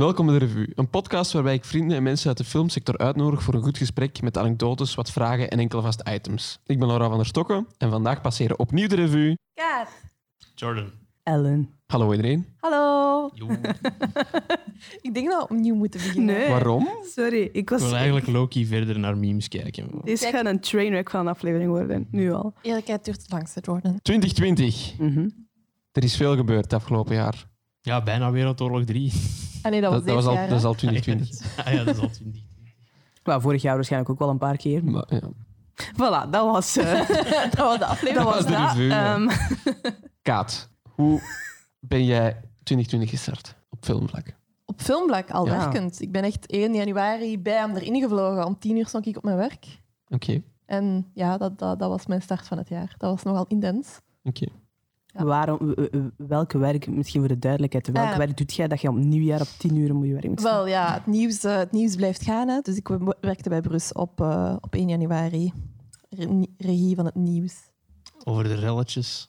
Welkom bij de Revue, een podcast waarbij ik vrienden en mensen uit de filmsector uitnodig voor een goed gesprek met anekdotes, wat vragen en enkele vaste items. Ik ben Laura van der Stokken en vandaag passeren opnieuw de Revue. Kaat. Jordan. Ellen. Hallo iedereen. Hallo. Ik denk dat we opnieuw moeten beginnen. Nee. Waarom? Sorry, ik Ik was... wil eigenlijk Loki verder naar memes kijken. maar- Dit Kijk. gaat een trainwreck van een aflevering worden, nu al. Eerlijkheid duurt het langste, Jordan. 2020. Mhm. Er is veel gebeurd het afgelopen jaar. Ja, bijna Wereldoorlog 3. Ah nee, dat was Dat, dat, was al, jaar, dat is al 2020. Ah ja, dat is al 20. Maar vorig jaar waarschijnlijk ook wel een paar keer. Maar, ja. Voilà, dat was, eh, dat was de aflevering. dat, was dat. Ehm, Kaat, hoe ben jij 2020 gestart op filmvlak? Op filmblak al Ja. werkend. Ik ben echt 1 januari bij hem erin gevlogen. Om 10 uur stond ik op mijn werk. Oké, En ja, dat, dat, dat was mijn start van het jaar. Dat was nogal intens. oké. Ja. waarom, welke werk, misschien voor de duidelijkheid, welke Ah. werk doet jij dat je op nieuwjaar op 10 uur moet je werk moet staan? Wel ja, het nieuws, eh, het nieuws blijft gaan. Hè. Dus ik werkte bij Brus op, eh, op 1 januari. Re- regie van het nieuws. Over de relletjes.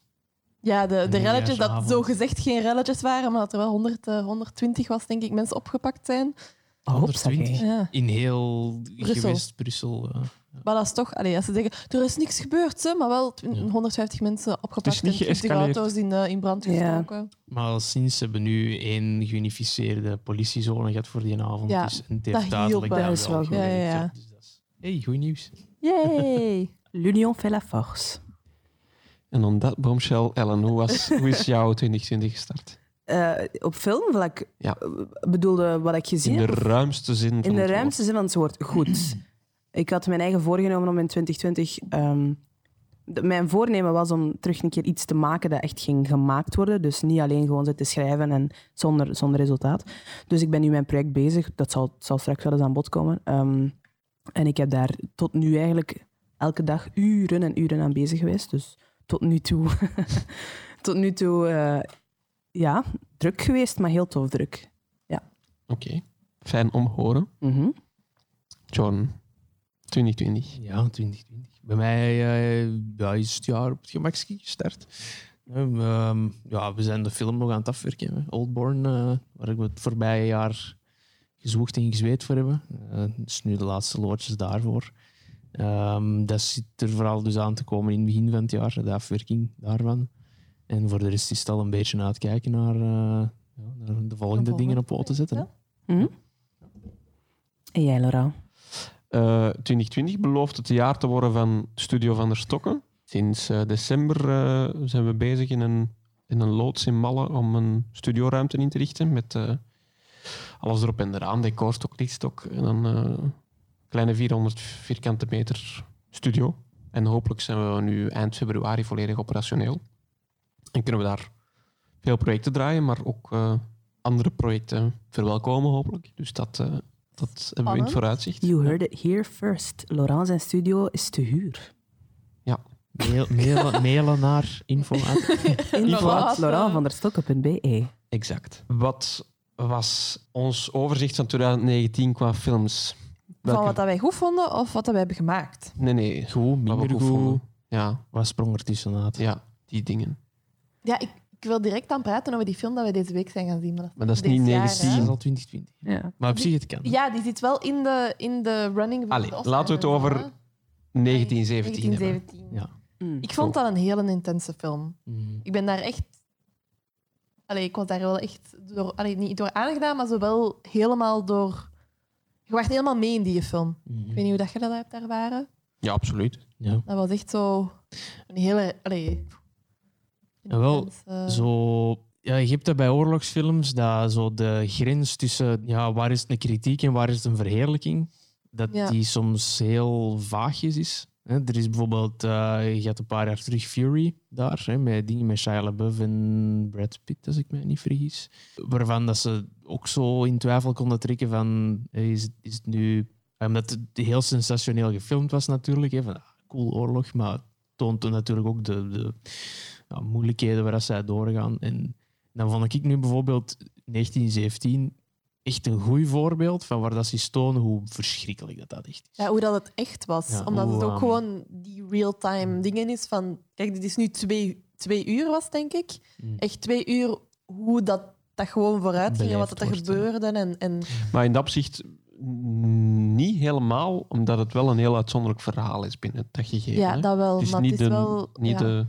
Ja, de, de relletjes, dat zo gezegd geen relletjes waren, maar dat er wel 100, eh, 120 was, denk ik, mensen opgepakt zijn. Oh, 120. hopsakee. Ja. In heel Brussel. gewest Brussel. Maar dat is toch, allee, als ze zeggen, er is niks gebeurd, hè, maar wel tw- Ja. 150 mensen opgepakt Het is niet en 20 geëscaleerd. auto's in, eh, in brand Ja. gestoken. Maar al sinds hebben we nu één geunificeerde politiezone gehad voor die avond. Ja, dus, het dat heeft hielp duidelijk wel. Dat is wel goed. Ja, ja, gewerkt, ja. Dus dat is... Hey, goed nieuws. Yay! L'union fait la force. En on that bombshell, Ellen, hoe, was, hoe is jouw 2020 gestart? Eh, op filmvlak Ja. eh, bedoelde wat ik gezien In de heb? ruimste zin van In de het woord. ruimste zin van het woord goed. Ik had mijn eigen voorgenomen om in 2020. ehm, de- mijn voornemen was om terug een keer iets te maken dat echt ging gemaakt worden. Dus niet alleen gewoon zitten schrijven en zonder, zonder resultaat. Dus ik ben nu mijn project bezig. Dat zal, zal straks wel eens aan bod komen. Ehm, en ik heb daar tot nu eigenlijk elke dag uren en uren aan bezig geweest. Dus tot nu toe, tot nu toe eh, ja, druk geweest, maar heel tof druk. Oké, fijn om te horen. Mhm. John, 2020. Ja, 2020. Bij mij eh, ja, is het jaar op het gemakski gestart. Ehm, ja, we zijn de film nog aan het afwerken. Hè. Oldborn, eh, waar we het voorbije jaar gezwoegd en gezweet voor hebben. Eh dus nu de laatste loodjes daarvoor. Ehm, dat zit er vooral dus aan te komen in het begin van het jaar, de afwerking daarvan. En voor de rest is het al een beetje aan het kijken naar, eh, ja, naar de volgende dingen op poten te zetten. Mhm. En jij, Laura? Eh, 2020 belooft het jaar te worden van Studio van der Stokken. Sinds eh, december eh, zijn we bezig in een, in een loods in Malle om een studioruimte in te richten met eh, alles erop en eraan, decorstok, lichtstok en een eh, kleine 400 vierkante meter studio. En hopelijk zijn we nu eind februari volledig operationeel. En kunnen we daar veel projecten draaien, maar ook eh, andere projecten verwelkomen hopelijk. Dus dat, eh, dat hebben we in het vooruitzicht. You heard it here first. Laurent zijn studio is te huur. Mail, mailen, mailen naar info. Info Laurent. at laurentvanderstokken.be. Exact. Wat was ons overzicht van 2019 qua films? Van wat dat wij goed vonden of wat dat wij hebben gemaakt. Nee, nee. Goed, wat we minder goed. Ja, Wat sprong er tussenuit? ja, die dingen. Ja, ik, ik wil direct aan praten over die film dat we deze week zijn gaan zien. Maar dat, Maar dat is niet jaar, 19. hè. Dat is al 2020. Ja. Maar op zich, het kan. Ja, die zit wel in de, in de running. Allee, de laten we het over hè. 1917 hebben. 1917. Ja. Mm. Ik vond dat een hele intense film. Mhm. Ik ben daar echt... Allee, ik was daar wel echt door, allee, niet door aangedaan, maar zo wel helemaal door... Je werd helemaal mee in die film. Mhm. Ik weet niet hoe dat je dat hebt ervaren. Ja, absoluut. Ja. Dat was echt zo een hele... Allee, En wel, intense- Zo, ja, je hebt dat bij oorlogsfilms, dat zo de grens tussen ja, waar is het een kritiek en waar is het een verheerlijking, dat Ja. die soms heel vaagjes is. Er is bijvoorbeeld, eh, je had een paar jaar terug Fury daar, met dingen met Shia LaBeouf en Brad Pitt, als ik me niet vergis. Waarvan dat ze ook zo in twijfel konden trekken van, eh, is, het- is het nu... Omdat het heel sensationeel gefilmd was natuurlijk, van ah, cool oorlog, maar toont natuurlijk ook de, de ja, moeilijkheden waar dat zij doorgaan. En dan vond ik nu bijvoorbeeld 1917 echt een goed voorbeeld van waar dat ze tonen hoe verschrikkelijk dat, dat echt is. Ja, hoe dat het echt was. Ja, Omdat hoe, het ook ehm, gewoon die real-time dingen is van... Kijk, dit is nu twee, twee uur was, denk ik. Mm. Echt twee uur hoe dat dat gewoon vooruit ging en wat Beleefd er ja. gebeurde. En, en Maar in dat opzicht niet helemaal, omdat het wel een heel uitzonderlijk verhaal is binnen dat gegeven. ja, dat wel. het is maar niet, het is de, wel... niet ja. de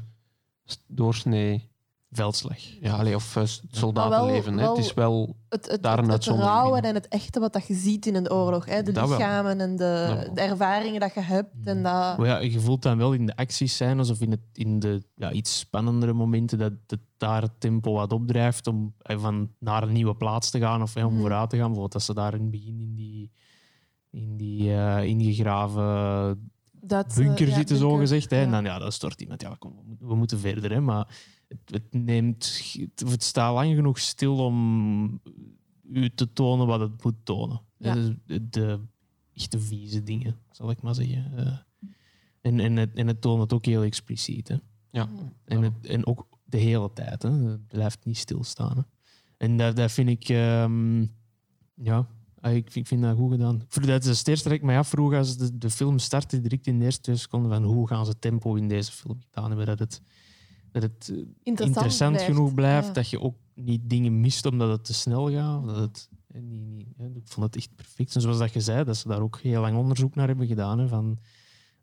doorsnee Veldslag. ja, allee, of s- soldatenleven. hè. wel- Het is wel het, het, daar een het, het uitzondering rauwe in. en het echte wat dat je ziet in een oorlog. Hè? De Dat wel. lichamen en de, Dat de ervaringen dat je hebt. En dat, Maar ja, je voelt dan wel in de actiescènes of in, het, in de ja, iets spannendere momenten dat het daar het tempo wat opdrijft om eh, van naar een nieuwe plaats te gaan of eh, om Mhm. vooruit te gaan. Bijvoorbeeld dat ze daar in het begin in die, in die eh, ingegraven dat, bunker ja, zitten, zo bunker, gezegd. Hè. En ja. dan ja, dan stort iemand. Ja, kom, we moeten- verder. Hè. Maar het, het neemt... Het, het staat lang genoeg stil om u te tonen wat het moet tonen. Ja. De, de echte vieze dingen, zal ik maar zeggen. Eh, en, en, het, en het toont het ook heel expliciet. Hè. ja, En, het, en ook de hele tijd. Hè. Het blijft niet stilstaan. Hè. En dat, dat vind ik... ehm, ja, ah, ik vind, ik vind dat goed gedaan. Voor dat is het eerste dat ik mij afvroeg als de, de film startte, direct in de eerste twee seconden, van hoe gaan ze tempo in deze film gedaan hebben. Dat het, dat het eh, interessant, blijft. genoeg blijft, Ja. dat je ook niet dingen mist omdat het te snel gaat. Dat het, eh, niet, niet, ik vond het echt perfect. En zoals dat je zei, dat ze daar ook heel lang onderzoek naar hebben gedaan. Hè, van,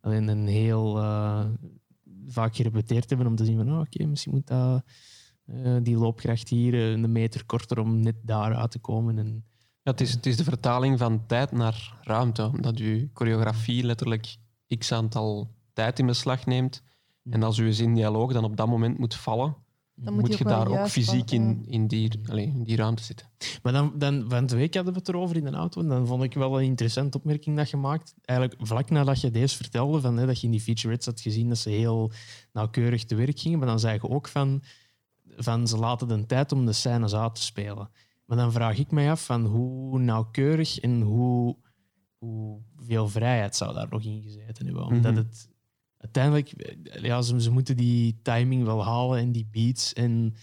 alleen een heel... eh, vaak gerepeteerd hebben om te zien van oh, oké, misschien moet dat, die loopkracht hier een meter korter om net daar uit te komen. En, Ja, het, is, het is de vertaling van tijd naar ruimte. Omdat je choreografie letterlijk x aantal tijd in beslag neemt. En als je zin-dialoog dan op dat moment moet vallen, Dan moet, je daar ook fysiek vallen, in, in, die, allee, in die ruimte zitten. Maar dan, dan, van de week hadden we het erover in de auto. En dan vond ik wel een interessante opmerking dat je maakt. Eigenlijk vlak nadat je deze vertelde, van, hè, dat je in die featurettes had gezien dat ze heel nauwkeurig te werk gingen. Maar dan zei je ook van, van ze laten de tijd om de scènes uit te spelen. Maar dan vraag ik mij af van hoe nauwkeurig en hoe, hoe veel vrijheid zou daar nog in gezeten hebben. Omdat Mhm. het uiteindelijk, ja, ze, ze moeten die timing wel halen en die beats en,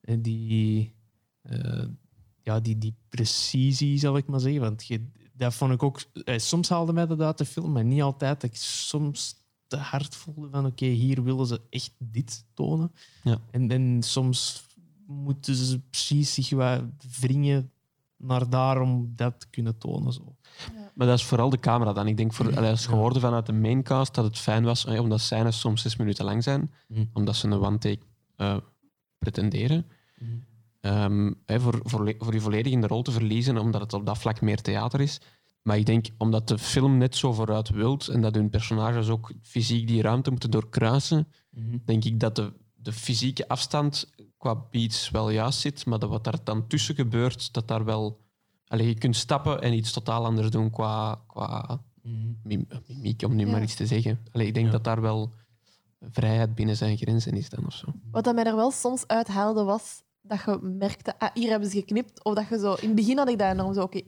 en die, eh, ja, die, die precisie, zal ik maar zeggen. Want je, dat vond ik ook. eh, soms haalde mij dat uit de film, maar niet altijd. Dat ik soms te hard voelde van oké, hier willen ze echt dit tonen. Ja. En, en soms moeten ze precies zich wat wringen naar daar om dat te kunnen tonen. Zo. Maar dat is vooral de camera dan. Ik denk, voor, als je hoorde vanuit de maincast dat het fijn was, eh, omdat scènes soms zes minuten lang zijn, Mhm. omdat ze een one-take eh, pretenderen. Ehm, hè, voor, voor, voor je volledig in de rol te verliezen, omdat het op dat vlak meer theater is. Maar ik denk, omdat de film net zo vooruit wilt en dat hun personages ook fysiek die ruimte moeten doorkruisen, Mhm. denk ik dat de, de fysieke afstand qua beats wel juist zit, maar dat wat daar dan tussen gebeurt, dat daar wel... Allee, je kunt stappen en iets totaal anders doen qua, qua Mhm. mim- mimiek, om nu Ja. maar iets te zeggen. Allee, ik denk Ja. dat daar wel vrijheid binnen zijn grenzen is dan of zo. Wat dat mij er wel soms uithaalde was dat je merkte, ah, hier hebben ze geknipt. Of dat je zo... In het begin had ik dat enorm zo, oké,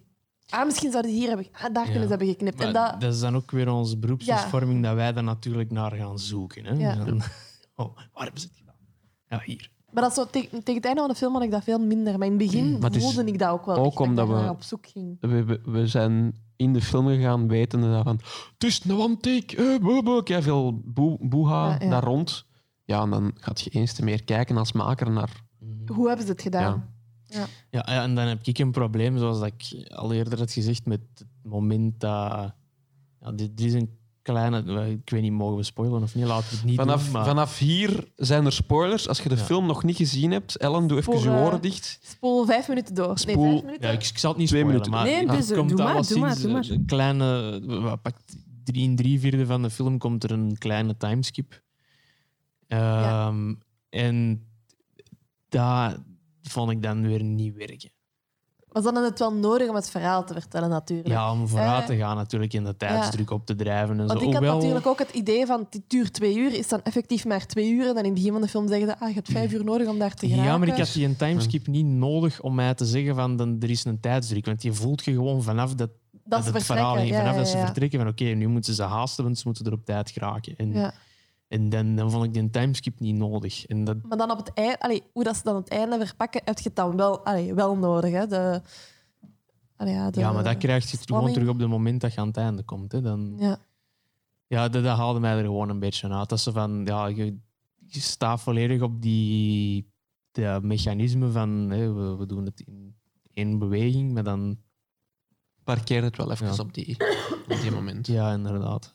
ah, misschien zouden ze hier hebben... Ah, daar kunnen ze hebben geknipt. En dat, dat is dan ook weer onze beroepsvorming dat wij daar natuurlijk naar gaan zoeken. Hè? Ja. Dan- oh, waar hebben ze het gedaan? Ja, hier. maar dat is zo, te- tegen het einde van de film had ik dat veel minder. Maar in het begin Maar het is voelde ik dat ook wel ook echt, dat ik omdat we- op zoek ging. We, we, we zijn in de film gegaan wetende dat van het is een one-take, eh, boe, boe." Kei veel boe, boeha Ja, ja. daar rond. Ja, en dan gaat je eens te meer kijken als maker naar... Hoe hebben ze het gedaan? Ja, ja, en dan heb ik een probleem, zoals dat ik al eerder had gezegd, met het moment dat... Ja, dit, dit is een kleine... Ik weet niet, mogen we spoilen of niet? Laten we het niet Vanaf, doen. Maar, vanaf hier zijn er spoilers. Als je de Ja. film nog niet gezien hebt, Ellen, doe even je eh, oren dicht. Spoel vijf minuten door. Nee, Spoel- vijf minuten. ja, ik, ik zal het niet Twee spoilen, minuten. maar Nee, dus, komt doe maar, doe maar, doe maar. een kleine... pakt drie in drie vierde van de film komt er een kleine timeskip. Ehm, En dat vond ik dan weer niet werken. Maar ze hadden het wel nodig om het verhaal te vertellen, natuurlijk. Ja, om vooruit Eh, te gaan natuurlijk in de tijdsdruk op te drijven. En Want zo. ik had Hoewel- natuurlijk ook het idee van het duurt twee uur, is dan effectief maar twee uur. En dan in het begin van de film zeggen ze, ah, je hebt vijf uur nodig om daar te geraken. Ja, maar ik had die een timeskip niet nodig om mij te zeggen van dan, er is een tijdsdruk. Want je voelt je gewoon vanaf dat, dat het verhaal vertrekken. vanaf Ja, dat ze vertrekken van oké, nu moeten ze haasten, want ze moeten er op tijd geraken. En, Ja. En dan, dan vond ik die timeskip niet nodig. En dat, Maar dan op het einde, allee, hoe dat ze dan het einde verpakken, heb je het dan wel, allee, wel nodig. Hè? De, allee, ja, de, ja, maar dat krijg je gewoon terug op het moment dat je aan het einde komt. Hè. Dan, Ja. Ja, dat, dat haalde mij er gewoon een beetje uit. Dat ze van, ja, je, je staat volledig op die dat mechanisme van hè, we, we doen het in één beweging, maar dan... Parkeer het wel even Ja. op, die, op die moment. Ja, inderdaad.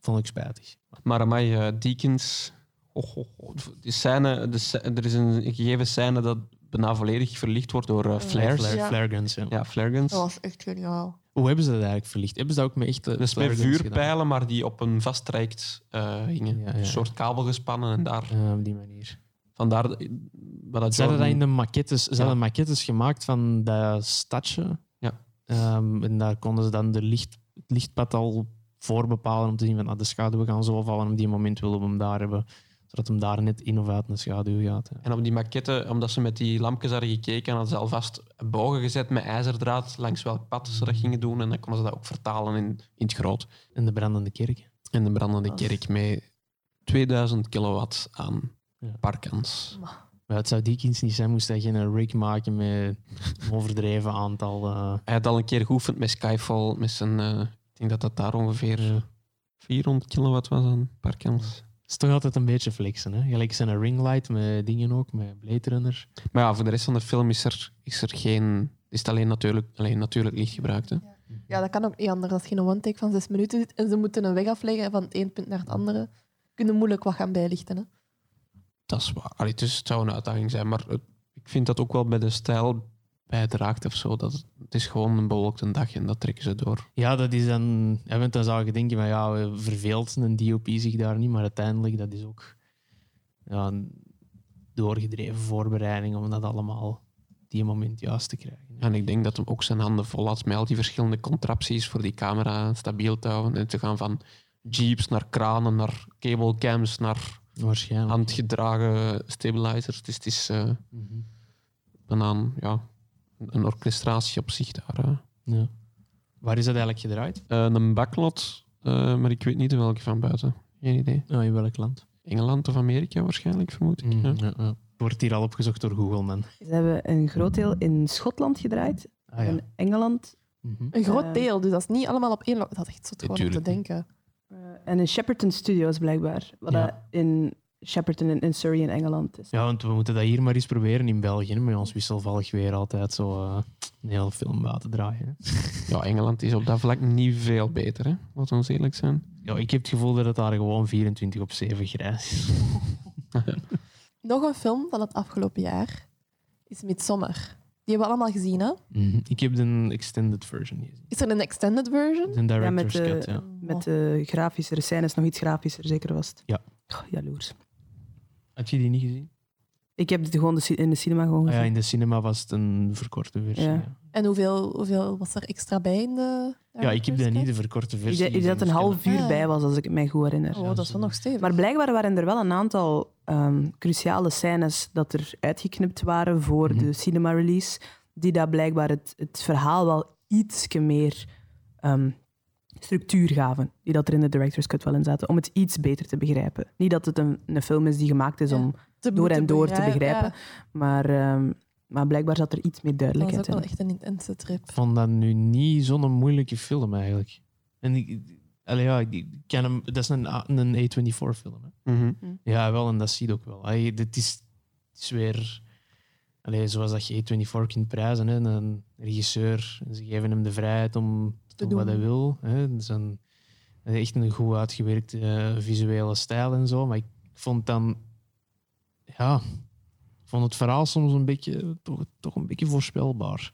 Vond ik spijtig. Maar amai, eh, Deakins... Oh, oh, oh, Die scène, de, er is een gegeven scène dat bijna volledig verlicht wordt door eh, flares. Flare, Ja. flare guns, ja. Ja, flare guns. Dat was echt geniaal. Hoe hebben ze dat eigenlijk verlicht? Hebben ze dat ook met echte Dus met vuurpijlen, maar die op een vast traject eh, hingen. Ja, ja, ja. Een soort kabel gespannen en daar... op die manier. Vandaar dat Ze hadden dat in de maquettes, ze Ja. hadden maquettes gemaakt van dat stadje. Ja. Ehm, en daar konden ze dan de licht, het lichtpad al voorbepalen om te zien van ah, de schaduwen gaan zo vallen. Op die moment willen we hem daar hebben, zodat hem daar net in of uit een schaduw gaat. Ja. En op die maquette, omdat ze met die lampjes hadden gekeken, hadden ze alvast bogen gezet met ijzerdraad langs welk pad ze dat gingen doen. En dan konden ze dat ook vertalen in, in het groot. En de brandende kerk. En de brandende Ah. kerk met 2000 kilowatt aan Ja. parkans. Maar het zou die kind niet zijn, moest hij geen rig maken met een overdreven aantal. eh, Hij had al een keer geoefend met Skyfall, met zijn... eh, denk dat dat daar ongeveer eh, 400 kilowatt was aan parkans. Het is toch altijd een beetje flexen. Hè? Gelijk zijn ringlight met dingen ook, met Blade Runner. Maar ja, voor de rest van de film is er, is er geen... Is het alleen natuurlijk, alleen natuurlijk licht gebruikt. Hè? Ja, dat kan ook niet anders als je in een one-take van zes minuten zit en ze moeten een weg afleggen van het ene punt naar het andere. Kunnen moeilijk wat gaan bijlichten. Hè? Dat is waar. Allee, dus het zou een uitdaging zijn, maar het- ik vind dat ook wel bij de stijl bijdraagt of zo. Dat het, is gewoon een bewolkte dag en dat trekken ze door. Ja, dat is dan. Want dan zou je denken, van, ja, verveelt een DOP zich daar niet, maar uiteindelijk dat is ook ja, een doorgedreven voorbereiding om dat allemaal die moment juist te krijgen. En ik denk dat hem ook zijn handen vol had met al die verschillende contrapties voor die camera stabiel te houden. En te gaan van jeeps naar kranen, naar cablecams, naar handgedragen stabilizers. Dus het is eh Mhm. ja, een orchestratie op zich daar. hè. Ja. Waar is dat eigenlijk gedraaid? Eh, een backlot, eh, maar ik weet niet in welke van buiten. Geen idee. Oh, in welk land? Engeland of Amerika waarschijnlijk, vermoed ik. Mhm, ja. ja, ja. Wordt hier al opgezocht door Google, man. Ze hebben een groot deel in Schotland gedraaid, Ah, ja. in Engeland Mhm. Een groot Eh, deel, dus dat is niet allemaal op één... Dat is echt zo te denken. eh, en in Shepperton Studios blijkbaar. Wat in Shepperton in, in Surrey in Engeland is. Ja, want we moeten dat hier maar eens proberen in België. Met ons wisselvallig weer altijd zo eh, een hele film laten draaien. hè. Ja, Engeland is op dat vlak niet veel beter, hè? laten we ons eerlijk zijn. Ja, ik heb het gevoel dat het daar gewoon 24 op 7 grijs is. Nog een film van het afgelopen jaar is Midsommar. Die hebben we allemaal gezien, hè? Mhm. Ik heb de extended version gezien. Is er een extended version? De director's met de- cut, ja. Met de grafische scènes nog iets grafischer, zeker was het. Ja. Oh, jaloers. Had je die niet gezien? Ik heb het gewoon de in de cinema gewoon Ah, ja, gezien. in de cinema was het een verkorte versie. Ja. Ja, En hoeveel, hoeveel was er extra bij in de... Ja, ik heb daar niet de verkorte Ik versie ik denk dat een half ik uur Ah. bij was, als ik het mij goed herinner. Oh, dat is wel nog stevig. Maar blijkbaar waren er wel een aantal ehm, cruciale scènes dat er uitgeknipt waren voor Mhm. de cinema-release, die dat blijkbaar het, het verhaal wel ietsje meer ehm, structuur gaven. Die dat er in de director's cut wel in zaten, om het iets beter te begrijpen. Niet dat het een, een film is die gemaakt is Ja. om door en door te begrijpen, ja. maar, ehm, maar blijkbaar zat er iets meer dat was duidelijkheid ook wel in. echt een intense trip. Ik vond dat nu niet zo'n moeilijke film eigenlijk. En ik, allee, ja, ik, ik ken hem, dat is een, een A24-film. Mhm. Ja, wel, en dat zie je ook wel. Allee, dit is, het is weer allee, zoals dat je A24 kunt prijzen. Hè, een regisseur, en ze geven hem de vrijheid om te doen, wat hij wil. Hè. Het is een, echt een goed uitgewerkte eh, visuele stijl en zo. Maar ik vond dan, ja, ik vond het verhaal soms een beetje, toch, toch een beetje voorspelbaar.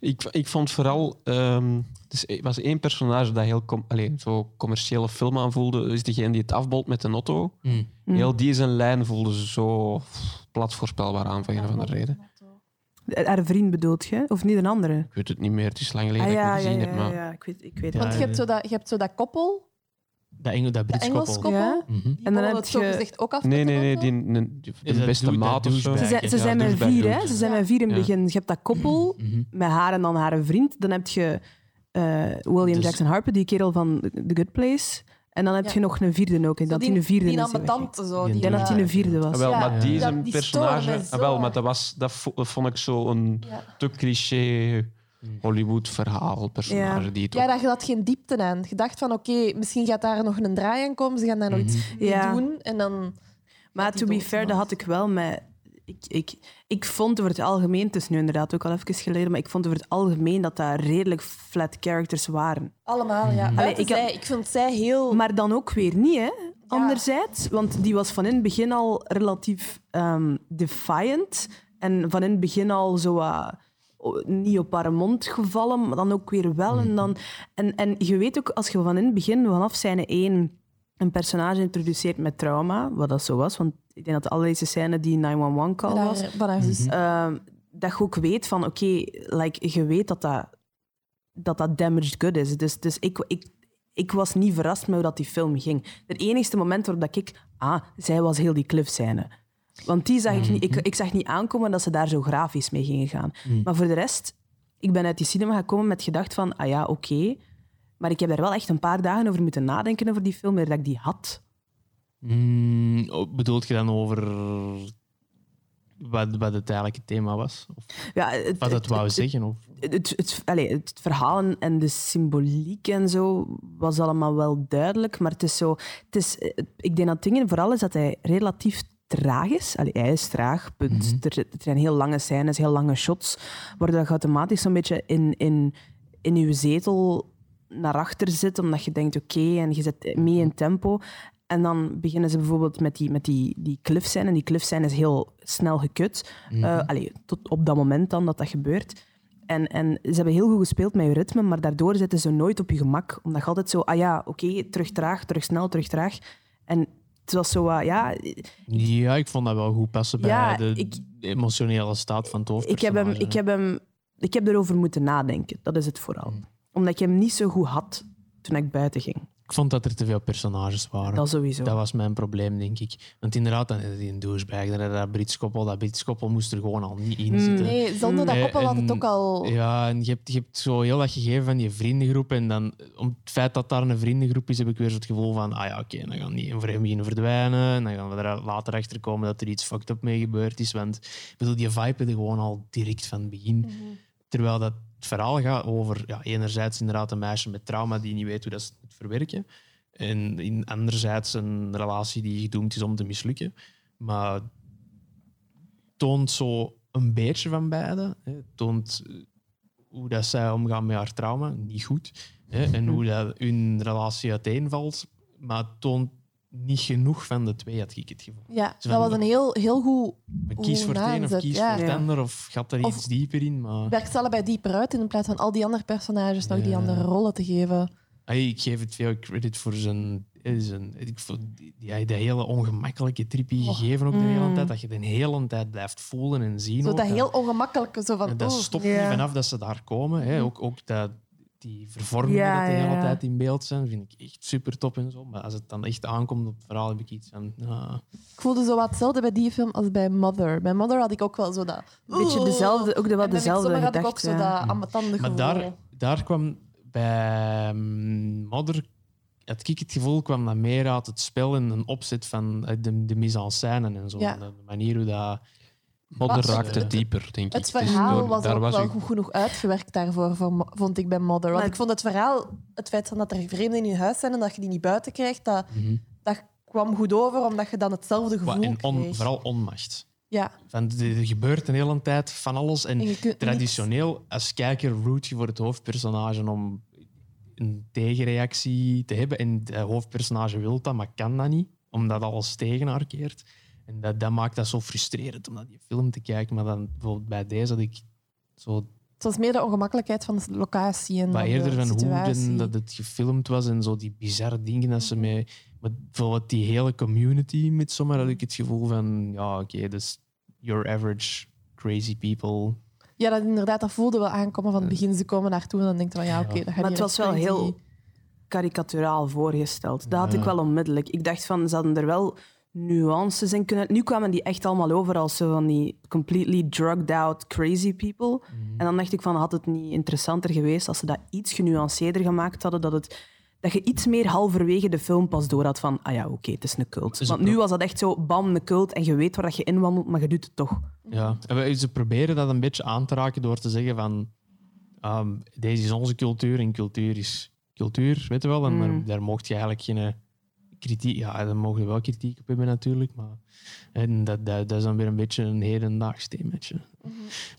Ik, ik vond vooral... ehm dus er was één personage dat heel com allee, zo commerciële film aanvoelde. is degene die het afbolt met een auto. Mm. Heel die zijn lijn voelde zo plat voorspelbaar aan, van een of andere reden. Eh, Haar vriend bedoelt je? Of niet een andere? Ik weet het niet meer, het is lang geleden Ah, dat ik het gezien ja, heb. Maar ja, ik weet, ik weet Ja, Want je hebt, zo dat, je hebt zo dat koppel, Dat, Engel, dat dat Brits Engels koppel. koppel. Ja. Mhm. En dan heb zo je- gezegd ook af Nee, nee, nee. Die, die- die- Is de beste maat of zo. Ze zijn, ze zijn met vier, hè? Ze zijn met vier in het begin. Je hebt dat koppel Mhm. met haar en dan haar vriend. Dan heb je eh, William Dus- Jackson Harper, die kerel van The Good Place. En dan heb Ja. je nog een vierde ook. En dat die, die een vierde die zo. Die dat hij een vierde was. Wel, Ja, maar die ja. personage... wel, maar dat, was, dat vo- dat vond ik zo een ja. te cliché Hollywood-verhaal, personage. Ja. Die Ja, ook- daar had geen diepte aan. Je dacht van, oké, misschien gaat daar nog een draai aan komen. Ze gaan daar nog iets mee Ja. doen. En dan... Maar to be fair, dat had ik wel met... Ik, ik, ik vond over het algemeen, het is nu inderdaad ook al even geleden, maar ik vond over het algemeen dat dat redelijk flat characters waren. Allemaal, ja. Allee, ik had- zij, ik vind zij heel... Maar dan ook weer niet, hè? Anderzijds, want die was van in het begin al relatief ehm, defiant. En van in het begin al zo niet op haar mond gevallen, maar dan ook weer wel. En, dan, en, en je weet ook, als je van in het begin, vanaf scène 1, een personage introduceert met trauma, wat dat zo was, want ik denk dat de allereerste scène die 911-call van was. Ehm, dat je ook weet van, oké, like, je weet dat dat, dat dat damaged good is. Dus, dus ik, ik, ik was niet verrast met hoe dat die film ging. Het enigste moment waarop dat ik, ah, zij was heel die cliff-scène. Want die zag ik niet, ik, ik zag niet aankomen dat ze daar zo grafisch mee gingen gaan. Maar voor de rest, ik ben uit die cinema gekomen met gedacht van, ah ja, oké. Maar ik heb daar wel echt een paar dagen over moeten nadenken over die film, dat ik die had. Mm, bedoelt je dan over wat, wat het eigenlijk thema was? Of Ja, het, wat het wou het- zeggen? Of? het, het, allee, het verhaal en- de symboliek en zo was allemaal wel duidelijk. Maar het is zo. Het is, eh, ik denk dat het ding vooral is dat hij relatief traag is. Allee, hij is traag, punt. er, er zijn heel lange scènes, heel lange shots, waardoor je automatisch zo'n beetje in, in, in je zetel naar achter zit, omdat je denkt, oké, en je zit mee in tempo. En dan beginnen ze bijvoorbeeld met die, met die, die cliffscène. En die cliffscène is heel snel gekut. Eh, allee, tot op dat moment dan dat dat gebeurt. En, en ze hebben heel goed gespeeld met je ritme, maar daardoor zitten ze nooit op je gemak. Omdat je altijd zo, ah ja, oké, terug traag, terug snel, terug traag. En het was zo, ah, ja, Ja, ik vond dat wel goed passen bij de ik- emotionele staat van het ik heb, hem, ik, heb hem, ik heb erover moeten nadenken. Dat is het vooral. Omdat ik hem niet zo goed had toen ik buiten ging. Ik vond dat er te veel personages waren. Dat sowieso. Dat was mijn probleem, denk ik. Want inderdaad, dan had hij een douchebag, dan had hij dat Brits koppel. Dat Brits koppel moest er gewoon al niet in zitten. Nee, zonder dat Eh, koppel had het ook al... Ja, en je hebt, je hebt zo heel dat gegeven van die vriendengroep. En dan, om het feit dat daar een vriendengroep is, heb ik weer zo het gevoel van: ah ja, oké, dan gaan die een voor hem beginnen verdwijnen. En dan gaan we er later achter komen dat er iets fucked up mee gebeurd is. Want ik bedoel, die vibe je gewoon al direct van het begin. Mhm. Terwijl dat het verhaal gaat over ja, enerzijds inderdaad een meisje met trauma die niet weet hoe dat ze moet verwerken. En in, anderzijds een relatie die gedoemd is om te mislukken. Maar toont zo een beetje van beide. Hè. Toont eh, hoe dat zij omgaan met haar trauma, niet goed. Hè. En hoe dat hun relatie uiteenvalt. Maar toont niet genoeg van de twee, had ik het gevoel. Ja, dat was een heel, heel goed... Kies voor het een of kies ja. voor het ander, of gaat er Of- iets dieper in. Maar... werkt ze allebei dieper uit in plaats van al die andere personages nog die andere rollen te geven. Hey, ik geef het veel credit voor zijn. eh, zijn ik vond die, die, die hele ongemakkelijke trippie Oh. gegeven ook de hele Mm. tijd. Dat je de hele tijd blijft voelen en zien. Zo ook. dat heel ongemakkelijke, zo van... En dat oeh. stopt Ja. niet vanaf dat ze daar komen. Hè. Ook, ook dat, die vervormingen Ja, dat de hele ja, ja. tijd in beeld zijn, vind ik echt super top en zo. Maar als het dan echt aankomt op het verhaal, heb ik iets van. ah, Ik voelde zo wat hetzelfde bij die film als bij Mother. Bij Mother had ik ook wel zo dat... beetje dezelfde, ook de, En bij dezelfde Midsommar had ik ook gedachte. zo dat gevoel. Maar daar, daar kwam bij mm, Mother, had ik het gevoel, kwam dat meer uit het spel en een opzet van eh, de, de mise en scène en zo. Ja. De, de manier hoe dat. Modder raakte dieper, denk ik. Het verhaal door- was daar ook was wel u- goed genoeg uitgewerkt daarvoor, voor vond ik bij Mother. Want Maar- ik vond het verhaal, het feit van dat er vreemden in je huis zijn en dat je die niet buiten krijgt, dat, Mhm. dat kwam goed over, omdat je dan hetzelfde gevoel en on- kreeg. vooral onmacht. Ja, Van, er gebeurt een hele tijd van alles. En traditioneel, als kijker, root je voor het hoofdpersonage om een tegenreactie te hebben. En het hoofdpersonage wil dat, maar kan dat niet, omdat alles tegen haar keert. En dat, dat maakt dat zo frustrerend om naar die film te kijken. Maar dan bijvoorbeeld bij deze had ik zo Het was meer de ongemakkelijkheid van de locatie en dan eerder de van hoe situatie. dat het gefilmd was en zo die bizarre dingen dat ze mee... Maar bijvoorbeeld die hele community met zomaar had ik het gevoel van... Ja, oké, dus your average crazy people. Ja, dat inderdaad, dat voelde wel aankomen van het begin. Ze komen naartoe en dan denk je van ja, oké, dat gaat Maar het was wel heel karikaturaal voorgesteld. Dat had Ja. ik wel onmiddellijk. Ik dacht van, ze hadden er wel nuances in kunnen... Nu kwamen die echt allemaal over als zo van die completely drugged out crazy people. Mhm. En dan dacht ik van, had het niet interessanter geweest als ze dat iets genuanceerder gemaakt hadden, dat, het, dat je iets meer halverwege de film pas door had van, ah ja, oké, het is een cult. is Want nu was dat echt zo, bam, een cult, en je weet waar dat je in wandelt, maar je doet het toch. Ja, en ze proberen dat een beetje aan te raken door te zeggen van ehm, deze is onze cultuur en cultuur is cultuur, weet je wel. En Mm. daar, daar mocht je eigenlijk geen kritiek, ja, daar mogen we wel kritiek op hebben natuurlijk, maar en dat, dat, dat is dan weer een beetje een hedendaags themaatje.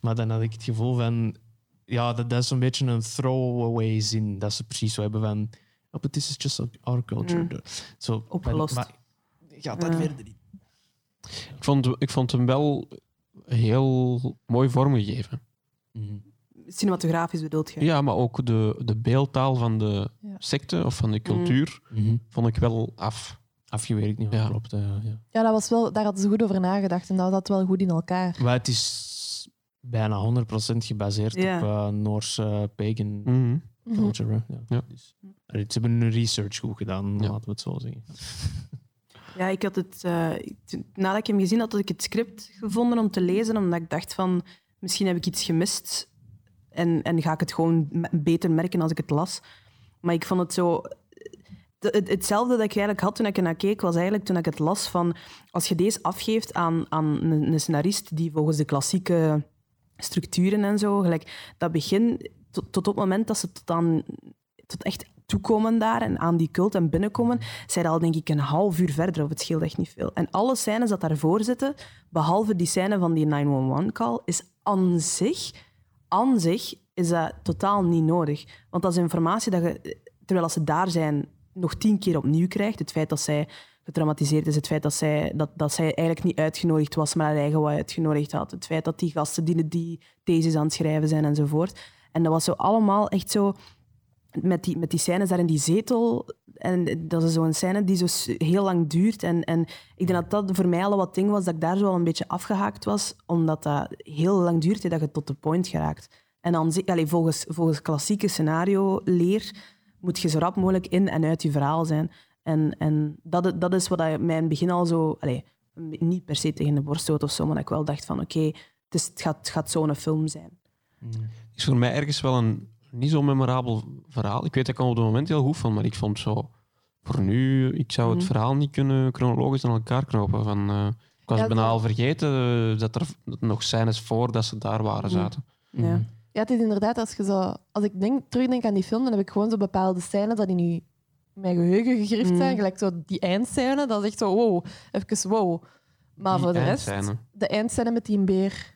Maar dan had ik het gevoel van, ja, dat, dat is een beetje een throwaway zin, dat ze precies zo hebben van, oh, but this is just our culture. Mm. Zo, Opgelost. Maar, gaat dat Ja. verder niet? Ik vond, ik vond hem wel heel mooi vormgegeven. Mhm. Cinematografisch bedoelt je? Ja, maar ook de, de beeldtaal van de Ja. secte of van de cultuur Mhm. vond ik wel af. Afgewerkt, niet Ja. klopt. eh, ja. Ja, dat was wel, daar hadden ze goed over nagedacht en dat zat wel goed in elkaar. Maar het is bijna 100% gebaseerd Ja. op eh, Noorse pagan. Mhm. culture. Ja. Ja. Dus, ze hebben hun research goed gedaan, Ja. laten we het zo zeggen. Ja, ik had het, eh, nadat ik hem gezien had, had ik het script gevonden om te lezen, omdat ik dacht van, misschien heb ik iets gemist en, en ga ik het gewoon beter merken als ik het las. Maar ik vond het zo... de- het- hetzelfde dat ik eigenlijk had toen ik ernaar keek, was eigenlijk toen ik het las van, als je deze afgeeft aan, aan een, een scenarist die volgens de klassieke structuren en zo, gelijk dat begin, tot, tot op het moment dat ze tot, aan, tot echt toekomen daar en aan die cult en binnenkomen, zijn al denk ik een half uur verder, of het scheelt echt niet veel. En alle scènes dat daarvoor zitten, behalve die scène van die 911-call, is aan zich, aan zich, is dat totaal niet nodig. Want dat is informatie dat je, terwijl ze daar zijn, nog tien keer opnieuw krijgt. Het feit dat zij getraumatiseerd is, het feit dat zij, dat, dat zij eigenlijk niet uitgenodigd was, maar haar eigen wat uitgenodigd had. Het feit dat die gasten die, die thesis aan het schrijven zijn enzovoort. En dat was zo allemaal echt zo met die, met die scènes daar in die zetel. En dat is zo'n scène die zo heel lang duurt. En, en ik denk dat dat voor mij al wat ding was, dat ik daar zo al een beetje afgehaakt was, omdat dat heel lang duurt dat je tot de point geraakt. En dan, allee, volgens, volgens klassieke scenario-leer moet je zo rap mogelijk in en uit je verhaal zijn. En, en dat, dat is wat mij in het begin al zo... Allee, niet per se tegen de borst stoot of zo, maar dat ik wel dacht van oké, is- het gaat, gaat zo'n film zijn. Het is voor mij ergens wel een niet zo memorabel verhaal. Ik weet dat ik al op het moment heel goed vond, maar ik vond zo... Voor nu, ik zou het Mhm. verhaal niet kunnen chronologisch aan elkaar knopen. Van, eh, ik was Ja, bijna dat- al vergeten eh, dat er nog scènes voordat ze daar waren Mhm. zaten. Ja. Ja, het is inderdaad, als je zo... Als ik denk, terugdenk aan die film, dan heb ik gewoon zo bepaalde scènes dat in je, mijn geheugen gegrift Mm. zijn. Gelijk zo die eindscène, dat is echt zo wow, even wow. Maar Die voor de rest, de eindscène met die beer.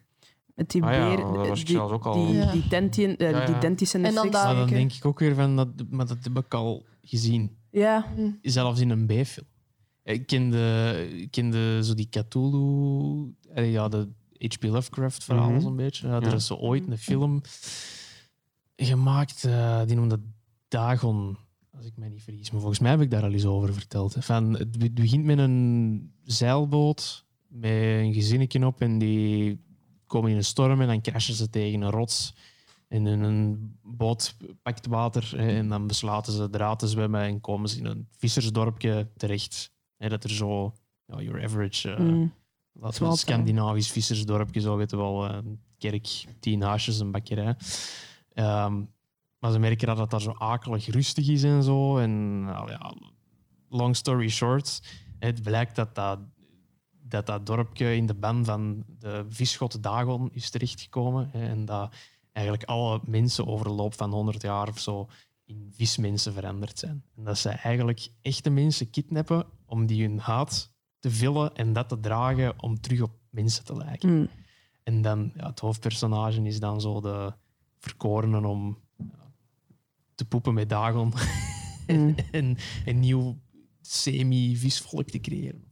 Met die Ah ja, beer, dat was ik die, zelfs ook al- die, Ja. die, tentien, eh, Ja, ja. die dentische En dan dan denk ik ook weer van, dat, maar dat heb ik al gezien. Ja, Zelfs in een B-film. Ik kende, ik kende zo die Cthulhu, eh, ja, de H.P. Lovecraft verhaal Mhm. zo'n beetje. Ja, Ja. Er is zo ooit een film gemaakt, eh, die noemde Dagon, als ik mij niet vergis. Maar volgens mij heb ik daar al eens over verteld. Van, het het begint met een zeilboot met een gezinnetje op en die komen in een storm en dan crashen ze tegen een rots. En in een boot pakt water en dan besluiten ze eruit te zwemmen en komen ze in een vissersdorpje terecht. Hè, dat er zo, ja, your average, eh mm, laten we Scandinavisch vissersdorpje, zo weten we wel, eh, een kerk, tien huisjes, een bakkerij. Ehm, maar ze merken dat het daar zo akelig rustig is en zo. En nou ja, long story short, het blijkt dat dat, dat dat dorpje in de ban van de visgod Dagon is terechtgekomen. Hè, en dat eigenlijk alle mensen over de loop van 100 jaar of zo in vismensen veranderd zijn. En dat ze eigenlijk echte mensen kidnappen om die hun haat te vullen en dat te dragen om terug op mensen te lijken. mm. En dan, ja, het hoofdpersonage is dan zo de verkorene om te poepen met Dagon Mm. en een nieuw semi-visvolk te creëren.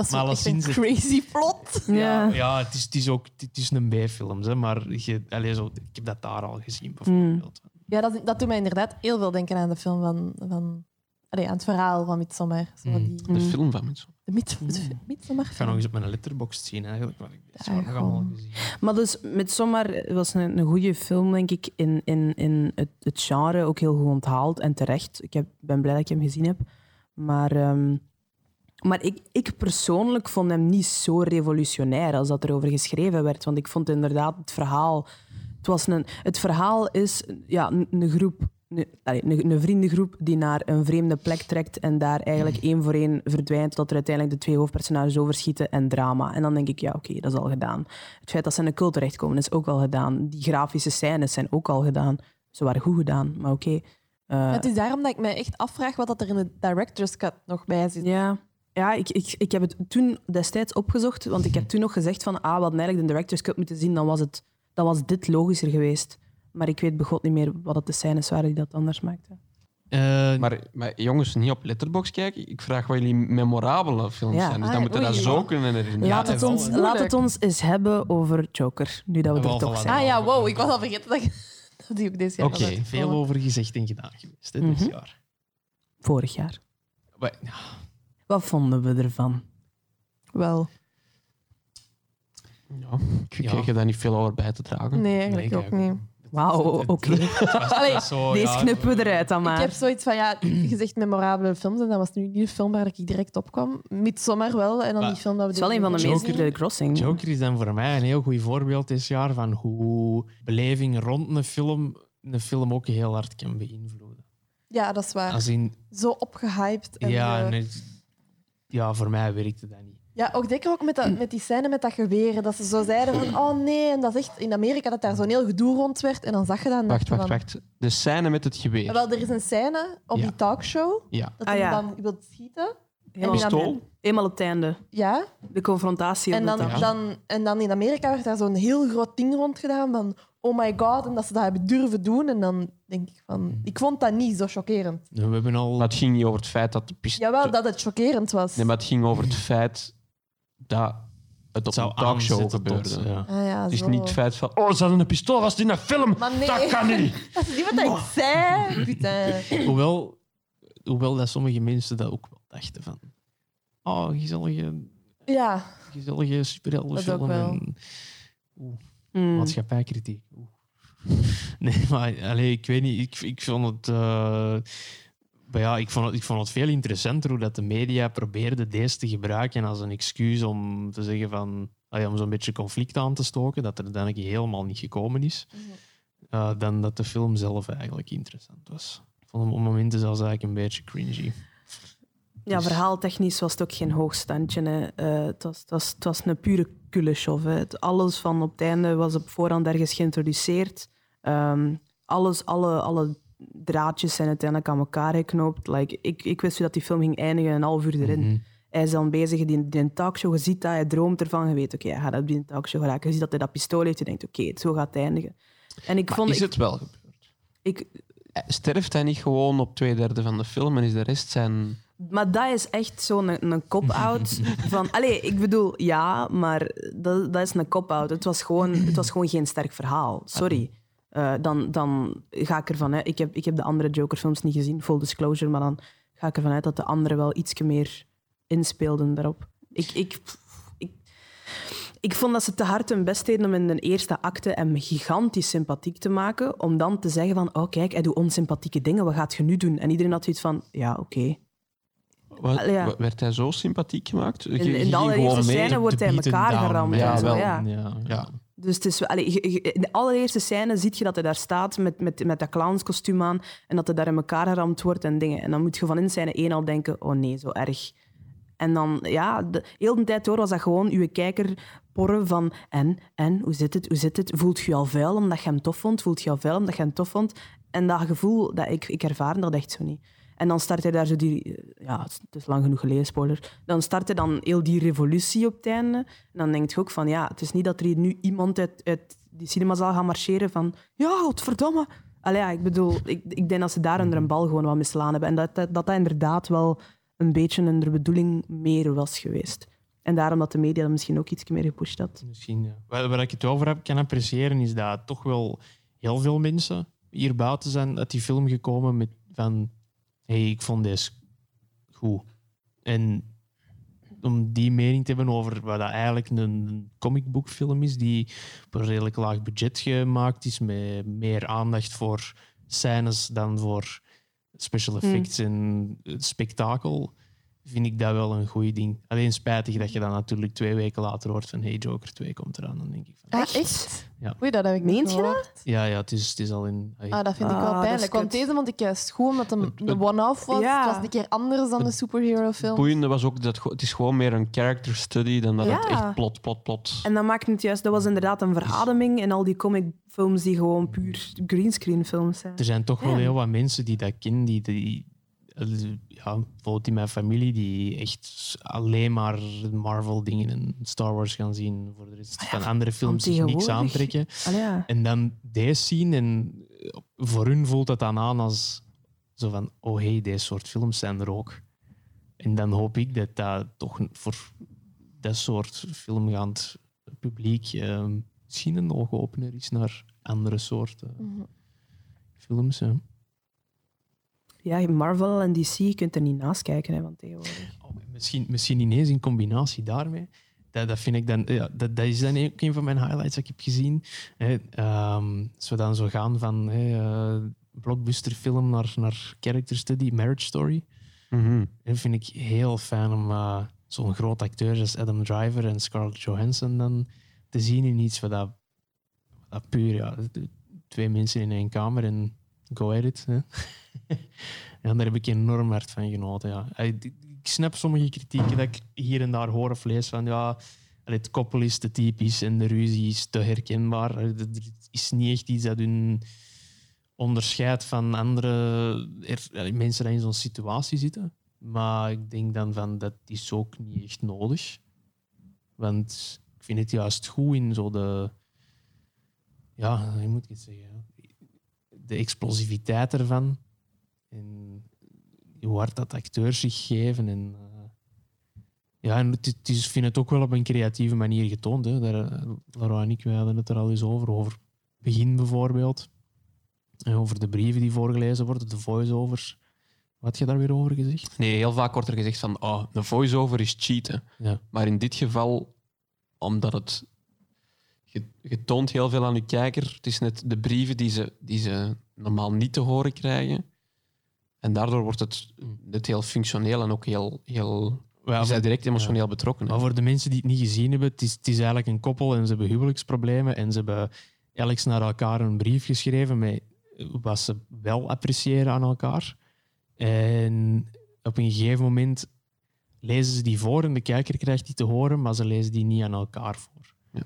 Dat is Maar wel echt een het- crazy plot. Ja, Ja. ja het, is, het is ook het is een hè, maar je, allee, zo, ik heb dat daar al gezien, bijvoorbeeld. Ja, dat, dat doet mij inderdaad heel veel denken aan de film van... van allee, aan het verhaal van Midsommar. Zo Mm. die, De Mm. film van mensen. de Mid, de Midsommar Ik ga nog eens op mijn letterbox zien, eigenlijk. Wat ik Ja, allemaal gewoon. gezien. Maar dus Midsommar was een, een goede film, denk ik, in, in, in het, het genre. Ook heel goed onthaald en terecht. Ik heb, ben blij dat ik hem gezien heb. Maar, ehm, maar ik, ik persoonlijk vond hem niet zo revolutionair als dat erover geschreven werd. Want ik vond inderdaad het verhaal... Het, was een, het verhaal is ja, een, groep... Een, een, vriendengroep die naar een vreemde plek trekt en daar eigenlijk één voor één verdwijnt, tot er uiteindelijk de twee hoofdpersonages overschieten en drama. En dan denk ik, ja, oké, dat is al gedaan. Het feit dat ze in een cult terechtkomen is ook al gedaan. Die grafische scènes zijn ook al gedaan. Ze waren goed gedaan, maar oké. Eh, Het is daarom dat ik mij echt afvraag wat dat er in de director's cut nog bij zit. Ja, ja ik, ik, ik heb het toen destijds opgezocht, want ik heb toen nog gezegd van ah, we hadden eigenlijk de director's cut moeten zien, dan was, het, dan was dit logischer geweest. Maar ik weet begot niet meer wat het de scènes waren die dat anders maakten. Eh, Maar, maar jongens, niet op Letterboxd kijken. Ik vraag wat jullie memorabele films Ja. zijn. Dus Ah, dan moeten we dat zo kunnen herinneren. laat, het ons, laat het ons eens hebben over Joker, nu dat we er toch zijn. Ah ja, wow, ik was al vergeten dat, ik, dat die ook deze jaar Oké, veel over gezegd en gedaan geweest hè, dit Mhm. jaar. Vorig jaar. Maar, ja, Wat vonden we ervan? Wel. Ja, ik Ja. kreeg je daar niet veel over bij te dragen. Nee, eigenlijk Nee, ook niet. Wauw, oké. Deze ja, knippen we eruit dan Ik maar. heb zoiets van, ja, je zegt memorabele films en dat was nu niet de film waar ik direct op kwam. Midsommar wel, en dan Maar die film dat we Het is wel een van de meest de crossing. Joker is dan voor mij een heel goed voorbeeld dit jaar van hoe beleving rond een film een film ook heel hard kan beïnvloeden. Ja, dat is waar. Als in, Zo opgehyped. En ja, en het- ja, voor mij werkte dat niet. Ja, ook zeker ook met, dat, met die scène met dat geweer. Dat ze zo zeiden van, oh nee, en dat is echt in Amerika dat daar zo'n heel gedoe rond werd. En dan zag je dat en dacht Wacht, je wacht, van... wacht. De scène met het geweer. Wel, er is een scène op Ja. die talkshow Ja. dat Ah, hij ja. dan wil schieten. Helemaal- En in Pistool? Eenmaal op het einde. Ja, De confrontatie. en op de dan, tafel. dan, en dan in Amerika werd daar zo'n heel groot ding rond gedaan van oh my god, en dat ze dat hebben durven doen. En dan denk ik van, ik vond dat niet zo chockerend. We hebben al... Maar het ging niet over het feit dat de pistool... Jawel, dat het chockerend was. Nee, maar het ging over het feit dat het op zou een talkshow tot, gebeurde. ja. Ah, ja, Het is zo. niet het feit van... Oh, ze hadden een pistool vast in een film. Maar nee. Dat kan niet. Dat is niet wat ik zei. Putain. Hoewel, hoewel dat sommige mensen dat ook wel dachten van... Oh, gezellige, Ja, gezellige Dat superheldenfilm. ook wel. En, Hmm. maatschappijkritiek. Oeh. Nee, maar allee, ik weet niet. Ik, ik vond het... eh, maar ja, ik vond het, ik vond het veel interessanter hoe dat de media probeerde deze te gebruiken als een excuus om te zeggen van... allee, om zo'n beetje conflict aan te stoken, dat er uiteindelijk helemaal niet gekomen is. eh, dan dat de film zelf eigenlijk interessant was. Ik vond hem op momenten zelfs eigenlijk een beetje cringy. Ja, Dus- verhaaltechnisch was het ook geen hoogstandje. Hè. Eh, het, was, het, was, het was een pure kuleshow. Hè. Het- Alles van op het einde was op voorhand ergens geïntroduceerd. Ehm, alles, alle, alle draadjes zijn uiteindelijk aan elkaar geknoopt. Like, ik, ik wist dat die film ging eindigen, een half uur erin. Mhm. Hij is dan bezig in die, talkshow. Je ziet dat, hij droomt ervan. Je weet, oké, hij gaat op die talkshow geraken. Je ziet dat hij dat pistool heeft. Je denkt, oké, zo gaat het eindigen. En ik Maar vond... is ik, het wel gebeurd? ik, Sterft hij niet gewoon op twee derde van de film en is de rest zijn... Maar dat is echt zo'n een, een cop-out. van, allee, ik bedoel, ja, maar dat, dat is een cop-out. Het, was gewoon- het was gewoon geen sterk verhaal. Sorry. Eh, dan, dan ga ik ervan uit... Ik heb, ik heb de andere Joker-films niet gezien, full disclosure, maar dan ga ik ervan uit dat de anderen wel iets meer inspeelden daarop. Ik, ik, ik, ik vond dat ze te hard hun best deden om in de eerste acte hem gigantisch sympathiek te maken, om dan te zeggen van, oh kijk, hij doet onsympathieke dingen, wat gaat je nu doen? En iedereen had zoiets van, ja, oké. Wat, ja. Werd hij zo sympathiek gemaakt? Je- In, de allereerste scène wordt hij in elkaar down, geramd. Ja, en zo, wel. ja. Dus het is, wel- allee, je- je- in de allereerste scène zie je dat hij daar staat met, met, met dat clownskostuum aan en dat hij daar in elkaar geramd wordt en dingen. En dan moet je van in scène één al denken, oh nee, zo erg. En dan, ja, de, heel de tijd door was dat gewoon uw kijker porren van en, en, hoe zit het, hoe zit het? Voelt je al vuil omdat je hem tof vond? Voelt je al vuil omdat je hem tof vond? En dat gevoel, dat ik, ik ervaar dat echt zo niet. En dan start hij daar zo die... Ja, het is lang genoeg geleden, spoiler. Dan start hij dan heel die revolutie op het einde. En dan denk je ook van, ja, het is niet dat er hier nu iemand uit, uit die cinemazaal gaat marcheren van... Ja, godverdomme. Allee, ja, ik bedoel, ik, ik denk dat ze daar onder een bal gewoon wat mislaan hebben. En dat dat, dat inderdaad wel een beetje een bedoeling meer was geweest. En daarom dat de media dat misschien ook iets meer gepusht had. Misschien, ja. Waar, waar ik het over heb kan appreciëren, is dat toch wel heel veel mensen hier buiten zijn uit die film gekomen met van hey, ik vond deze goed. En om die mening te hebben over wat dat eigenlijk een comicboekfilm is, die op een redelijk laag budget gemaakt is, met meer aandacht voor scènes dan voor special effects en spektakel. Vind ik dat wel een goed ding. Alleen spijtig dat je dan natuurlijk twee weken later hoort van hey, Joker 2 komt eraan. Dan denk ik van, Ah, echt? Ja. Oei, dat heb ik niet gehoord. ja, ja het, is, het is al in... ai, Ah, dat vind ik Ah, wel is pijnlijk. Want deze vond ik juist goed, omdat het een een one-off was. Ja. Het was een keer anders dan de superhero film. Het boeiende was ook dat het, is gewoon meer een character study dan dat het echt plot, plot, plot. En dat maakt het juist, dat was inderdaad een verademing in al die comicfilms die gewoon puur greenscreen films zijn. Er zijn toch wel heel wat mensen die dat kennen, die, die ja, bijvoorbeeld in mijn familie, die echt alleen maar Marvel-dingen en Star Wars gaan zien. Voor de rest van andere films zich niks aantrekken. Allee, ja. En dan deze zien en voor hun voelt dat dan aan als zo van, oh hey, deze soort films zijn er ook. En dan hoop ik dat dat toch voor dat soort filmgaand publiek eh, misschien een oogopener is naar andere soorten Mhm. films. Hè. Ja, Marvel en DC, je kunt er niet naast kijken hè, van tegenwoordig. Oh, misschien, misschien ineens in combinatie daarmee. Dat, dat vind ik dan, ja, dat, dat is dan ook een van mijn highlights dat ik heb gezien. Hè, ehm, als we dan zo gaan van hè, eh, blockbusterfilm naar, naar character study, Marriage Story. Mhm. Dat vind ik heel fijn om eh, zo'n groot acteur als Adam Driver en Scarlett Johansson dan te zien in iets wat dat, wat dat puur, ja, twee mensen in één kamer en go at it. Hè. en daar heb ik enorm hard van genoten. Ja. Ik snap sommige kritieken dat ik hier en daar hoor of lees van ja, het koppel is te typisch en de ruzie is te herkenbaar. Er is niet echt iets dat hun onderscheidt van andere er, mensen die in zo'n situatie zitten. Maar ik denk dan van dat is ook niet echt nodig. Want ik vind het juist goed in zo de. Ja, hoe moet het zeggen? De explosiviteit ervan. En hoe hard dat acteurs zich geven. En, eh, ja, en het, het is, vind het ook wel op een creatieve manier getoond. Hè. Daar, eh, Laura en ik wij hadden het er al eens over. Over begin bijvoorbeeld. En over de brieven die voorgelezen worden, de voice-overs. Wat had je daar weer over gezegd? Nee, heel vaak wordt er gezegd van oh, een voice-over is cheaten. Ja. Maar in dit geval, omdat het... Je, je toont heel veel aan je kijker. Het is net de brieven die ze, die ze normaal niet te horen krijgen. En daardoor wordt het, het heel functioneel en ook heel... heel Ja, bent direct emotioneel betrokken. hè. Maar voor de mensen die het niet gezien hebben, het is, het is eigenlijk een koppel en ze hebben huwelijksproblemen en ze hebben elk naar elkaar een brief geschreven met wat ze wel appreciëren aan elkaar. En op een gegeven moment lezen ze die voor en de kijker krijgt die te horen, maar ze lezen die niet aan elkaar voor. Ja.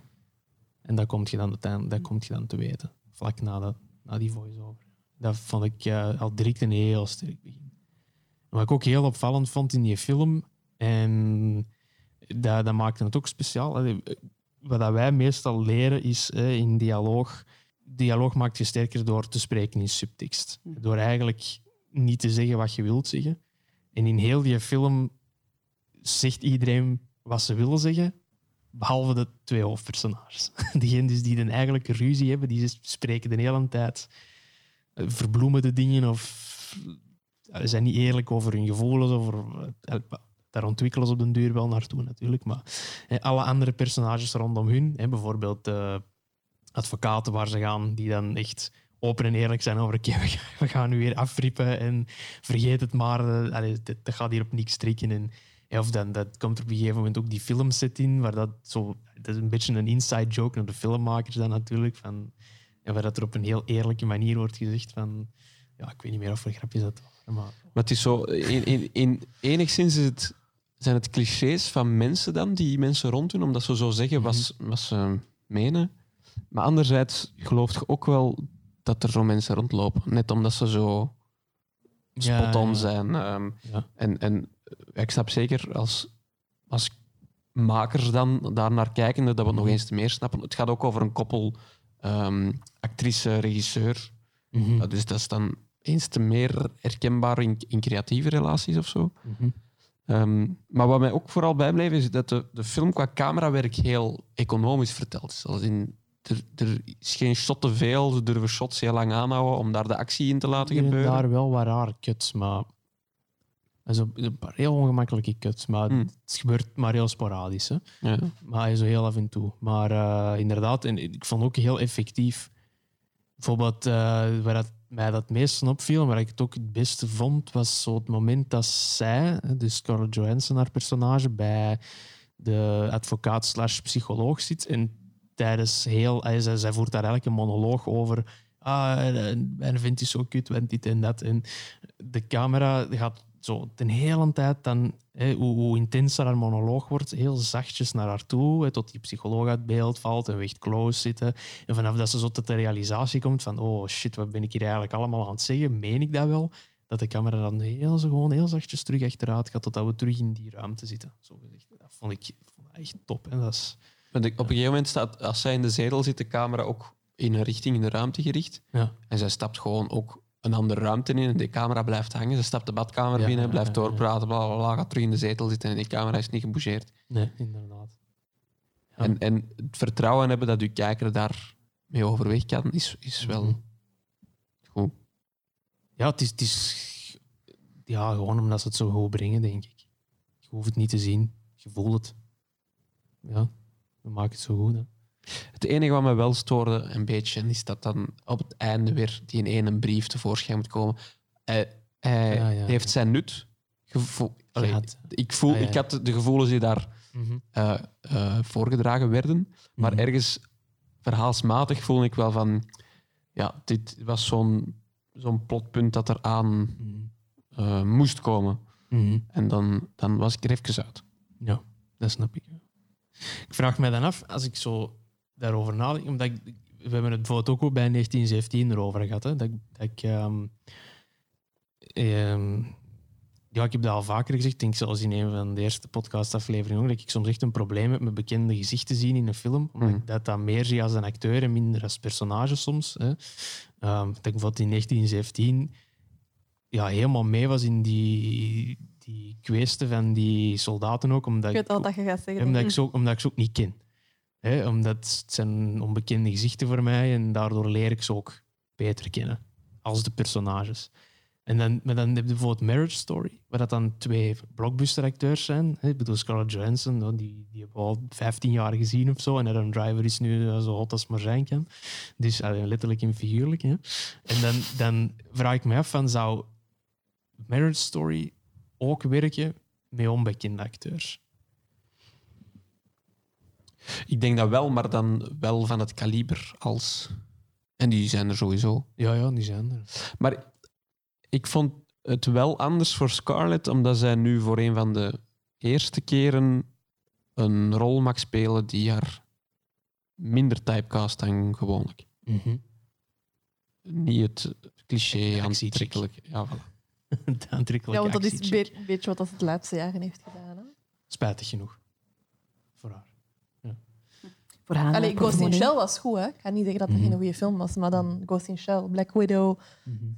En dat komt je dan, dat komt je dan te weten, vlak na, dat, na die voice-over. Dat vond ik al direct een heel sterk begin. Wat ik ook heel opvallend vond in die film, en dat, dat maakte het ook speciaal. Allee, Wat wij meestal leren is eh, in dialoog. Dialoog maakt je sterker door te spreken in subtekst. Door eigenlijk niet te zeggen wat je wilt zeggen. En in heel die film zegt iedereen wat ze willen zeggen, behalve de twee hoofdpersonages. Diegenen dus die een eigenlijke ruzie hebben, die spreken de hele tijd verbloemen de dingen of eh, zijn niet eerlijk over hun gevoelens. Over, eh, daar ontwikkelen ze op den duur wel naartoe natuurlijk. Maar eh, alle andere personages rondom hun, bijvoorbeeld advocaten waar ze gaan, die dan echt open en eerlijk zijn over oké, we gaan- nu weer afrippen en vergeet het maar, eh, dat, gaat hier op niks strikken. En, of dan dat komt er op een gegeven moment ook die filmset in, waar dat zo, dat is een beetje een inside joke naar de filmmakers dan natuurlijk, van, ja, waar dat er op een heel eerlijke manier wordt gezegd van, ja, ik weet niet meer of er grapjes dat maar Maar het is zo... In, in, in, enigszins is het, zijn het clichés van mensen dan, die mensen ronddoen, omdat ze zo zeggen wat, ze- wat ze menen. Maar anderzijds geloof je ook wel dat er zo mensen rondlopen. Net omdat ze zo spot-on ja. zijn. ehm, Ja. En, en eh, ik snap zeker als, als makers dan daar naar kijken, dat we het nog eens te meer snappen. Het gaat ook over een koppel ehm, actrice, regisseur. Mhm. Ja, dus dat is dan eens te meer herkenbaar in, in creatieve relaties of zo. Mhm. Ehm, maar wat mij ook vooral bijbleef, is dat de, de film qua camerawerk heel economisch verteld is. Als in, er, er is geen shot te veel, ze durven shots heel lang aanhouden om daar de actie in te laten gebeuren. daar wel wat raar cuts, maar... Een, paar heel ongemakkelijke cuts, maar Hmm. het gebeurt maar heel sporadisch. Hè. Ja. Maar zo heel af en toe. Maar eh, inderdaad, en ik vond ook heel effectief. Bijvoorbeeld, eh, waar mij dat meest opviel, maar ik het ook het beste vond, was zo het moment dat zij, dus Scarlett Johansson, haar personage, bij de advocaat slash psycholoog zit. En tijdens heel... eh, Zij, zij voert daar eigenlijk een monoloog over. Ah, en en vindt hij zo kut, want dit en dat. En de camera gaat zo de hele tijd dan... hoe, hoe intenser haar monoloog wordt, heel zachtjes naar haar toe, tot die psycholoog uit beeld valt en we echt close zitten. En vanaf dat ze zo tot de realisatie komt van oh shit, wat ben ik hier eigenlijk allemaal aan het zeggen? Meen ik dat wel? Dat de camera dan heel, zo gewoon heel zachtjes terug achteruit gaat totdat we terug in die ruimte zitten. Zo gezegd. Dat vond ik, vond ik echt top. En dat is, Want Op een gegeven moment staat, als zij in de zetel zit, de camera ook in een richting in de ruimte gericht. ja. En zij stapt gewoon ook een andere ruimte in en die camera blijft hangen. Ze stapt de badkamer Ja, binnen, blijft doorpraten, bla, bla, bla, gaat terug in de zetel zitten en die camera is niet gebougeerd. Nee, inderdaad. Ja. En, en het vertrouwen hebben dat uw kijker daar mee overweg kan, is, is wel Mhm. goed. Ja, het is, het is ja, gewoon omdat ze het zo goed brengen, denk ik. Je hoeft het niet te zien, je voelt het. Ja, we maken het zo goed. Hè. Het enige wat me wel stoorde een beetje, is dat dan op het einde weer die in één brief tevoorschijn moet komen. Hij, hij Ja, ja, heeft zijn nut. Allee, ik, voel, Ah, ik had de gevoelens die daar eh, eh, voorgedragen werden. Maar Mhm. ergens verhaalsmatig voel ik wel van... Ja, dit was zo'n zo'n plotpunt dat er aan Mhm. eh, moest komen. Mhm. En dan, dan was ik er even uit. Ja, dat snap ik. Ik vraag mij dan af, als ik zo daarover nadenk, omdat ik, we hebben het bijvoorbeeld ook bij 1917 erover gehad, hè, dat, ik- dat ik... ehm, ehm, ja, ik heb dat al vaker gezegd, ik denk zelfs in een van de eerste podcastafleveringen ook, dat ik soms echt een probleem heb met bekende gezichten zien in een film, omdat Mhm. ik dat dan meer zie als een acteur en minder als personage soms. Hè. Ehm, dat ik bijvoorbeeld in 1917 ja, helemaal mee was in die, die kweesten van die soldaten ook, omdat Ik weet al dat je gaat zeggen. omdat ik, ze, ook- omdat ik ze ook niet ken. Hè, omdat het zijn onbekende gezichten voor mij en daardoor leer ik ze ook beter kennen als de personages. En dan, maar dan heb je bijvoorbeeld Marriage Story, waar dat dan twee blockbuster-acteurs zijn. Ik bedoel, Scarlett Johansson, nou, die, die hebben we al 15 jaar gezien of zo. En Adam Driver is nu eh, zo hot als maar zijn kan. Dus eh, letterlijk en figuurlijk. Hè. En dan, dan vraag ik me af, van, zou Marriage Story ook werken met onbekende acteurs? Ik denk dat wel, maar dan wel van het kaliber als... En die zijn er sowieso. Ja, ja, die zijn er. Maar ik vond het wel anders voor Scarlett, omdat zij nu voor een van de eerste keren een rol mag spelen die haar minder typecast dan gewoonlijk. Mhm. Niet het cliché aantrekkelijk. Ja, voilà. de aantrekkelijke Ja, want dat is een beetje wat dat de laatste jaren heeft gedaan. Hè? Spijtig genoeg. Voor haar. Allee, Ghost in. Shell was goed, hè? Ik ga niet zeggen dat het Mhm. geen goede film was, maar dan Ghost in Shell, Black Widow,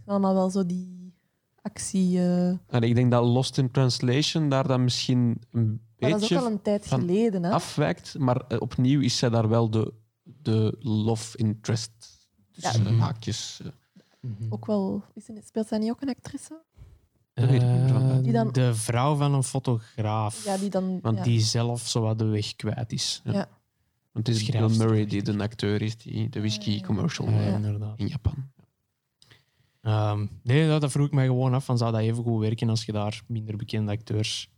allemaal wel zo die actie. eh, En ik denk dat Lost in Translation daar dan misschien een Maar dat is ook beetje al een tijd geleden. Hè? afwijkt. Maar eh, opnieuw is zij daar wel de, de love interest. Dus Ja. eh, Mhm. haakjes. Mhm. Ook wel, is speelt zij niet ook een actrice? Eh, Die dan- De vrouw van een fotograaf. Ja, die dan. Want ja. Die zelf zo wat de weg kwijt is. Ja. Ja. Want het is Bill Murray die de acteur is die de whisky commercial Ja, inderdaad. in Japan. Ehm, nee, dat, dat vroeg ik mij gewoon af. Van, zou dat even goed werken als je daar minder bekende acteurs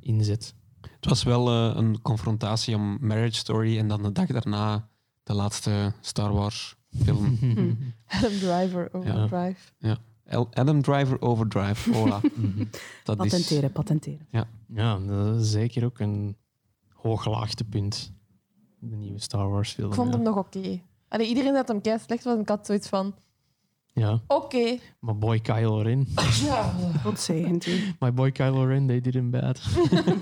in zet? Het was wel eh, een confrontatie om Marriage Story en dan de dag daarna de laatste Star Wars film. Adam Driver, Overdrive. El- Adam Driver Overdrive. Dat is, Patenteren, patenteren. ja, dat is zeker ook een hoog laagtepunt. De nieuwe Star Wars film. Ik vond ja. hem nog oké. Iedereen dat hem kei slecht was ik had zoiets van: Ja, oké. maar boy Kylo Ren. Ja. God zegent u. My boy Kylo Ren, they did him bad.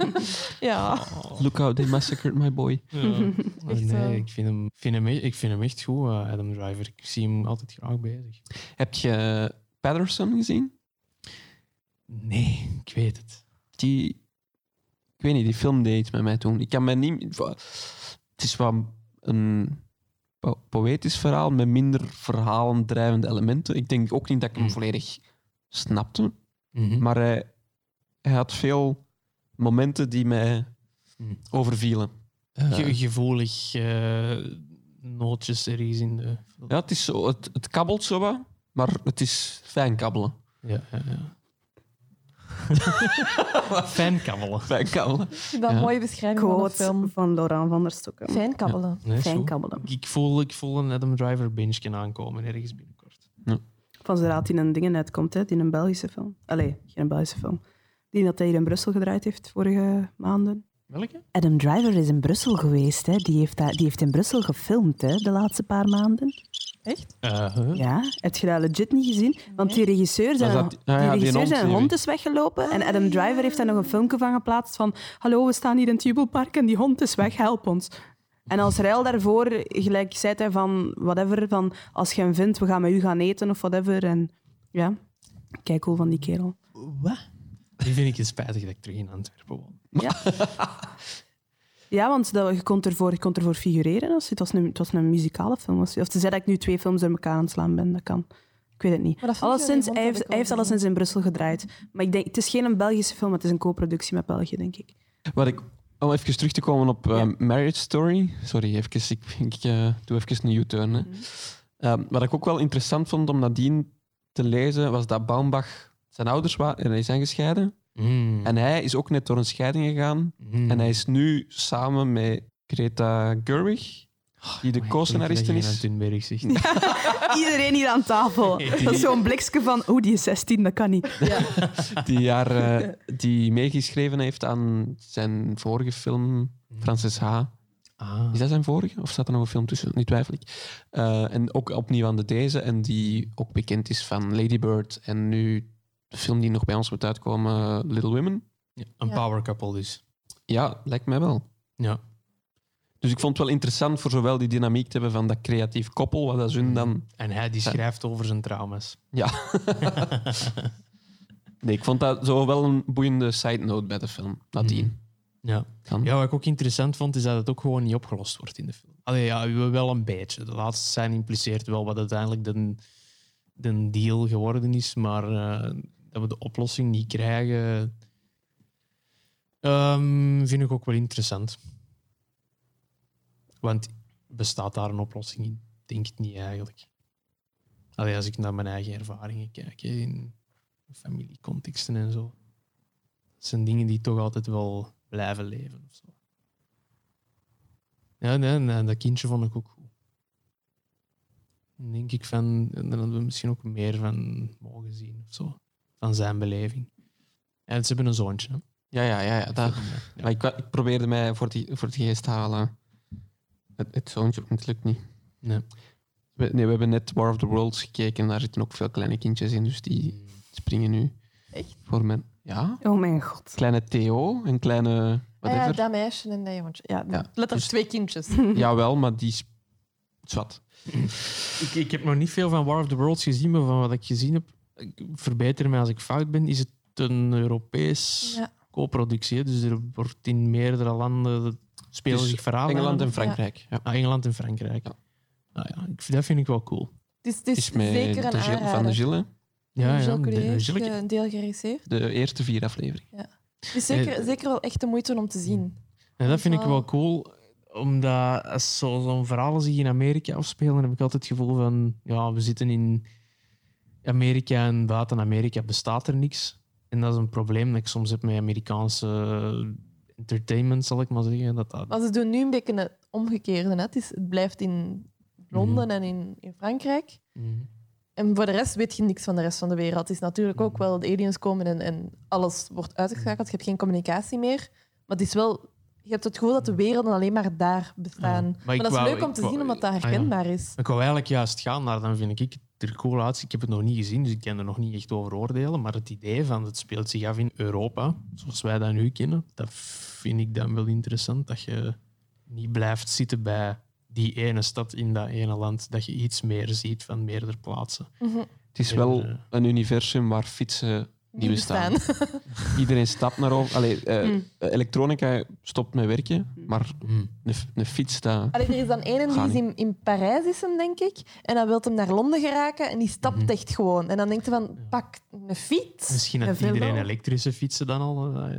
ja. Look how they massacred my boy. Ja. Echt wel. nee, ik vind, hem, vind hem, e- ik vind hem echt goed, eh, Adam Driver. Ik zie hem altijd graag bezig. Heb je Patterson gezien? Nee, ik weet het. Die, ik weet niet, die film deed iets met mij toen. Ik kan me niet... Het is wel een po- poëtisch verhaal met minder verhalendrijvende elementen. Ik denk ook niet dat ik hem Mm. volledig snapte. Mhm. Maar hij, hij had veel momenten die mij Mm. overvielen. Eh, Ge- gevoelig eh, nootjes ergens in de ja, het, is zo, het, het kabbelt zo wat. maar het is fijn kabbelen. Ja, ja, ja. Fijn kabbelen. Dat een mooie beschrijving van de film. van Laurent van der Stokken. Fijn kabbelen. Nee, zo. Ik voel, ik voel een Adam Driver benchje aankomen ergens binnenkort. Van zodra het in een dingen uitkomt, hè, in een Belgische film. Allee, geen Belgische film. Die dat hij hier in Brussel gedraaid heeft vorige maanden. Welke? Adam Driver is in Brussel geweest. Hè. Die, heeft die heeft in Brussel gefilmd hè, de laatste paar maanden. Echt? Uh, huh? Ja, heb je dat legit niet gezien? Want die regisseur, zijn, dat die ah ja, die regisseur hond, zijn hond is weggelopen. En Adam Driver heeft daar nog een filmpje van geplaatst van hallo, we staan hier in het jubelpark en die hond is weg, help ons. En als ruil daarvoor, gelijk zei hij van whatever, van als je hem vindt, we gaan met u gaan eten of whatever. En ja, kijk cool van die kerel. Wat? Die vind ik het spijtig dat ik terug in Antwerpen woon. Ja, ja want dat, je, kon ervoor, je kon ervoor figureren. Als, het, was een, het was een muzikale film. Of te zeggen dat ik nu twee films door elkaar aan het slaan ben, dat kan. Ik weet het niet. Alleszins, hij heeft, hij heeft alleszins in Brussel gedraaid. Maar ik denk, het is geen een Belgische film, het is een co-productie met België, denk ik. Wat ik, om even terug te komen op eh, Ja. Marriage Story. Sorry, even, ik, ik eh, doe even een U-turn. Mhm. Ehm, wat ik ook wel interessant vond om nadien te lezen, was dat Baumbach zijn ouders wa- en hij zijn gescheiden. Mm. En hij is ook net door een scheiding gegaan. Mm. En hij is nu samen met Greta Gerwig, die de Maar co-scenariste is. zegt. Iedereen hier aan tafel. Dat is zo'n blikske van, oh, die is 16, dat kan niet. Die, haar, eh, die meegeschreven heeft aan zijn vorige film, Frances H. Ah. Is dat zijn vorige? Of staat er nog een film tussen? Nu twijfel ik. Eh, en ook opnieuw aan de deze. En die ook bekend is van Lady Bird. En nu de film die nog bij ons moet uitkomen, Little Women. Ja, een Ja. power couple dus. Ja, lijkt mij wel. Ja. Dus ik vond het wel interessant voor zowel die dynamiek te hebben van dat creatief koppel, wat dat Mm. hun dan... En hij die schrijft over zijn trauma's. Ja. nee, ik vond dat zo wel een boeiende side note bij de film, nadien. Ja. Dan. ja, wat ik ook interessant vond, is dat het ook gewoon niet opgelost wordt in de film. Allee, ja, wel een beetje. De laatste scène impliceert wel wat uiteindelijk de, de deal geworden is, maar eh, dat we de oplossing niet krijgen, ehm, vind ik ook wel interessant. Want bestaat daar een oplossing in? Denk ik niet eigenlijk. Allee, als ik naar mijn eigen ervaringen kijk, in familiecontexten en zo. Dat zijn dingen die toch altijd wel blijven leven. Of zo. Ja, nee, nee, dat kindje vond ik ook denk ik van, dan hadden we misschien ook meer van mogen zien of zo. Van zijn beleving. En ze hebben een zoontje. hè. Ja, ja, ja. ja, dat, Ja. Maar ik, ik probeerde mij voor, die, voor het geest te halen. Het, het zoontje, het lukt niet. Nee. We, nee, we hebben net War of the Worlds gekeken en daar zitten ook veel kleine kindjes in, dus die springen nu. Echt? Voor mijn... Ja, Oh mijn god. kleine Theo, een kleine... Ah ja, dat meisje en dat jongetje. Ja, Ja, letterlijk dus- twee kindjes. Jawel, maar die. Zwat. Ik, ik heb nog niet veel van War of the Worlds gezien, maar van wat ik gezien heb, ik verbeter me als ik fout ben, is het een Europees Ja. co-productie. Dus er wordt in meerdere landen spelen Dus zich verhalen. Engeland en. Frankrijk. Ja. Ah, Engeland en Frankrijk. Ja. Nou ja, ik, dat vind ik wel cool. Is, het is, is met zeker een de Gilles- van de Gilles, Ja, ja, Gilles de- Gilles- eh, een deel geregisseerd. de eerste vier afleveringen. Het is zeker, zeker wel echt de moeite om te zien. En dat vind ik wel cool, omdat als zo- zo'n verhalen zich in Amerika afspelen, heb ik altijd het gevoel van, ja, we zitten in Amerika en buiten Amerika bestaat er niks. En dat is een probleem dat ik soms heb met Amerikaanse entertainment, zal ik maar zeggen. Dat dat... Maar ze doen nu een beetje het omgekeerde. Hè. Het, is, het blijft in Londen en in, in Frankrijk. Mhm. En voor de rest weet je niks van de rest van de wereld. Het is natuurlijk ook wel de aliens komen en, en alles wordt uitgeschakeld. Je hebt geen communicatie meer. Maar het is wel... Je hebt het gevoel dat de werelden alleen maar daar bestaan. Ja. Maar, dat is wou- leuk om te wou- zien, omdat dat Ah, ja. herkenbaar is. Ik wou eigenlijk juist gaan naar, dan vind ik het er cool uit. Ik heb het nog niet gezien, dus ik kan er nog niet echt over oordelen. Maar het idee van het speelt zich af in Europa, zoals wij dat nu kennen, dat vind ik dan wel interessant. Dat je niet blijft zitten bij die ene stad in dat ene land. Dat je iets meer ziet van meerdere plaatsen. Mhm. Het is En, wel eh, een universum waar fietsen niet Die bestaan. Iedereen stapt naar over. Allee, eh, Mm. Elektronica stopt met werken, maar Hmm. een, een fiets. Allee, er is dan ene die is in, in Parijs, is hem, denk ik. En dan wil hem naar Londen geraken en die stapt Mhm. echt gewoon. En dan denkt hij van, pak een fiets. Misschien veel iedereen elektrische fietsen dan al. eh.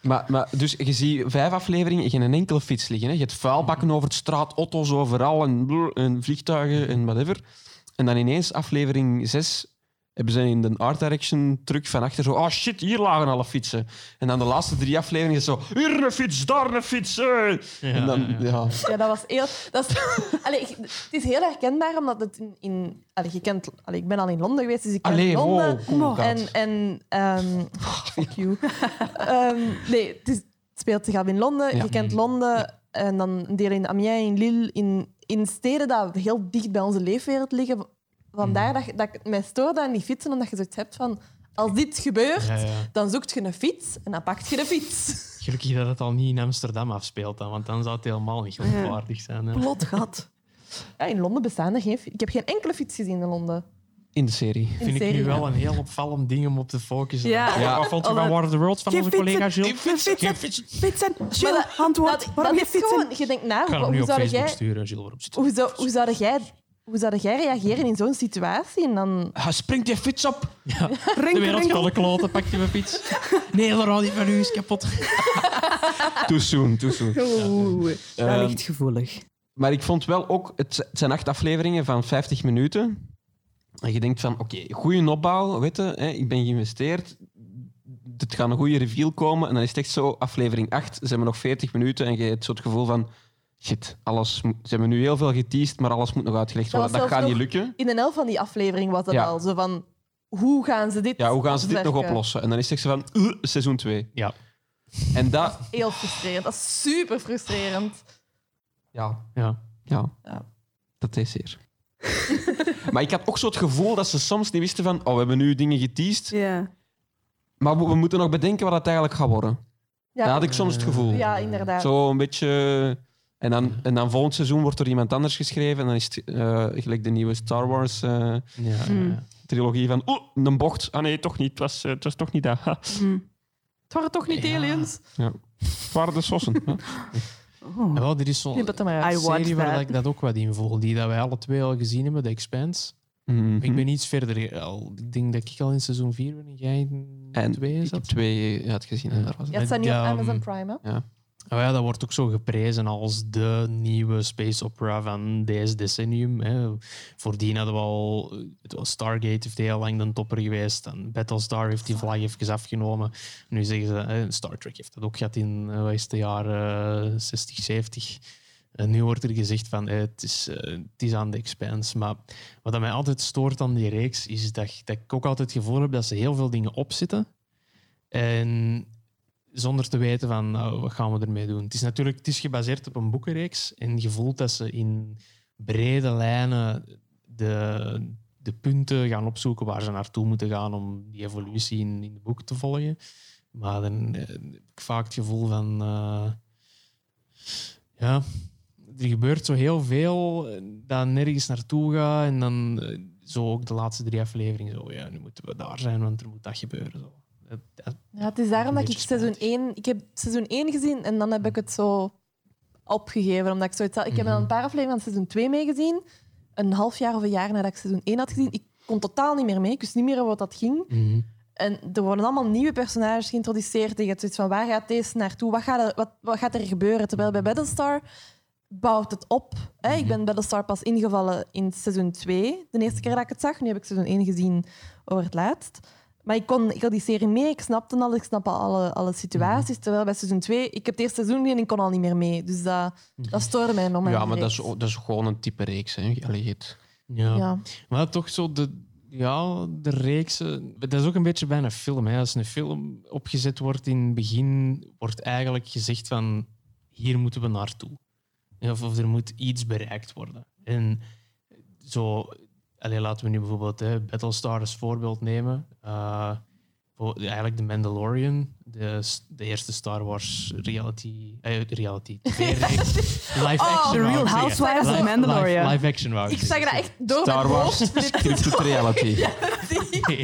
Maar, maar, dus je ziet vijf afleveringen, geen enkele fiets liggen. Hè. Je hebt vuilbakken over het straat, auto's overal en, en vliegtuigen en whatever. En dan ineens, aflevering 6, hebben ze in de art direction truck van achter zo... Oh shit, hier lagen alle fietsen. En dan de laatste drie afleveringen is zo... Hier een fiets, daar een fiets. eh. en dan, ja. ja. Ja, dat was heel... Dat is, allee, ik- het is heel herkenbaar, omdat het in... in allee, je kent, allee, ik ben al in Londen geweest, dus ik ken Allee, Londen. wow, en, en ehm, fuck you. Ehm, nee, het, is, het speelt zich af in Londen. Ja. Je kent Londen en dan een deel in Amiens, in Lille, in, in steden die heel dicht bij onze leefwereld liggen. Vandaar dat, dat ik mij stoorde aan die fietsen, omdat je zoiets hebt van... Als dit gebeurt, Ja, ja. dan zoekt je een fiets en dan pakt je de fiets. Gelukkig dat het al niet in Amsterdam afspeelt, dan, want dan zou het helemaal niet geloofwaardig zijn. Hè. Plot gat. Ja, in Londen bestaan er geen... fi- Ik heb geen enkele fiets gezien in Londen. In de serie. In vind ik serie, nu wel een heel opvallend ding om op te focussen. Ja. Ja. Wat vond je van War of the Worlds van Geen onze collega fietsen. Gilles? Geen fietsen. Fietsen. Jules, antwoord. Dat, Waarom dat geen is fietsen? gewoon... Je denkt na, Ik ga hem hoe, nu hoe op zou Facebook jij... sturen. Hoe zou, hoe, zou jij, hoe zou jij reageren in zo'n situatie? En dan... Springt je fiets op. De Rinkel, wereld de kloten, pak je mijn fiets. Nee, de radio van u is kapot. Too soon, too soon. Oeh, dat Ehm, ligt gevoelig. Maar ik vond wel ook, het het zijn acht afleveringen van 50 minuten. En je denkt van, oké, goede opbouw, weet je, hè, ik ben geïnvesteerd. Het gaat een goede reveal komen. En dan is het echt zo, aflevering 8, ze hebben nog 40 minuten. En je hebt zo het gevoel van, shit, alles ze hebben nu heel veel geteased, maar alles moet nog uitgelegd Dat worden. Dat gaat niet lukken. In een elf van die aflevering was dat Ja. al zo van... Hoe gaan ze dit Ja, hoe gaan ze dit nog oplossen? En dan is het van, uh, seizoen 2. Ja. En dat, Heel frustrerend. Dat is super frustrerend. ja, Ja. ja, Ja. dat is zeer. maar ik had ook zo het gevoel dat ze soms niet wisten van, oh, we hebben nu dingen geteased. Ja. Maar we, we moeten nog bedenken wat het eigenlijk gaat worden. Ja, Dat had ik soms het gevoel. ja inderdaad. Zo een beetje... En dan, en dan volgend seizoen wordt er iemand anders geschreven. En dan is het eh, gelijk de nieuwe Star Wars eh, Ja, ja. trilogie van... Oeh, een bocht. Ah nee, toch niet. Het was, eh, het was toch niet dat. Ha. Hm. Het waren toch niet Ja. aliens? Het waren de sossen. Oh. Ja, wel, er is zo'n er serie waar that. ik dat ook wat in volg, die dat wij alle twee al gezien hebben, The Expanse. Mhm. Ik ben iets verder. Al, ik denk dat ik al in seizoen 4 ben en jij in En 2 ik heb zat. twee eh, uitgezien. En daar was het. Ja, het staat nu op Ja, Amazon um, Prime. Hè? Oh ja, dat wordt ook zo geprezen als de nieuwe space opera van deze decennium. Hè. Voordien hadden we al... Stargate heeft heel lang de topper geweest. En Battlestar heeft die vlag even afgenomen. Nu zeggen ze... Hè, Star Trek heeft dat ook gehad in eh, wat is de jaren eh, 60, 70. En nu wordt er gezegd van eh, het, is, eh, het is aan de expanse. Maar wat mij altijd stoort aan die reeks, is dat, dat ik ook altijd het gevoel heb dat ze heel veel dingen opzetten. En zonder te weten van nou, wat gaan we ermee doen. Het is natuurlijk het is gebaseerd op een boekenreeks en je voelt dat ze in brede lijnen de, de punten gaan opzoeken waar ze naartoe moeten gaan om die evolutie in, in de boek te volgen. Maar dan eh, heb ik vaak het gevoel van eh, ja, er gebeurt zo heel veel dat nergens naartoe gaat en dan eh, zo ook de laatste drie afleveringen zo ja, nu moeten we daar zijn, want er moet dat gebeuren. Zo. Ja, het is daarom dat ik seizoen spijtig. 1... Ik heb seizoen 1 gezien en dan heb ik het zo opgegeven. Omdat ik zoiets had. Ik heb dan Mhm. een paar afleveringen van seizoen 2 meegezien. Een half jaar of een jaar nadat ik seizoen 1 had gezien. Ik kon totaal niet meer mee. Ik wist niet meer over wat dat ging. Mhm. En er worden allemaal nieuwe personages geïntroduceerd. Je hebt zoiets van, waar gaat deze naartoe? Wat gaat er, wat, wat gaat er gebeuren? Terwijl bij Battlestar bouwt het op. Hè? Ik ben Battlestar pas ingevallen in seizoen 2. De eerste keer dat ik het zag. Nu heb ik seizoen 1 gezien over het laatst. Maar ik kon ik had die serie mee. Ik snapte al. Ik snap alle, alle situaties. Terwijl bij seizoen 2... Ik heb het eerste seizoen en ik kon al niet meer mee. Dus dat, dat stoorde mij aan Ja, maar dat is, dat is gewoon een type reeks. Hè. Allee, het- Ja. Ja. Maar toch zo de, ja, de reeksen. Dat is ook een beetje bij een film. Hè. Als een film opgezet wordt in het begin, wordt eigenlijk gezegd van hier moeten we naartoe. Of, of er moet iets bereikt worden. En zo, allee, laten we nu bijvoorbeeld hè, Battlestar als voorbeeld nemen. Eh, voor- eigenlijk de Mandalorian, de, de eerste Star Wars reality, eh, reality. Live Oh, action. The Real. Housewives of Live- Mandalorian. Live, live action wou ik Ik zag dat echt door Star Wars scripted reality.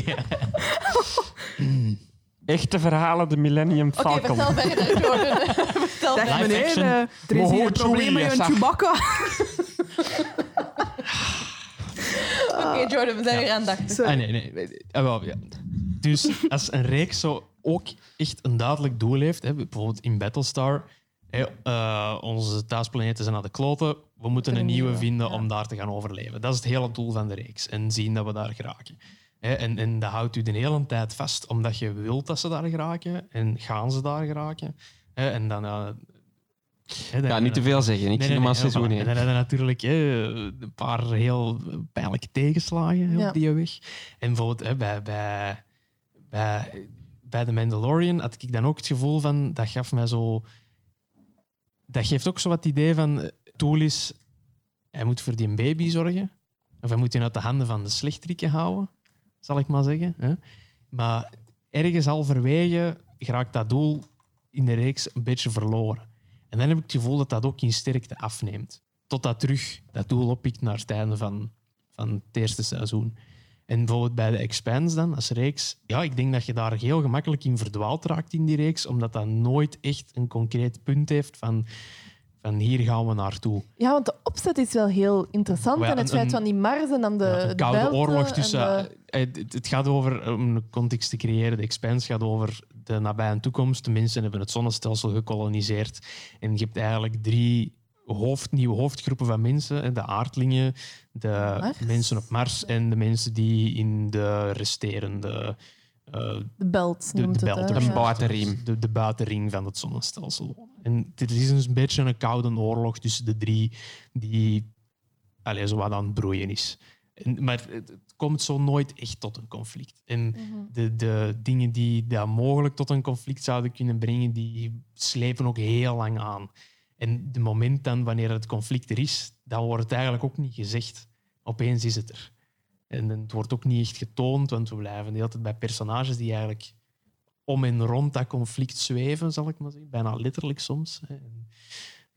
Ja. Echte verhalen, de Millennium Oké, Falcon. vertel verder, Jordan. vertel verder. Meneer, eh, er is hier een probleem met Chewbacca. Oké, Jordan, we zijn weer aandachtig. Ah, nee, nee. Ah, wel, ja. Dus als een reeks zo ook echt een duidelijk doel heeft, hè, bijvoorbeeld in Battlestar, hè, eh, onze thuisplaneten zijn naar de kloten, we moeten er een een nieuwe nieuwe, vinden ja. om daar te gaan overleven. Dat is het hele doel van de reeks. En zien dat we daar geraken. Hè, en, en dat houdt u de hele tijd vast, omdat je wilt dat ze daar geraken. En gaan ze daar geraken. Hè, en dan... eh, dan- Ja, niet te veel zeggen. Ik zie hem aan nee, seizoen voilà. En dan hebben we natuurlijk hè, een paar heel pijnlijke tegenslagen Ja. op die weg. En bijvoorbeeld hè, bij, bij, bij, bij The Mandalorian had ik dan ook het gevoel van... Dat gaf mij zo... Dat geeft ook zo wat het idee van... eh, Tool is... Hij moet voor die baby zorgen. Of hij moet die uit de handen van de slechterikken houden. Zal ik maar zeggen. Hè? Maar ergens halverwege geraakt dat doel in de reeks een beetje verloren. En dan heb ik het gevoel dat dat ook in sterkte afneemt. Totdat terug dat doel oppikt naar het einde van, van het eerste seizoen. En bijvoorbeeld bij de Expanse dan, als reeks, ja, ik denk dat je daar heel gemakkelijk in verdwaald raakt in die reeks, omdat dat nooit echt een concreet punt heeft van, van hier gaan we naartoe. Ja, want de opzet is wel heel interessant. Ja, en het een- feit van die Mars en dan de, Ja, een koude oorlog en tussen. de- eh, het, het gaat over, om een context te creëren, de Expanse gaat over de nabije toekomst. De mensen hebben het zonnestelsel gekoloniseerd. En je hebt eigenlijk drie hoofd, nieuwe hoofdgroepen van mensen. hè. De aardlingen, de Mars? mensen op Mars en de mensen die in de resterende... eh, de belt de, noemt de het. belt. De Ja. buitenriem. De, de buitenring van het zonnestelsel. wonen. En er is dus een beetje een koude oorlog tussen de drie die allez, zo wat aan het broeien is. En, maar het, het komt zo nooit echt tot een conflict. En Mhm. de, de dingen die dat mogelijk tot een conflict zouden kunnen brengen, die slepen ook heel lang aan. En de moment dan, wanneer het conflict er is, dan wordt het eigenlijk ook niet gezegd. Opeens is het er. En het wordt ook niet echt getoond, want we blijven de hele tijd bij personages die eigenlijk om en rond dat conflict zweven, zal ik maar zeggen. Bijna letterlijk soms. En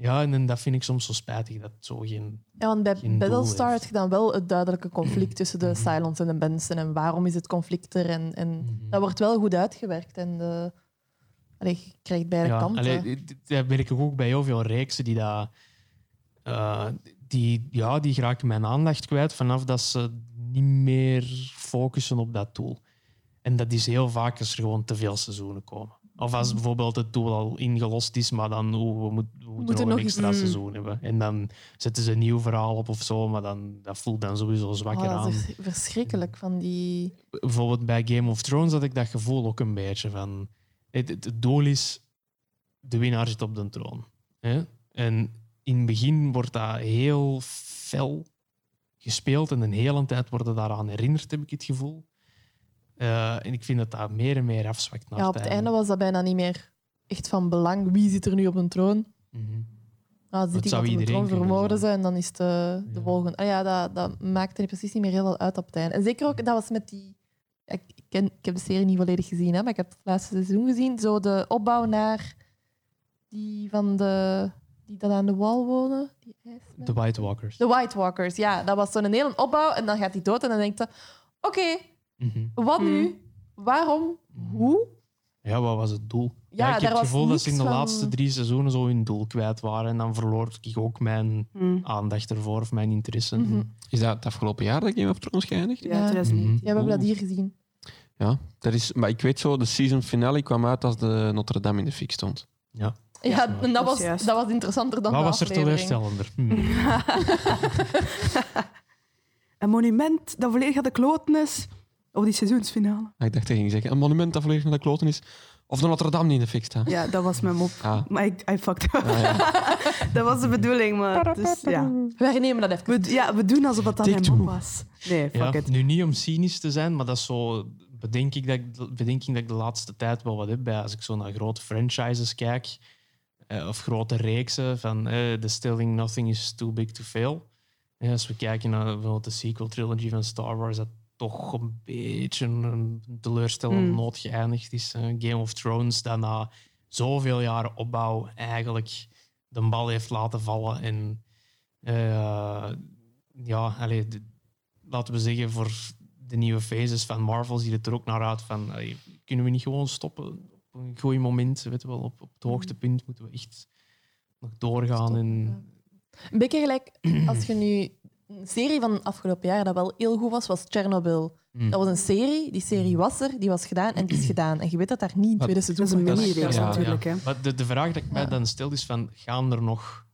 ja, en, en dat vind ik soms zo spijtig, dat zo geen... Ja, want bij geen Battlestar heb je dan wel het duidelijke conflict tussen de Cylons en de Benson. En waarom is het conflict er? En, en Mhm. dat wordt wel goed uitgewerkt. En de, allee, je krijgt beide Ja, kanten. allee, d- d- dat merk ik ook bij heel veel reeksen die dat... eh, die, ja, die geraken mijn aandacht kwijt vanaf dat ze niet meer focussen op dat doel. En dat is heel vaak als er gewoon te veel seizoenen komen. Of als bijvoorbeeld het doel al ingelost is, maar dan oh, we, moet- we moeten nog een extra eens- mm. seizoen hebben. En dan zetten ze een nieuw verhaal op of zo, maar dan, dat voelt dan sowieso zwakker Oh, dat aan. verschrikkelijk van die... bijvoorbeeld bij Game of Thrones had ik dat gevoel ook een beetje van. Het, het, het doel is, de winnaar zit op de troon. Hè? En in het begin wordt dat heel fel gespeeld en een hele tijd worden daaraan herinnerd, heb ik het gevoel. Eh, en ik vind dat dat meer en meer afzwakt naar Ja, op het einde was dat bijna niet meer echt van belang. Wie zit er nu op een troon? Mhm. Ah, Dat zit iemand op de troon, vermoorden ze zijn. en dan is de, de Ja. volgende. Ah, ja, dat, dat maakte precies niet meer heel veel uit op het einde. En zeker ook, dat was met die... Ik, ken, ik heb de serie niet volledig gezien, hè, maar ik heb het laatste seizoen gezien. Zo de opbouw naar die van de... Die dat aan de wal wonen. Die. De White Walkers. De White Walkers, ja. Dat was zo'n hele opbouw en dan gaat hij dood en dan denkt je... Oké, Mhm. wat nu? Waarom? Hoe? Ja, wat was het doel? Ja, ik heb het gevoel dat ze in de van- laatste drie seizoenen zo hun doel kwijt waren. En dan verloor ik ook mijn Hm. aandacht ervoor of mijn interesse. Mhm. Is dat het afgelopen jaar dat Game of Thrones geëindigd? Ja, Ja. 2009. Mhm. Ja, we hebben dat hier gezien. Ja, dat is, maar ik weet zo, de season finale kwam uit als de Notre Dame in de fik stond. Ja. Ja, Ja, en dat was, dat was interessanter dan Wat was er teleurstellender? Een monument dat volledig aan de kloten is. Of die seizoensfinale. Ah, Ik dacht dat je ging zeggen, een monument dat volledig naar de kloten is. Of de Notre Dame die in de fik staat. Ja, dat was mijn mop. Ah, Maar ik I fucked up. ah, ja. dat was de bedoeling, maar dus, ja. Wij nemen dat even. We, ja, we doen alsof het dan mijn mop was. Nee, fuck Ja, it. nu niet om cynisch te zijn, maar dat is zo bedenk ik dat ik, bedenk ik dat ik de laatste tijd wel wat heb bij als ik zo naar grote franchises kijk eh, of grote reeksen van eh The Stilling Nothing is Too Big to Fail. Ja, als we kijken naar bijvoorbeeld de sequel trilogy van Star Wars, dat toch een beetje een teleurstellende Mm. noot geëindigd is. Eh, Game of Thrones, dat na zoveel jaren opbouw eigenlijk de bal heeft laten vallen. En eh, ja, allee, de- laten we zeggen, voor de nieuwe phases van Marvel ziet het er ook naar uit van, allee, kunnen we niet gewoon stoppen op een goed moment, weet je wel, op, op het hoogtepunt moeten we echt nog doorgaan. En, Een beetje gelijk als je nu... Een serie van afgelopen jaar dat wel heel goed was, was Chernobyl. Mm. Dat was een serie, die serie was er, die was gedaan en het is gedaan. En je weet dat daar niet Wat- tweede seizoen Dat is een mini-reeks ja, natuurlijk. Hè. Maar de, de vraag dat ik mij Ja. dan stel is van, gaan er nog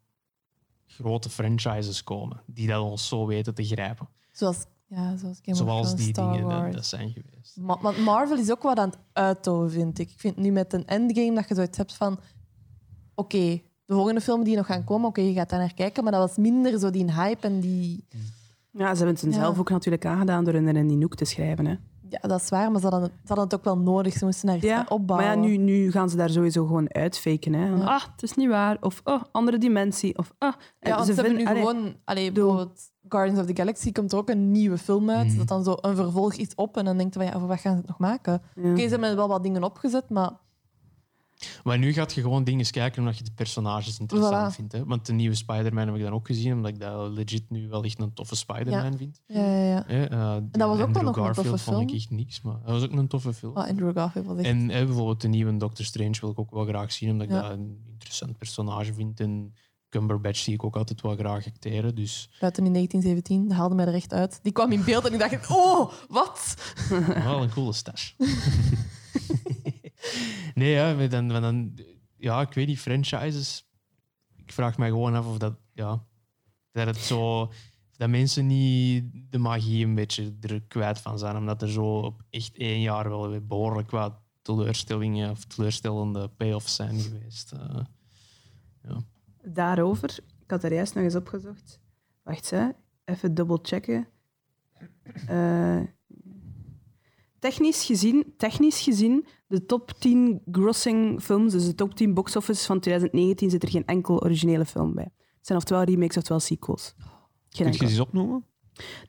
grote franchises komen die dat ons zo weten te grijpen. Zoals, ja, zoals Game of Zoals Thrones, die Star dingen dat, Wars. dat zijn geweest. Ma- Want Marvel is ook wat aan het uitdoen, vind ik. Ik vind nu met een endgame dat je zoiets hebt van... Oké, de volgende film die nog gaan komen, oké, je gaat daar naar kijken, maar dat was minder zo die hype en die... Ja, ze hebben het Ja. zelf ook natuurlijk aangedaan door in in die noek te schrijven. Hè. Ja, dat is waar, maar ze hadden, ze hadden het ook wel nodig. Ze moesten daar iets Ja, opbouwen. maar ja, nu, nu gaan ze daar sowieso gewoon uitfaken. Hè. Ja. Ah, het is niet waar. Of oh, andere dimensie. Of ah. En Ja, want ze, hebben nu allee, gewoon... Allee, bijvoorbeeld Guardians of the Galaxy komt er ook een nieuwe film uit, Mhm. dat dan zo een vervolg is op en dan denkt je van, ja, voor wat gaan ze het nog maken? ja. Oké, ze hebben wel wat dingen opgezet, maar Maar nu gaat je gewoon dingen kijken omdat je de personages interessant Voilà. vindt. Hè? Want de nieuwe Spider-Man heb ik dan ook gezien, omdat ik dat legit nu wel echt een toffe Spider-Man vind. ja, ja, ja. Eh, dat was ook wel Andrew nog een Garfield toffe vond ik film. echt niks, maar dat was ook een toffe film. Oh, Andrew Garfield was echt... En bijvoorbeeld de nieuwe Doctor Strange wil ik ook wel graag zien, omdat ik Ja. dat een interessant personage vind. En Cumberbatch zie ik ook altijd wel graag acteren. Dus Buiten in 1917, dat haalde mij er echt uit. Die kwam in beeld en ik dacht, oh, wat? wel een coole stash. nee, ja, dan, dan, ja, ik weet niet, franchises. Ik vraag mij gewoon af of dat, ja, dat het zo, dat mensen niet de magie een beetje er kwijt van zijn, omdat er zo op echt één jaar wel weer behoorlijk wat teleurstellingen of teleurstellende payoffs zijn geweest. eh. Daarover, ik had er juist nog eens opgezocht. Wacht, hè. even dubbel checken. Eh, technisch, gezien, technisch gezien, de top 10 grossing films, dus de top 10 box office van 2019, zit er geen enkel originele film bij. Het zijn oftewel remakes oftewel sequels. Geen Kun je eens opnoemen?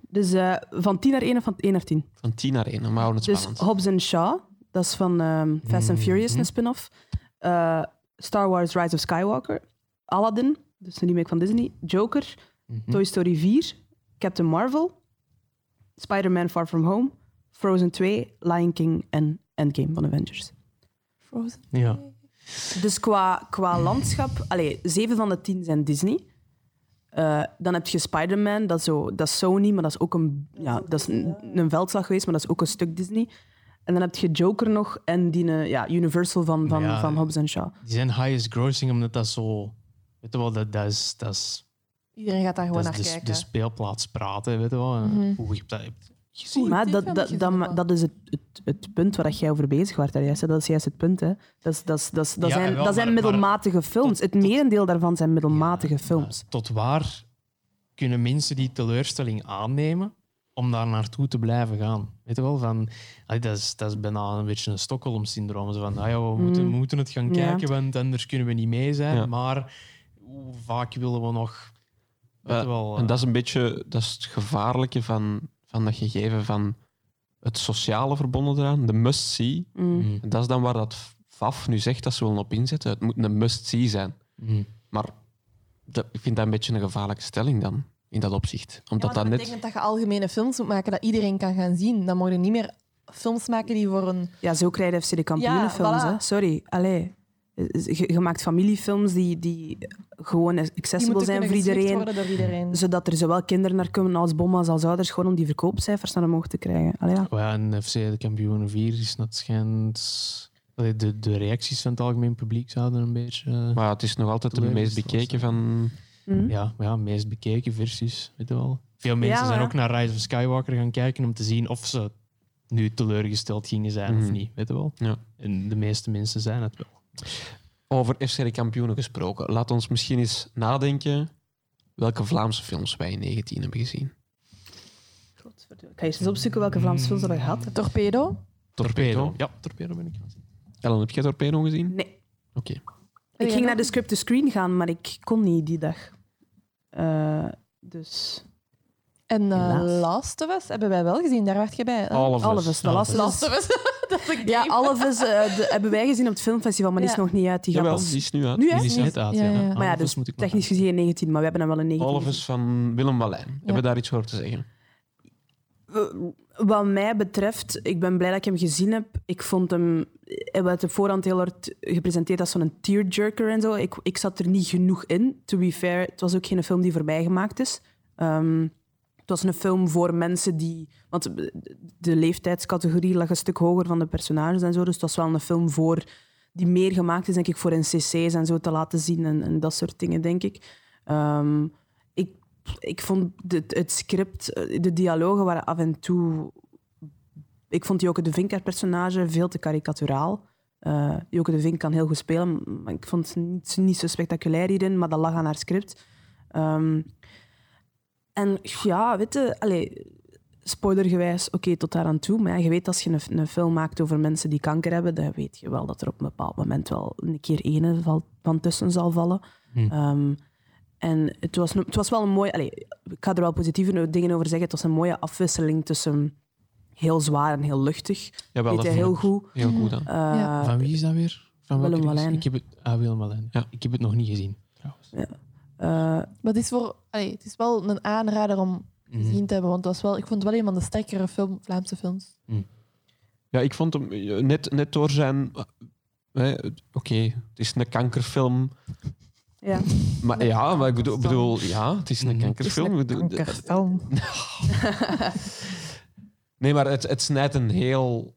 Dus eh, van 10 naar 1 of van 1 naar 10? Van 10 naar 1, dan houden we het Dus spannend. Hobbs and Shaw, dat is van ehm, Fast and Furious, Mhm. een spin-off. Eh, Star Wars Rise of Skywalker. Aladdin, dus een remake van Disney. Joker. Mhm. Toy Story 4. Captain Marvel. Spider-Man Far From Home. Frozen 2. Lion King en Endgame van Avengers. Frozen. Ja. Dus qua, qua landschap... Allee, 7 van de 10 zijn Disney. Eh, dan heb je Spider-Man, dat, is zo, dat is Sony, maar dat is ook een, ja, dat is een, een veldslag geweest, maar dat is ook een stuk Disney. En dan heb je Joker nog en die eh, ja, Universal van, van, Ja. van Hobbs and Shaw. Die zijn highest grossing omdat dat zo. Weet je wel, dat, dat is, dat is, Iedereen gaat daar gewoon dat naar is de, kijken. de speelplaats praten. Weet je wel. Hoe je dat hebt gezien. Maar dat, dat, dat, gezien, dat is het, het, het punt waar jij over bezig was daar juist. hè. Dat is juist het punt. Hè. Dat, is, dat, is, dat, is- dat Ja, zijn, wel, dat zijn maar- maar- middelmatige films. het merendeel daarvan zijn middelmatige films. Maar Tot waar kunnen mensen die teleurstelling aannemen om daar naartoe te blijven gaan? Weet je wel, van, allee, dat, is, dat is bijna een beetje een Stockholm-syndroom. Zo van, ah ja, we, moeten, Mm. we moeten het gaan Ja. kijken, want anders kunnen we niet mee zijn. Ja. Maar hoe vaak willen we nog... Weet Eh, je wel, En dat is een beetje dat is het gevaarlijke van, van dat gegeven van het sociale verbonden eraan, de must-see. Mm. Mm. Dat is dan waar dat FAF nu zegt dat ze willen op inzetten. Het moet een must-see zijn. Mm. Maar dat, ik vind dat een beetje een gevaarlijke stelling dan, in dat opzicht. Omdat dat dat net... betekent dat je algemene films moet maken dat iedereen kan gaan zien. Dan mogen je niet meer films maken die voor een... Ja, zo krijg je FC de kampioenenfilms. Ja, voilà. hè. Sorry, allee. Je, je maakt familiefilms die, die gewoon accessible zijn kunnen voor iedereen. worden door iedereen. Zodat er zowel kinderen naar komen als bomma's als ouders, gewoon om die verkoopcijfers naar omhoog te krijgen. Allee, ja. Oh ja, en FC de kampioenen 4 is dat schijnt... allee, De, de reacties van het algemeen publiek zouden een beetje... eh, Maar het is nog altijd de meest bekeken van... Hm? Ja, ja, meest bekeken versies, weet je wel. Veel mensen Ja, zijn ook naar Rise of Skywalker gaan kijken om te zien of ze nu teleurgesteld gingen zijn of Mhm. niet, weet je wel. Ja. En de meeste mensen zijn het wel. Over FC de kampioenen gesproken. Laat ons misschien eens nadenken welke Vlaamse films wij in 19 hebben gezien. Godverdomme. Ik ga eens opzoeken welke Vlaamse films we gehad hebben. Torpedo? Torpedo. Ja, Torpedo ben ik gaan zien. Ellen, heb jij Torpedo gezien? Nee. Oké. Ik ging naar de script to screen gaan, maar ik kon niet die dag. Eh, dus... En Helaas. Last of Us hebben wij wel gezien, daar werd je bij. hè? All of All Us. of Us, de All Last of Last Us. of Us. dat is een Ja. All of Us eh, de- hebben wij gezien op het filmfestival, maar die is Ja. nog niet uit. Die Jawel, pas... die is nu uit. Nu? Die is net uit, Ja, ja. ja, ja. Maar ja, dus moet ik technisch gezien 19, maar we hebben hem wel in 19 All of Us van Willem Wallijn. Hebben we daar iets over te zeggen? Wat mij betreft, ik ben blij dat ik hem gezien heb. Ik vond hem... Hij werd op voorhand heel hard gepresenteerd als zo'n tearjerker en zo. Ik, ik zat er niet genoeg in, to be fair. Het was ook geen film die voorbij gemaakt is. Ehm, het was een film voor mensen die... Want de leeftijdscategorie lag een stuk hoger van de personages en zo. Dus het was wel een film voor... Die meer gemaakt is, denk ik, voor NCC's en zo te laten zien en, en dat soort dingen, denk ik. Ehm, ik, ik vond de, het script, eh, de dialogen waren af en toe... Ik vond Joke de Vink, haar personage, veel te karikaturaal. Uh, Joke de Vink kan heel goed spelen, maar ik vond het niet, niet zo spectaculair hierin, maar dat lag aan haar script. Um, en ja, weet je, allez, spoilergewijs, oké, tot daar aan toe. Maar ja, je weet als je een, een, film maakt over mensen die kanker hebben, dan weet je wel dat er op een bepaald moment wel een keer ene van tussen zal vallen. Hm. Um, en het was, het was wel een mooi... Allez, ik ga er wel positieve dingen over zeggen. Het was een mooie afwisseling tussen heel zwaar en heel luchtig. Ja, wel, weet je heel goed. Heel goed dan. Uh, ja. Van wie is dat weer? Van Willem Wallijn. Ik heb het, ah, Willem Wallijn. Ja. Ik heb het nog niet gezien, trouwens. Ja. Uh, maar het is, voor, allee, het is wel een aanrader om gezien mhm. te hebben, want het was wel, ik vond het wel een van de sterkere film, Vlaamse films. Mm. Ja, ik vond hem net, net door zijn... Oké, okay, het is een kankerfilm. Ja. Maar ja, maar ik bedoel, bedoel ja, het is een kankerfilm. Het is een kankerfilm. nee, maar het, het snijdt een heel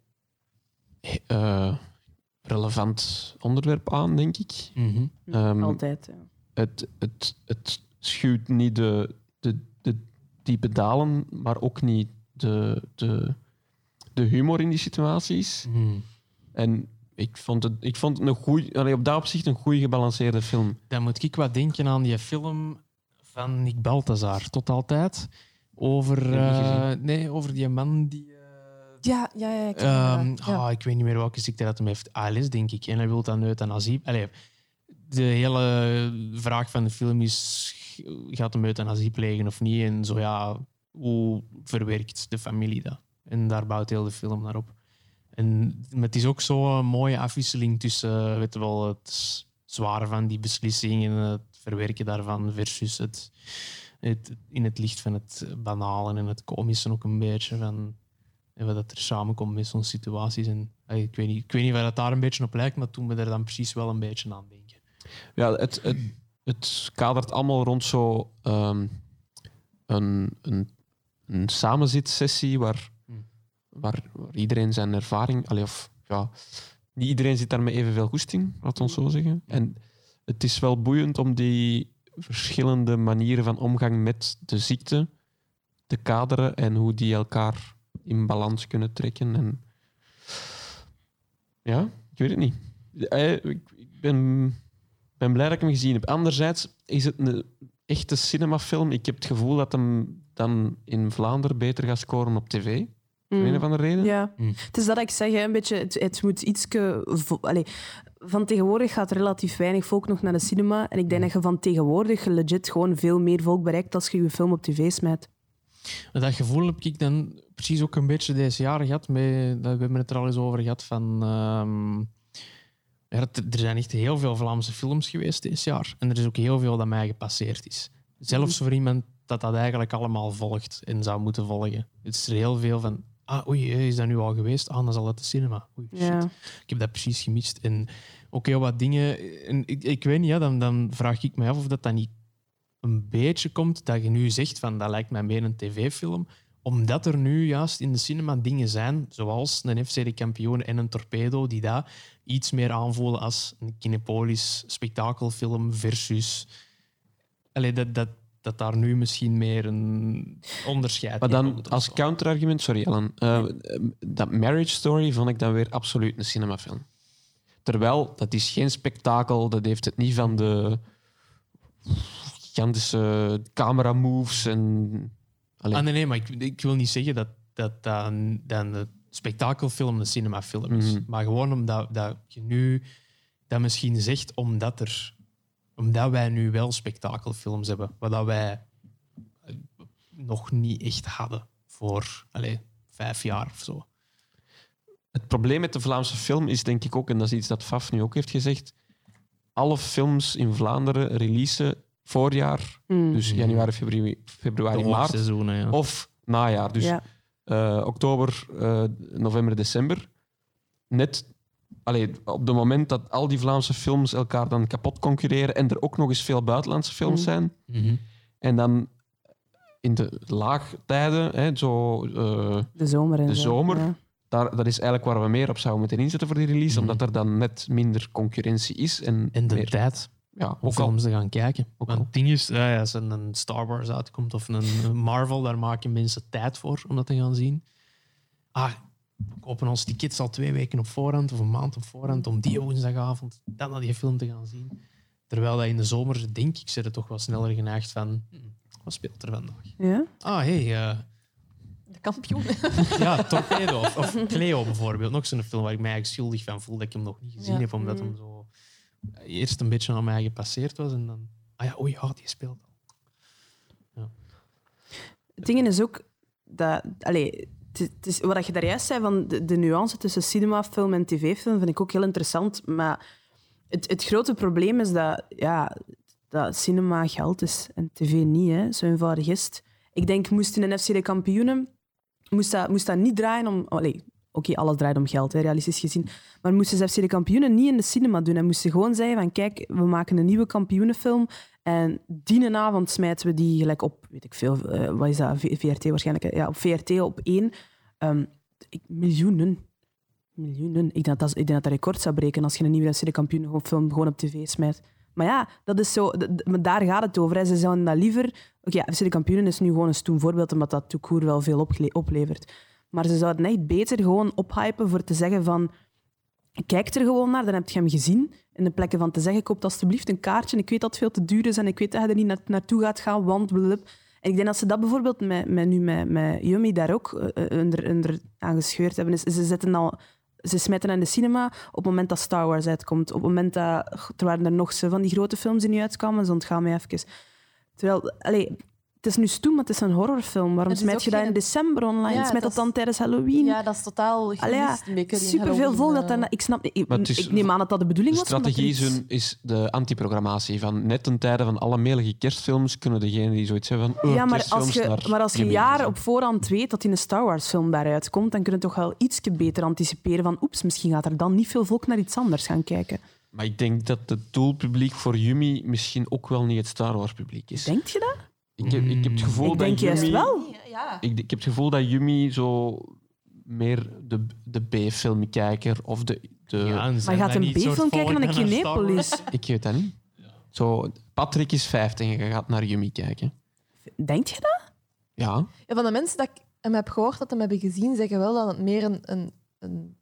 uh, relevant onderwerp aan, denk ik. Mm -hmm. um, Altijd, ja het, het, het schuwt niet de, de, de diepe dalen, maar ook niet de, de, de humor in die situaties. Hmm. En ik vond het, ik vond het een goeie, op dat opzicht een goede gebalanceerde film. Dan moet ik wat denken aan die film van Nick Balthazar, tot altijd. Over, uh, nee, over die man die. Uh, ja, ja, ja. Ik, um, ja. Oh, ik weet niet meer welke ziekte dat hem heeft. ALS, denk ik. En hij wil dan euthanasie. Allee, de hele vraag van de film is: gaat hem euthanasie plegen of niet? En zo ja, hoe verwerkt de familie dat? En daar bouwt heel de film naar op. En het is ook zo'n mooie afwisseling tussen weet wel, het zware van die beslissing en het verwerken daarvan versus het, in het licht van het banale en het komische ook een beetje. Van, en wat dat er samenkomt met zo'n situaties. En, ik, weet niet, ik weet niet waar dat daar een beetje op lijkt, maar toen we er dan precies wel een beetje aan denken. Ja, het, het, het kadert allemaal rond zo um, een, een, een samenzitsessie waar, hmm. waar, waar, iedereen zijn ervaring... Allee, of, ja, niet iedereen zit daar met evenveel goesting, laat ons zo zeggen. En het is wel boeiend om die verschillende manieren van omgang met de ziekte te kaderen en hoe die elkaar in balans kunnen trekken. En ja, ik weet het niet. Eh, ik ben ben blij dat ik hem gezien heb. Anderzijds is het een echte cinemafilm. Ik heb het gevoel dat hem dan in Vlaanderen beter gaat scoren op tv. Mm. Een van de reden. Ja, mm. het is dat ik zeg, een beetje, het, het moet iets. Van tegenwoordig gaat relatief weinig volk nog naar de cinema. En ik denk mm. dat je van tegenwoordig legit gewoon veel meer volk bereikt als je je film op tv smijt. Dat gevoel heb ik dan precies ook een beetje deze jaren gehad. Met, we hebben het er al eens over gehad van. Er zijn echt heel veel Vlaamse films geweest dit jaar. En er is ook heel veel dat mij gepasseerd is. Zelfs voor iemand dat dat eigenlijk allemaal volgt en zou moeten volgen. Het is er heel veel van... Ah, oei, is dat nu al geweest? Ah, dan zal dat de cinema. Oei, shit. Ja. Ik heb dat precies gemist. En ook heel wat dingen... En ik, ik weet niet, ja, dan, dan vraag ik me af of dat dan niet een beetje komt dat je nu zegt van dat lijkt mij meer een tv-film omdat er nu juist in de cinema dingen zijn, zoals een FC de kampioen en een torpedo, die daar iets meer aanvoelen als een Kinepolis spektakelfilm versus... Allee, dat, dat, dat daar nu misschien meer een onderscheid Maar dan als counterargument, sorry Alan, uh, dat Marriage Story vond ik dan weer absoluut een cinemafilm. Terwijl, dat is geen spektakel, dat heeft het niet van de gigantische camera moves en Ah, nee, nee, maar ik, ik, wil niet zeggen dat, dat, dan dan spektakelfilm een cinemafilm is. Mhm. Maar gewoon omdat dat je nu dat misschien zegt omdat, er, omdat wij nu wel spektakelfilms hebben. Wat dat wij eh, nog niet echt hadden voor allez, vijf jaar of zo. Het probleem met de Vlaamse film is denk ik ook, en dat is iets dat Faf nu ook heeft gezegd, alle films in Vlaanderen releasen voorjaar, mm. dus januari, februari, februari maart. Ja. Of najaar, dus uh, oktober, uh, november, december. Net allee, op het moment dat al die Vlaamse films elkaar dan kapot concurreren en er ook nog eens veel buitenlandse films mm. zijn. Mm -hmm. En dan in de laagtijden, hè, zo, uh, de zomer, en de zomer ja. daar, dat is eigenlijk waar we meer op zouden moeten inzetten voor die release, mm -hmm. omdat er dan net minder concurrentie is. En, en de meer... tijd ja, ook al. films te gaan kijken. Ook Want al. het ding is, ja, als er een Star Wars uitkomt of een, een Marvel, daar maken mensen tijd voor om dat te gaan zien. Ah, we kopen ons tickets al twee weken op voorhand of een maand op voorhand om die woensdagavond dan naar die film te gaan zien. Terwijl dat in de zomer, denk ik, zit het toch wel sneller geneigd van, hm, wat speelt er vandaag? Ja? Ah, hé, hey, De kampioen. ja, Torpedo of, of Cleo bijvoorbeeld. Nog zo'n film waar ik mij eigenlijk schuldig van voel dat ik hem nog niet gezien Ja. heb, omdat Mm. hem zo eerst een beetje aan mij gepasseerd was en dan, ah ja, oei, ja, die speelt al. Het ding is ook dat... Allee, het is- wat je daar juist zei, van de, nuance tussen cinemafilm en tv-film, vind ik ook heel interessant. Maar het, het grote probleem is dat, ja, dat cinema geld is en tv niet. Hè. Zo eenvoudig is. Ik denk, moest in een FC de kampioenen... Moest dat, moest dat niet draaien om... Allee, Oké, alles draait om geld, realistisch gezien. Maar moesten ze de kampioenen niet in de cinema doen. En moesten gewoon zeggen van, kijk, we maken een nieuwe kampioenenfilm en die avond smijten we die gelijk op, weet ik veel, eh, wat is dat, VRT waarschijnlijk, ja, op VRT op één. Ehm, miljoenen. Miljoenen. Ik denk dat, dat, ik denk dat dat record zou breken als je een nieuwe de kampioenenfilm gewoon op tv smijt. Maar ja, dat is zo, daar gaat het over. Hè. Ze zouden dat liever... Oké, de kampioenen is nu gewoon een stoem voorbeeld, omdat dat court wel veel ople- oplevert. Maar ze zouden echt beter gewoon ophypen voor te zeggen van... Kijk er gewoon naar, dan heb je hem gezien. In de plekken van te zeggen, koop alsjeblieft een kaartje. Ik weet dat het veel te duur is en ik weet dat je er niet na- naartoe gaat gaan, want... blablabla. En ik denk dat ze dat bijvoorbeeld met, met, nu met, met Yummy daar ook eh, onder, onder aan gescheurd hebben. Dus ze zetten al... Ze smijten aan de cinema op het moment dat Star Wars uitkomt. Op het moment dat... Er waren er nog zo van die grote films die nu uitkwamen, ze ontgaan mij even. Terwijl... Allee, het is nu stoem, maar het is een horrorfilm. Waarom smijt je dat geen- in december online? Ja, smijt dat dan tijdens Halloween? Ja, dat is totaal Allee, ja, gemist. die Superveel volk dat eh, dan... Ik snap... Ik, Maar het is- ik neem aan dat dat de bedoeling De was. strategie is, iets- is de antiprogrammatie. Van net ten tijde van alle melige kerstfilms kunnen degenen die zoiets hebben van. oh, Ja, maar als je, maar als je jaren op voorhand weet dat in een Star Wars film daaruit komt, dan kun je toch wel iets beter anticiperen van oeps, misschien gaat er dan niet veel volk naar iets anders gaan kijken. Maar ik denk dat het doelpubliek voor Yumi misschien ook wel niet het Star Wars publiek is. Denk je dat? Ik, heb, ik heb het gevoel Ik dat denk juist wel. Ja. Ik, ik heb het gevoel dat Yumi zo meer de, de B-filmkijker of de. de Ja, Maar je gaat een B-film kijken dan een Kinepolis. Ik weet dat niet. Zo, Patrick is 50 en je gaat naar Yumi kijken. Denk je dat? Ja, Ja, van de mensen dat ik hem heb gehoord dat hem hebben gezien, zeggen wel dat het meer een, een, een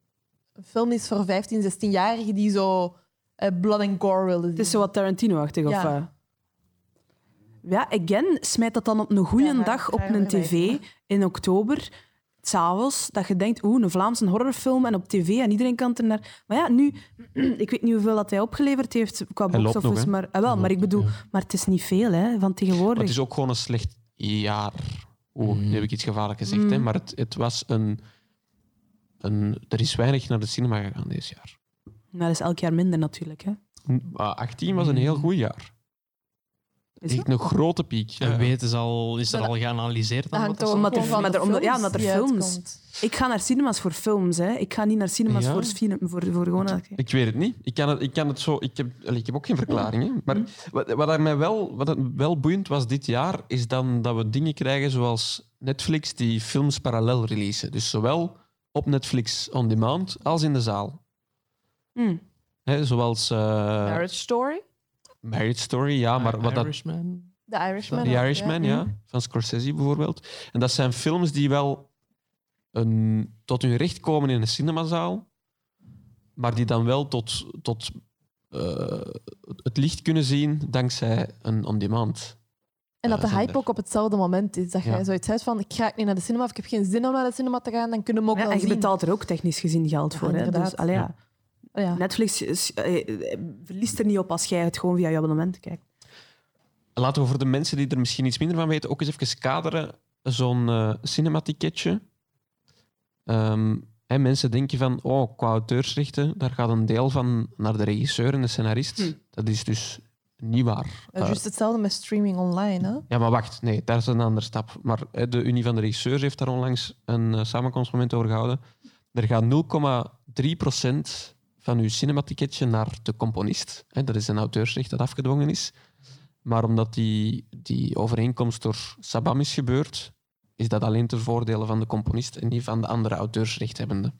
film is voor 15, 16-jarigen die zo eh, blood and gore willen zien. Het is zo wat Tarantino-achtig. Of, Ja. Ja, again, smijt dat dan op een goede Ja, dag op een tv in oktober, s'avonds, dat je denkt, oeh, een Vlaamse horrorfilm en op tv en iedereen kan er naar... Maar ja, nu, ik weet niet hoeveel dat hij opgeleverd heeft qua Hij box loopt nog, office, hè? maar, ah, wel, maar ik bedoel, maar het is niet veel hè, van tegenwoordig. maar het is ook gewoon een slecht jaar. Oeh, Mm. nu heb ik iets gevaarlijk gezegd, hè, Mm. maar het, het was een, een. Er is weinig naar de cinema gegaan dit jaar. Nou, dat is elk jaar minder natuurlijk. Hè. Ah, 18 was een heel goed jaar. Is Echt een grote piek. En Ja. weten ze al, is er Maar al geanalyseerd? Dat hangt wat dat omdat er- van er- omdat- ja, films omdat er films- uitkomt. Ik ga naar cinemas voor films. Hè. Ik ga niet naar cinemas Ja? voor, voor, voor gewoon... Ik weet het niet. Ik kan het, ik kan het zo. Ik heb, ik heb ook geen verklaring. Hè. Maar wat, wat, er mij wel, wat wel boeiend was dit jaar, is dan dat we dingen krijgen zoals Netflix die films parallel releasen. Dus zowel op Netflix on demand als in de zaal. Hm. Hè, zoals eh, Marriage Story, Marriage Story, ja, maar wat dat, Irishman. The Irishman. The Irishman, ja. ja, van Scorsese bijvoorbeeld. En dat zijn films die wel een, tot hun recht komen in een cinemazaal, maar die dan wel tot, tot eh, het licht kunnen zien dankzij een on-demand. En dat de eh, hype zender. ook op hetzelfde moment is. Dat Ja. jij zoiets hebt van, ik ga niet naar de cinema of ik heb geen zin om naar de cinema te gaan, dan kunnen we ook Ja, wel en je zien. betaalt er ook technisch gezien geld Ja, voor. Hè. Dus, inderdaad. allee, ja. Oh ja. Netflix is- eh, eh, verliest er niet op als jij het gewoon via je abonnement kijkt. Laten we voor de mensen die er misschien iets minder van weten ook eens even kaderen. Zo'n eh cinematicketje. Ehm, hè, mensen denken van, oh, qua auteursrechten, daar gaat een deel van naar de regisseur en de scenarist. Hm. Dat is dus niet waar. Ja, Eh, juist hetzelfde met streaming online. Hè? Ja, maar wacht, nee, daar is een andere stap. Maar hè, de Unie van de Regisseurs heeft daar onlangs een uh, samenkomstmoment over gehouden. Er gaat 0,3% van uw cinematicketje naar de componist. Hè, dat is een auteursrecht dat afgedwongen is. Maar omdat die, die overeenkomst door Sabam is gebeurd, is dat alleen ten voordele van de componist en niet van de andere auteursrechthebbenden.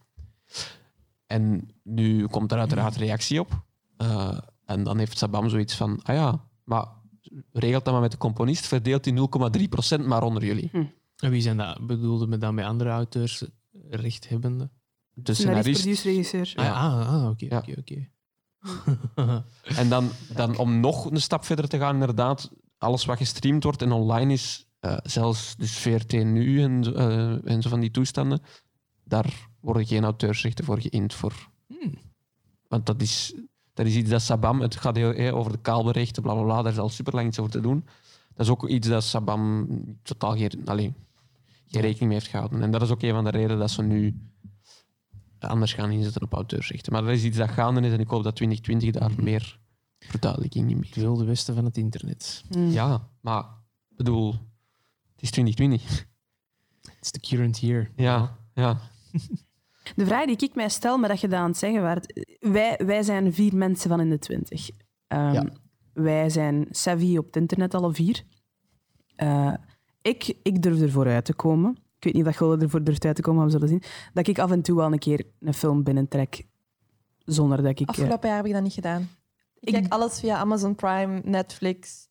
En nu komt er uiteraard reactie op. Uh, En dan heeft Sabam zoiets van, ah ja, maar regelt dat maar met de componist, verdeelt die 0,3% maar onder jullie. En wie zijn dat? Bedoelde me dan bij andere auteurs rechthebbende? De Scenarist, producer, regisseur. Ah, ja, ah, ah, oké, Ja. oké, oké. En dan, dan om nog een stap verder te gaan, inderdaad, alles wat gestreamd wordt en online is, eh, zelfs dus VRT nu en, zo- eh, en zo van die toestanden, daar worden geen auteursrechten voor geïnd voor. Hmm. Want dat is, dat is iets dat Sabam, het gaat heel, eh, over de kaalberechten, bla bla bla, daar is al super lang iets over te doen. Dat is ook iets dat Sabam totaal geen, allee, geen rekening mee heeft gehouden. En dat is ook een van de redenen dat ze nu anders gaan inzetten op auteursrechten. Maar dat is iets dat gaande is en ik hoop dat 2020 daar meer verduidelijking in biedt. Het wilde westen van het internet. Mm. Ja, maar ik bedoel, het is 2020. It's the current year. Ja, ja. De vraag die ik mij stel, maar dat je dat aan het zeggen waart, wij, wij zijn vier mensen van in de twintig. Ehm, Ja. Wij zijn savvy op het internet alle vier. Eh, ik, ik durf ervoor uit te komen. Ik weet niet of Gulde ervoor durft uit te komen, maar we zullen zien. Dat ik af en toe wel een keer een film binnentrek zonder dat ik... eh, Afgelopen jaar heb ik dat niet gedaan. Ik, Ik- kijk alles via Amazon Prime, Netflix,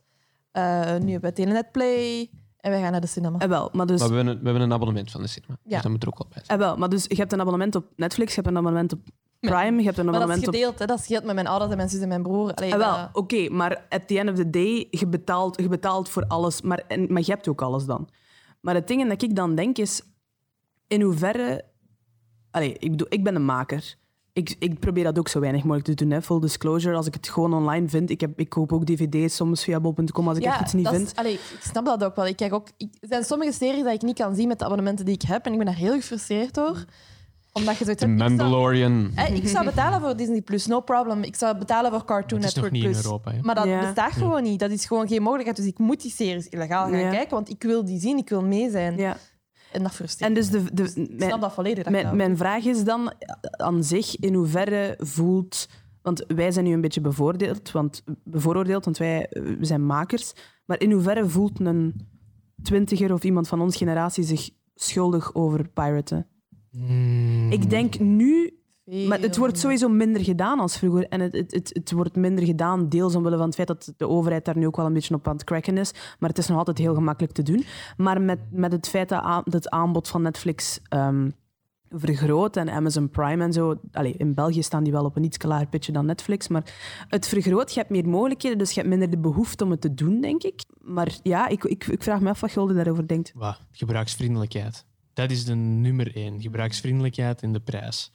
eh, nu bij Telenet Play en wij gaan naar de cinema. eh, wel, maar dus... Maar we hebben, een, we hebben een abonnement van de cinema. Ja. Dus dat moet er ook wel bij zijn. eh, wel, maar dus je hebt een abonnement op Netflix, je hebt een abonnement op Prime, je hebt een Maar dat is abonnement op... gedeeld, hè? dat is gedeeld met mijn ouders en mijn zus en mijn broer. Allee, wel, dat- oké, maar at the end of the day, je betaalt, je betaalt voor alles, maar, en, maar je hebt ook alles dan. Maar het ding dat ik dan denk is, in hoeverre... Allee, ik, bedoel, ik ben een maker. Ik, ik probeer dat ook zo weinig mogelijk te doen, hè. full disclosure. Als ik het gewoon online vind, ik, heb, ik koop ook dvd's soms via bol.com als ik echt iets niet dat is- vind. allee, ik snap dat ook wel. Ik kijk ook, ik, er zijn sommige series dat ik niet kan zien met de abonnementen die ik heb. En ik ben daar heel gefrustreerd door. Omdat je zoiets hebt, ik zou- Mandalorian. Hè, ik zou betalen voor Disney Plus, no problem. Ik zou betalen voor Cartoon Network niet in Plus. Europa. Hè? Maar dat Ja. bestaat gewoon niet. Dat is gewoon geen mogelijkheid. Dus ik moet die series illegaal gaan Ja. kijken, want ik wil die zien, ik wil mee zijn. Ja. En dat frustreert En dus de, de, me. Ik mijn- snap dat volledig. Dat Mijn, kan. mijn vraag is dan eh, aan zich in hoeverre voelt. Want wij zijn nu een beetje bevoordeeld, want, bevooroordeeld, want wij eh, we zijn makers. Maar in hoeverre voelt een twintiger of iemand van onze generatie zich schuldig over piraten? Hmm. Ik denk nu. Veel Maar het wordt sowieso minder gedaan als vroeger. En het, het, het, het wordt minder gedaan, deels omwille van het feit dat de overheid daar nu ook wel een beetje op aan het cracken is. Maar het is nog altijd heel gemakkelijk te doen. Maar met, met het feit dat aan- het aanbod van Netflix ehm, vergroot en Amazon Prime en zo. Allee, in België staan die wel op een iets lager pitje dan Netflix. Maar het vergroot, je hebt meer mogelijkheden, dus je hebt minder de behoefte om het te doen, denk ik. Maar ja, ik, ik, ik vraag me af wat Gulde daarover denkt. Wat? Gebruiksvriendelijkheid. Dat is de nummer één. Gebruiksvriendelijkheid en de prijs.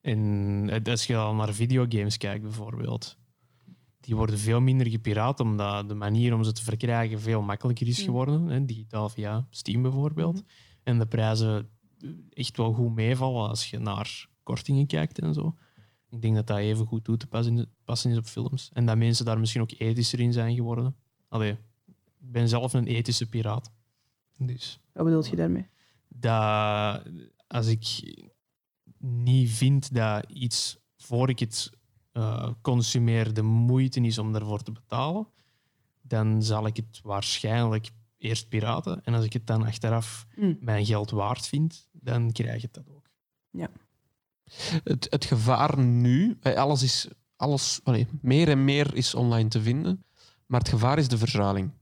En eh, als je al naar videogames kijkt, bijvoorbeeld, die worden veel minder gepiraat, omdat de manier om ze te verkrijgen veel makkelijker is geworden. Hè, digitaal via Steam bijvoorbeeld. En de prijzen eh, echt wel goed meevallen als je naar kortingen kijkt en zo. Ik denk dat dat even goed toe te passen, passen is op films. En dat mensen daar misschien ook ethischer in zijn geworden. Allee, ik ben zelf een ethische piraat. Dus Wat bedoel je daarmee? Dat als ik niet vind dat iets voor ik het eh, consumeer de moeite is om daarvoor te betalen, dan zal ik het waarschijnlijk eerst piraten. En als ik het dan achteraf Mm. mijn geld waard vind, dan krijg ik dat ook. Het, het gevaar nu, eh, alles is, alles, allee, meer en meer is online te vinden, maar het gevaar is de verzuiling.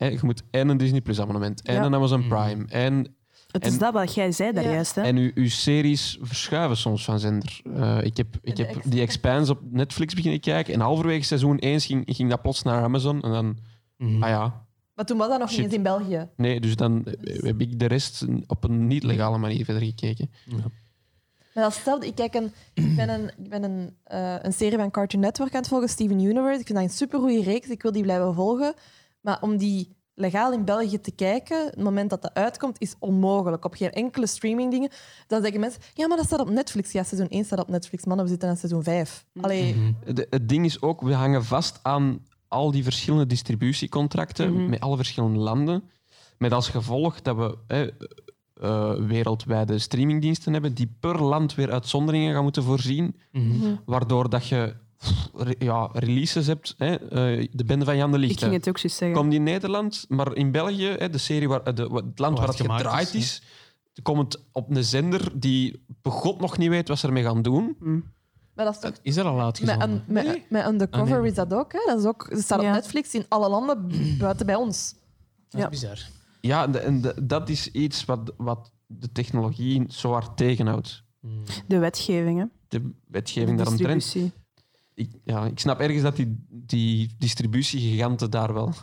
Hè, je moet en een Disney Plus abonnement, en Ja. een Amazon Mhm. Prime, en, Het is En- dat wat jij zei daar Ja. juist. Hè? en uw, uw series verschuiven soms van zender. Eh, ik heb, ik heb ex- die Expanse op Netflix beginnen kijken en halverwege seizoen 1 ging, ging dat plots naar Amazon en dan, Mhm. ah ja, Maar toen was dat nog Shit. niet eens in België. nee, dus dan heb ik de rest op een niet-legale manier verder gekeken. Ja. Maar dat stelde, ik, kijk een, ik ben, een, ik ben een, eh, een serie van Cartoon Network aan het volgen, Steven Universe. Ik vind dat een supergoeie reeks. Ik wil die blijven volgen. Maar om die legaal in België te kijken, het moment dat dat uitkomt, is onmogelijk. Op geen enkele streamingdingen. Dan zeggen mensen, ja, maar dat staat op Netflix. Ja, seizoen 1 staat op Netflix. Mannen, we zitten aan seizoen 5. Allee, Mhm. De- het ding is ook, we hangen vast aan al die verschillende distributiecontracten Mhm. met alle verschillende landen. Met als gevolg dat we eh, eh, wereldwijde streamingdiensten hebben die per land weer uitzonderingen gaan moeten voorzien. Mhm. Waardoor dat je ja, releases hebt. Hè, eh, de Bende van Jan de Ik Lichte. ging het ook juist zeggen. Komt in Nederland, maar in België, hè, de serie waar, eh, de, het land waar het gedraaid is, is, komt het op een zender die begot nog niet weet wat ze ermee gaan doen. Hm. Maar dat is toch... Is dat al Met, uitgezonden? un- met, met Undercover Ah, nee. is dat ook. Hè? Dat, is ook dat staat Ja. op Netflix in alle landen buiten bij ons. Dat is Ja. bizar. Ja, de- en de- dat is iets wat, wat de technologie zo hard tegenhoudt. Mm. De wetgeving, hè. De wetgeving de daaromtrent. Ik, ja, ik snap ergens dat die, die distributiegiganten daar wel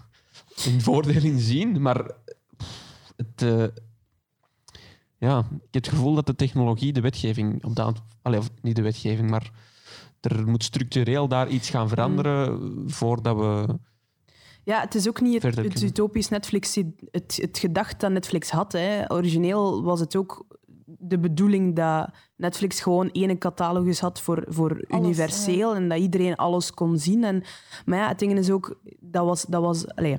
een voordeel in zien, maar het, eh, ja, ik heb het gevoel dat de technologie de wetgeving op dat, allee, of niet de wetgeving, maar er moet structureel daar iets gaan veranderen voordat we. Ja, het is ook niet het, het utopisch Netflix, het, het gedacht dat Netflix had. Hè. Origineel was het ook de bedoeling dat Netflix gewoon één catalogus had voor, voor universeel en dat iedereen alles kon zien. En, maar ja, het ding is ook, dat was... Dat was allee,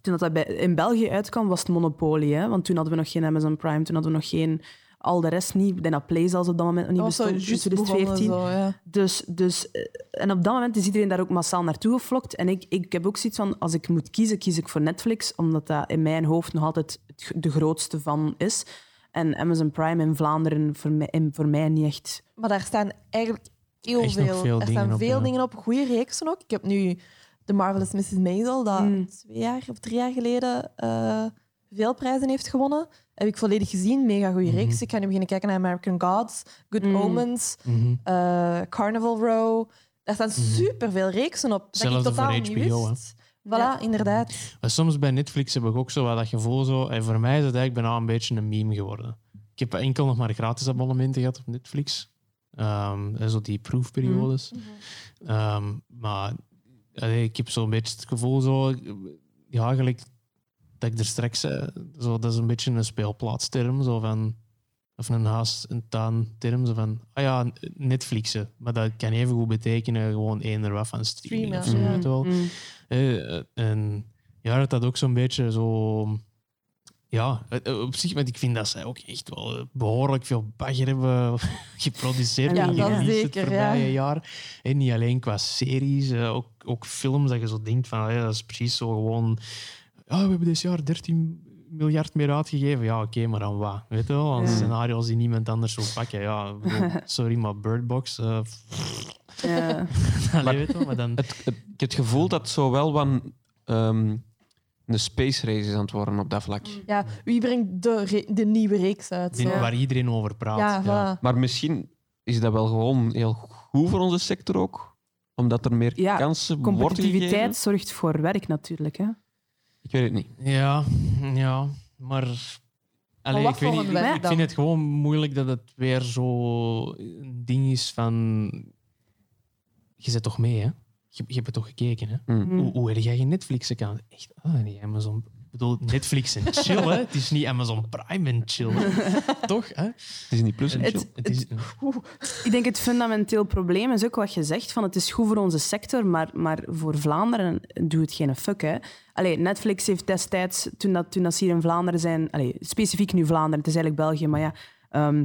toen dat, dat bij, in België uitkwam, was het monopolie. Hè? Want toen hadden we nog geen Amazon Prime, toen hadden we nog geen... Al de rest niet. Dat Play zelfs op dat moment nog niet bestond. 2014. Zo, ja. Dus, dus, eh, en op dat moment is iedereen daar ook massaal naartoe geflokt. En ik, ik heb ook zoiets van, als ik moet kiezen, kies ik voor Netflix, omdat dat in mijn hoofd nog altijd de grootste van is. En Amazon Prime in Vlaanderen voor mij, in- voor mij niet echt. Maar daar staan eigenlijk heel veel, veel er dingen staan op, veel ja. dingen op. Goede reeksen ook. Ik heb nu The Marvelous Mrs. Maisel, dat Mm. twee jaar of drie jaar geleden eh, veel prijzen heeft gewonnen. Heb ik volledig gezien. Mega goede Mhm. reeks. Ik ga nu beginnen kijken naar American Gods, Good Mm. Omens, Mhm. eh, Carnival Row. Daar staan Mhm. superveel reeksen op. Dat ik Hetzelfde totaal voor niet HBO, hè. wist. Voilà, inderdaad. Maar soms bij Netflix heb ik ook zo wat dat gevoel. Zo, en voor mij is het eigenlijk bijna een beetje een meme geworden. Ik heb enkel nog maar gratis abonnementen gehad op Netflix. Ehm, en zo die proefperiodes. Ehm, maar allee, ik heb zo'n beetje het gevoel zo, ja, gelijk dat ik er straks zei, zo, dat is een beetje een speelplaatsterm, zo van, of een haast en tuin-term, zo van, ah ja, Netflixen. Maar dat kan even goed betekenen gewoon eender wat van streaming of zo, Streamen, ja. wel. Mm. Eh, en ja, dat dat ook zo'n beetje zo. Ja, eh, op zich, want ik vind dat zij ook echt wel eh, behoorlijk veel bagger hebben geproduceerd Ja, en dat gereleased het zeker, voorbije ja. jaar. En niet alleen qua series, eh, ook, ook films dat je zo denkt van, ja, dat is precies zo gewoon... Ja, we hebben dit jaar 13 miljard meer uitgegeven. Ja, oké, maar dan wat? Weet je wel? Aan Ja. scenario's die niemand anders wil pakken. Ja, bedoel, sorry, maar Bird Box... eh, Ja. allee, weet je wel, maar dan... Het, het- ik heb het gevoel dat zo wel wat ehm, een space race is aan het worden op dat vlak. Ja, wie brengt de, re- de nieuwe reeks uit? die- waar iedereen over praat. Ja, ja. voilà. Maar misschien is dat wel gewoon heel goed voor onze sector ook, omdat er meer Ja, kansen worden Competitiviteit zorgt voor werk natuurlijk. Hè. Ik weet het niet. Ja, ja, maar. Allee, wat ik, weet niet, ik, werk ik dan? vind het gewoon moeilijk dat het weer zo een ding is van. Je zit toch mee, hè? Je, je hebt het toch gekeken, hè? Mm. Hoe, hoe heb jij geen Netflix-account? Echt, ah, nee, Amazon. Ik bedoel, Netflix en chill, hè? Het is niet Amazon Prime en chill. toch, hè? Het is niet plus en Het- chill. Het is, Ik denk het fundamenteel probleem is ook wat je zegt, van het is goed voor onze sector, maar, maar voor Vlaanderen doet het geen fuck. Hè. Allee, Netflix heeft destijds, toen, dat, toen dat ze hier in Vlaanderen zijn, allee, specifiek nu Vlaanderen, het is eigenlijk België, maar ja, ehm,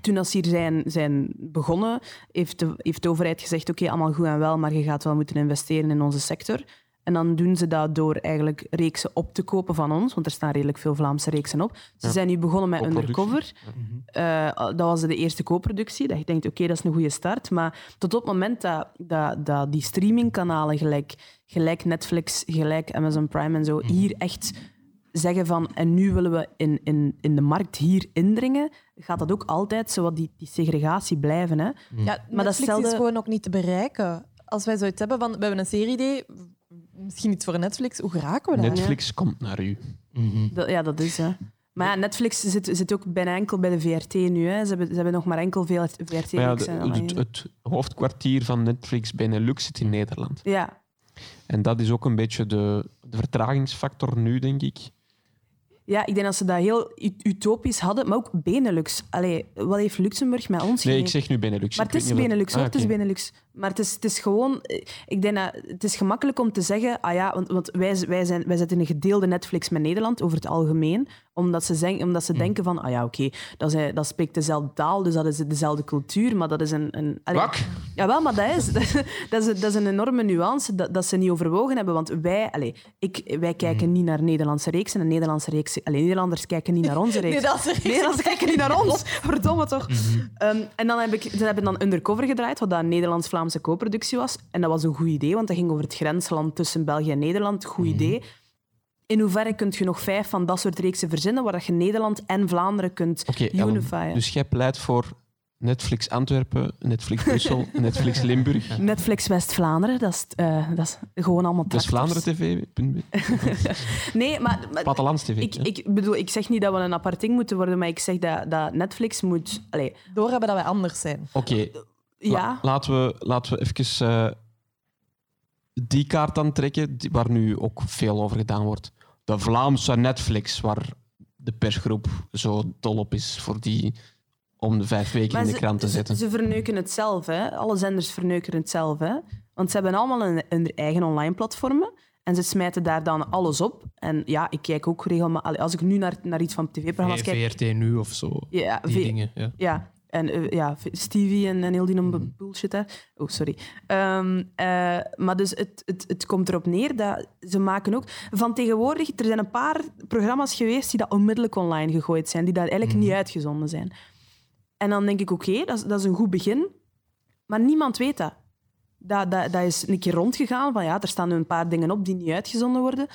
toen dat ze hier zijn, zijn begonnen, heeft de, heeft de overheid gezegd, oké, allemaal goed en wel, maar je gaat wel moeten investeren in onze sector. En dan doen ze dat door eigenlijk reeksen op te kopen van ons, want er staan redelijk veel Vlaamse reeksen op. Ze Ja. zijn nu begonnen met. Undercover. Eh, dat was de eerste co-productie. Dat je denkt, oké, dat is een goede start. Maar tot op het moment dat, dat, dat die streamingkanalen, gelijk, gelijk Netflix, gelijk Amazon Prime en zo, hier echt zeggen van, en nu willen we in, in, in de markt hier indringen, gaat dat ook altijd zo wat die, die segregatie blijven. Hè? Ja, Maar dat Netflix stelde- is gewoon ook niet te bereiken. Als wij zoiets hebben van, we hebben een serie-idee, misschien iets voor Netflix, hoe geraken we daar? Netflix komt naar u. Mhm. Dat, ja, dat is, hè. Maar ja, Netflix zit, zit ook bijna enkel bij de VRT nu. Hè. Ze, hebben, ze hebben nog maar enkel veel VRT. Ja, de- het, hoofdkwartier van Netflix Benelux zit in Nederland. ja, En dat is ook een beetje de, de vertragingsfactor nu, denk ik. Ja, ik denk dat ze dat heel ut- utopisch hadden, maar ook Benelux. Allee, wat heeft Luxemburg met ons Nee, ik zeg nu Benelux. Maar Ik het is Benelux, hoor. Ah, Het is. Benelux. Maar het is, het is gewoon... eh, Ik denk dat het is gemakkelijk om te zeggen... Ah ja, want, want wij, wij, zijn, wij zitten in een gedeelde Netflix met Nederland, over het algemeen. Omdat ze, zeggen, omdat ze denken van... Ah ja, oké, dat, is- dat spreekt dezelfde taal, dus dat is dezelfde cultuur. Maar dat is een... een allee? Jawel, maar dat is, dat is, dat is een enorme nuance dat, dat ze niet overwogen hebben. Want wij, allez, ik, wij kijken niet naar Nederlandse reeksen en Nederlandse reeksen... Allez, Nederlanders kijken niet naar onze reeks. Nederlandse. Nederlanders kijken niet naar ons. Verdomme toch. Ehm, en dan heb ik ze hebben dan Undercover gedraaid, wat dat een Nederlands-Vlaamse co-productie was. En dat was een goed idee, want dat ging over het grensland tussen België en Nederland. Goed idee. In hoeverre kun je nog vijf van dat soort reeksen verzinnen, waar dat je Nederland en Vlaanderen kunt Oké, Ellen, unifyen? dus jij pleit voor Netflix Antwerpen, Netflix Brussel, Netflix Limburg. Netflix West-Vlaanderen, dat is, eh, dat is gewoon allemaal Dus tractors. Vlaanderen TV, Nee, maar, maar Plattelands TV. ik, ik bedoel, ik zeg niet dat we een apart ding moeten worden, maar ik zeg dat, dat Netflix moet... Allee, Doorhebben dat wij anders zijn. Oké, ja, la- laten, we, laten we even eh, die kaart dan trekken, die- waar nu ook veel over gedaan wordt. De Vlaamse Netflix, waar de persgroep zo dol op is voor die om de vijf weken maar in de ze- krant te ze- zetten. Ze, verneuken het zelf, hè. Alle zenders verneuken het zelf, hè. Want ze hebben allemaal een, een eigen online platformen. En ze smijten daar dan alles op. En ja, ik kijk ook regelmatig... Als ik nu naar, naar iets van tv-programma's kijk... VRT nu of zo. Ja, Die V- dingen. Ja. Ja, en eh, ja, Stevie en, en heel die Mhm. mm bullshit daar. Oh, sorry. Ehm, eh, maar dus het, het, het komt erop neer dat ze maken ook... Van tegenwoordig, er zijn een paar programma's geweest die dat onmiddellijk online gegooid zijn, die daar eigenlijk Mhm. niet uitgezonden zijn. En dan denk ik, oké, dat, is, dat is een goed begin. Maar niemand weet dat. Dat, dat. dat is een keer rondgegaan van ja, er staan nu een paar dingen op die niet uitgezonden worden.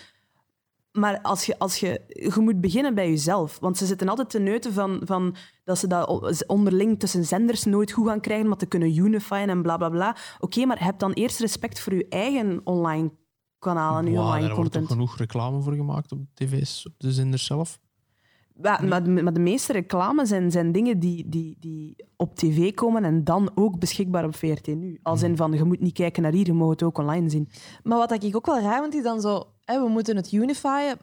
Maar als je, als je, je moet beginnen bij jezelf. Want ze zitten altijd te neuten van, van dat ze dat onderling tussen zenders nooit goed gaan krijgen, maar te kunnen unifyen en bla bla bla. Oké, maar heb dan eerst respect voor je eigen online kanaal en je Wow, online daar wordt toch content. genoeg reclame voor gemaakt op de tv's, op de zenders zelf. Ja, maar, de- maar de meeste reclames zijn, zijn dingen die, die, die op tv komen en dan ook beschikbaar op VRT nu. Als in van, je moet niet kijken naar hier, je mag het ook online zien. Maar wat ik ook wel raar vind, is dan zo... Hè, we moeten het unifyen,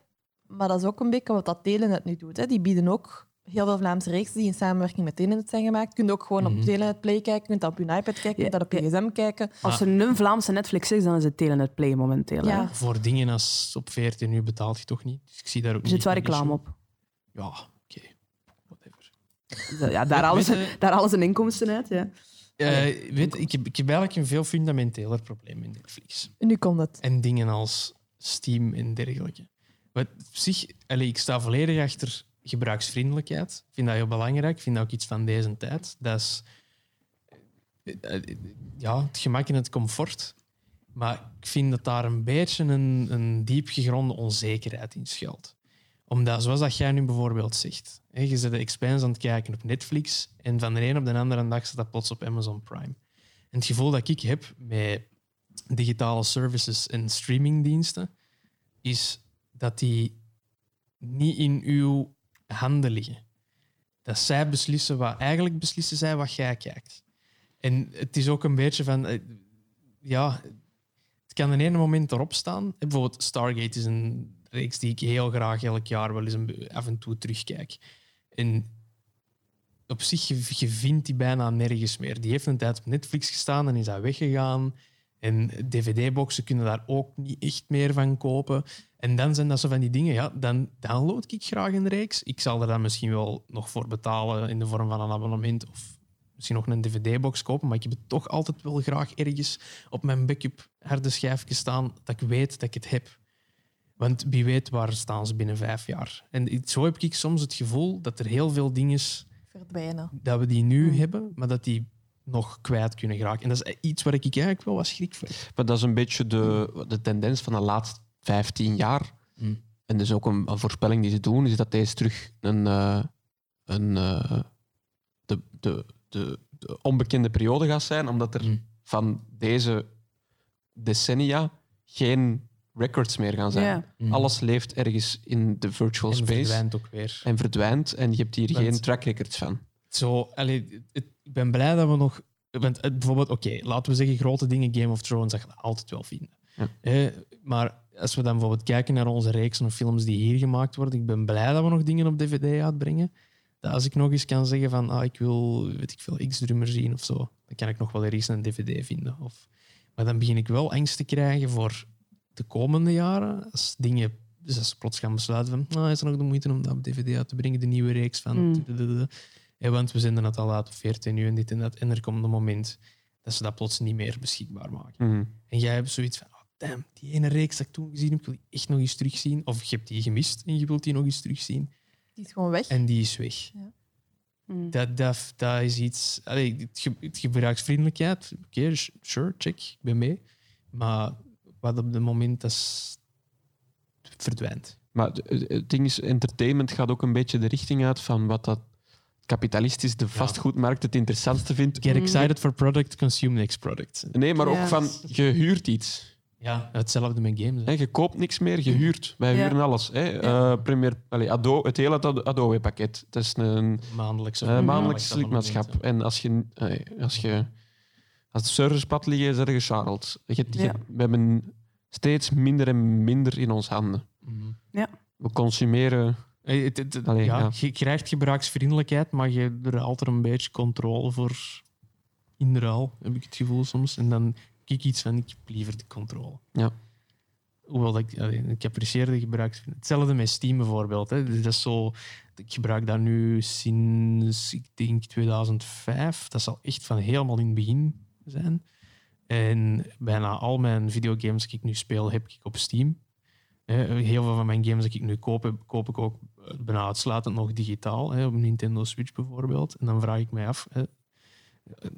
maar dat is ook een beetje wat dat Telenet nu doet. Hè. Die bieden ook heel veel Vlaamse reeksen die in samenwerking met Telenet zijn gemaakt. Je kunt ook gewoon op Telenet Play kijken, je kunt dat op je iPad kijken, je kunt dat op je gsm kijken. Als er een Vlaamse Netflix is, dan is het Telenet Play momenteel. hè. Ja. Voor dingen als op VRT nu betaalt je toch niet. Dus ik zie daar ook Er zit wel een reclame op. Ja, oké. Whatever. Ja, daar, halen ze, Weet je- daar halen ze inkomsten uit. Ja. Eh, weet, ik, heb, ik heb eigenlijk een veel fundamenteler probleem met Netflix. Nu komt het. En dingen als Steam en dergelijke. Wat zich, ik sta volledig achter gebruiksvriendelijkheid. Ik vind dat heel belangrijk. Ik vind dat ook iets van deze tijd. Dat is eh, eh, ja, het gemak en het comfort. Maar ik vind dat daar een beetje een, een diep gegronde onzekerheid in schuilt. Omdat, zoals dat jij nu bijvoorbeeld zegt, hè, je zit de Expanse aan het kijken op Netflix en van de een op de andere dag staat dat plots op Amazon Prime. En het gevoel dat ik heb met digitale services en streamingdiensten, is dat die niet in uw handen liggen. Dat zij beslissen wat, eigenlijk beslissen zij wat jij kijkt. En het is ook een beetje van, eh, ja, het kan in ene moment erop staan. Bijvoorbeeld Stargate is een reeks die ik heel graag elk jaar wel eens af en toe terugkijk. En op zich, je, vindt die bijna nergens meer. Die heeft een tijd op Netflix gestaan en is dat weggegaan. En dvd-boxen kunnen daar ook niet echt meer van kopen. En dan zijn dat zo van die dingen, ja, dan download ik graag een reeks. Ik zal er dan misschien wel nog voor betalen in de vorm van een abonnement of misschien nog een dvd-box kopen, maar ik heb het toch altijd wel graag ergens op mijn backup harde schijfje staan, dat ik weet dat ik het heb. Want wie weet waar staan ze binnen vijf jaar. En zo heb ik soms het gevoel dat er heel veel dingen Verdwijnen. dat we die nu Mm. hebben, maar dat die nog kwijt kunnen geraken. En dat is iets waar ik eigenlijk wel wat schrik voor heb. Maar dat is een beetje de, de tendens van de laatste 15 jaar. Mm. En dus ook een, een voorspelling die ze doen, is dat deze terug een, eh, een, eh, de, de, de, de onbekende periode gaat zijn, omdat er Mm. van deze decennia geen records meer gaan zijn. Ja. Mm. Alles leeft ergens in de virtual en space verdwijnt ook weer. en verdwijnt en je hebt hier Want- geen track records van. Zo, allee, het- ik ben blij dat we nog... Want bijvoorbeeld, oké, laten we zeggen grote dingen, Game of Thrones, dat je dat altijd wel vinden. Ja. Eh, maar als we dan bijvoorbeeld kijken naar onze reeksen of films die hier gemaakt worden, ik ben blij dat we nog dingen op dvd uitbrengen. Dat als ik nog eens kan zeggen van, ah, ik wil, weet ik veel, X-drummer zien of zo, dan kan ik nog wel ergens een dvd vinden. Of, maar dan begin ik wel angst te krijgen voor de komende jaren. Als dingen, dus als ze plots gaan besluiten van, ah, is er nog de moeite om dat op dvd uit te brengen, de nieuwe reeks van... Mm. Ja, want we zenden het al op 14 nu en dit en dat. En er komt een moment dat ze dat plots niet meer beschikbaar maken. Mhm. En jij hebt zoiets van, oh, damn, die ene reeks dat ik toen gezien heb, ik wil die echt nog eens terugzien. Of je hebt die gemist en je wilt die nog eens terugzien. Die is gewoon weg. En die is weg. Mm. Dat, dat, dat is iets... Allee, het, ge- het gebruiksvriendelijkheid, oké, sure, check, ik ben mee. Maar wat op het moment dat is, verdwijnt. Maar het ding is, entertainment gaat ook een beetje de richting uit van wat dat kapitalistisch de vastgoedmarkt het interessantste vindt. Get excited for product, consume next product. Nee, maar ook Ja. van, je huurt iets. Ja, hetzelfde met games. hè. Je koopt niks meer, je huurt. Wij Ja. huren alles. Hè. Eh, Premier, allee, Ado, het hele Ado- Adobe-pakket. Het is een Maandelijks. eh, maandelijks lidmaatschap. En als je, als je als de servers pad liggen, zijn je Charles. Je, je- Ja. We hebben steeds minder en minder in ons handen. Mhm. We consumeren. Eh, het- het- het- Allee, ja, ja. Je krijgt gebruiksvriendelijkheid, maar je er altijd een beetje controle voor in de ruil, heb ik het gevoel soms. En dan kijk ik iets van, ik heb liever de controle. Ja. Hoewel dat ik, allee, ik apprecieer de gebruiksvriendelijkheid. Hetzelfde met Steam bijvoorbeeld. Hè. Dus dat is zo, ik gebruik dat nu sinds, ik denk 2005. Dat zal echt van helemaal in het begin zijn. En bijna al mijn videogames die ik nu speel, heb ik op Steam. Eh, Heel veel van mijn games die ik nu koop, koop ik ook eh, bijna uitsluitend nog digitaal. Hè, op Nintendo Switch bijvoorbeeld. En dan vraag ik mij af... hè,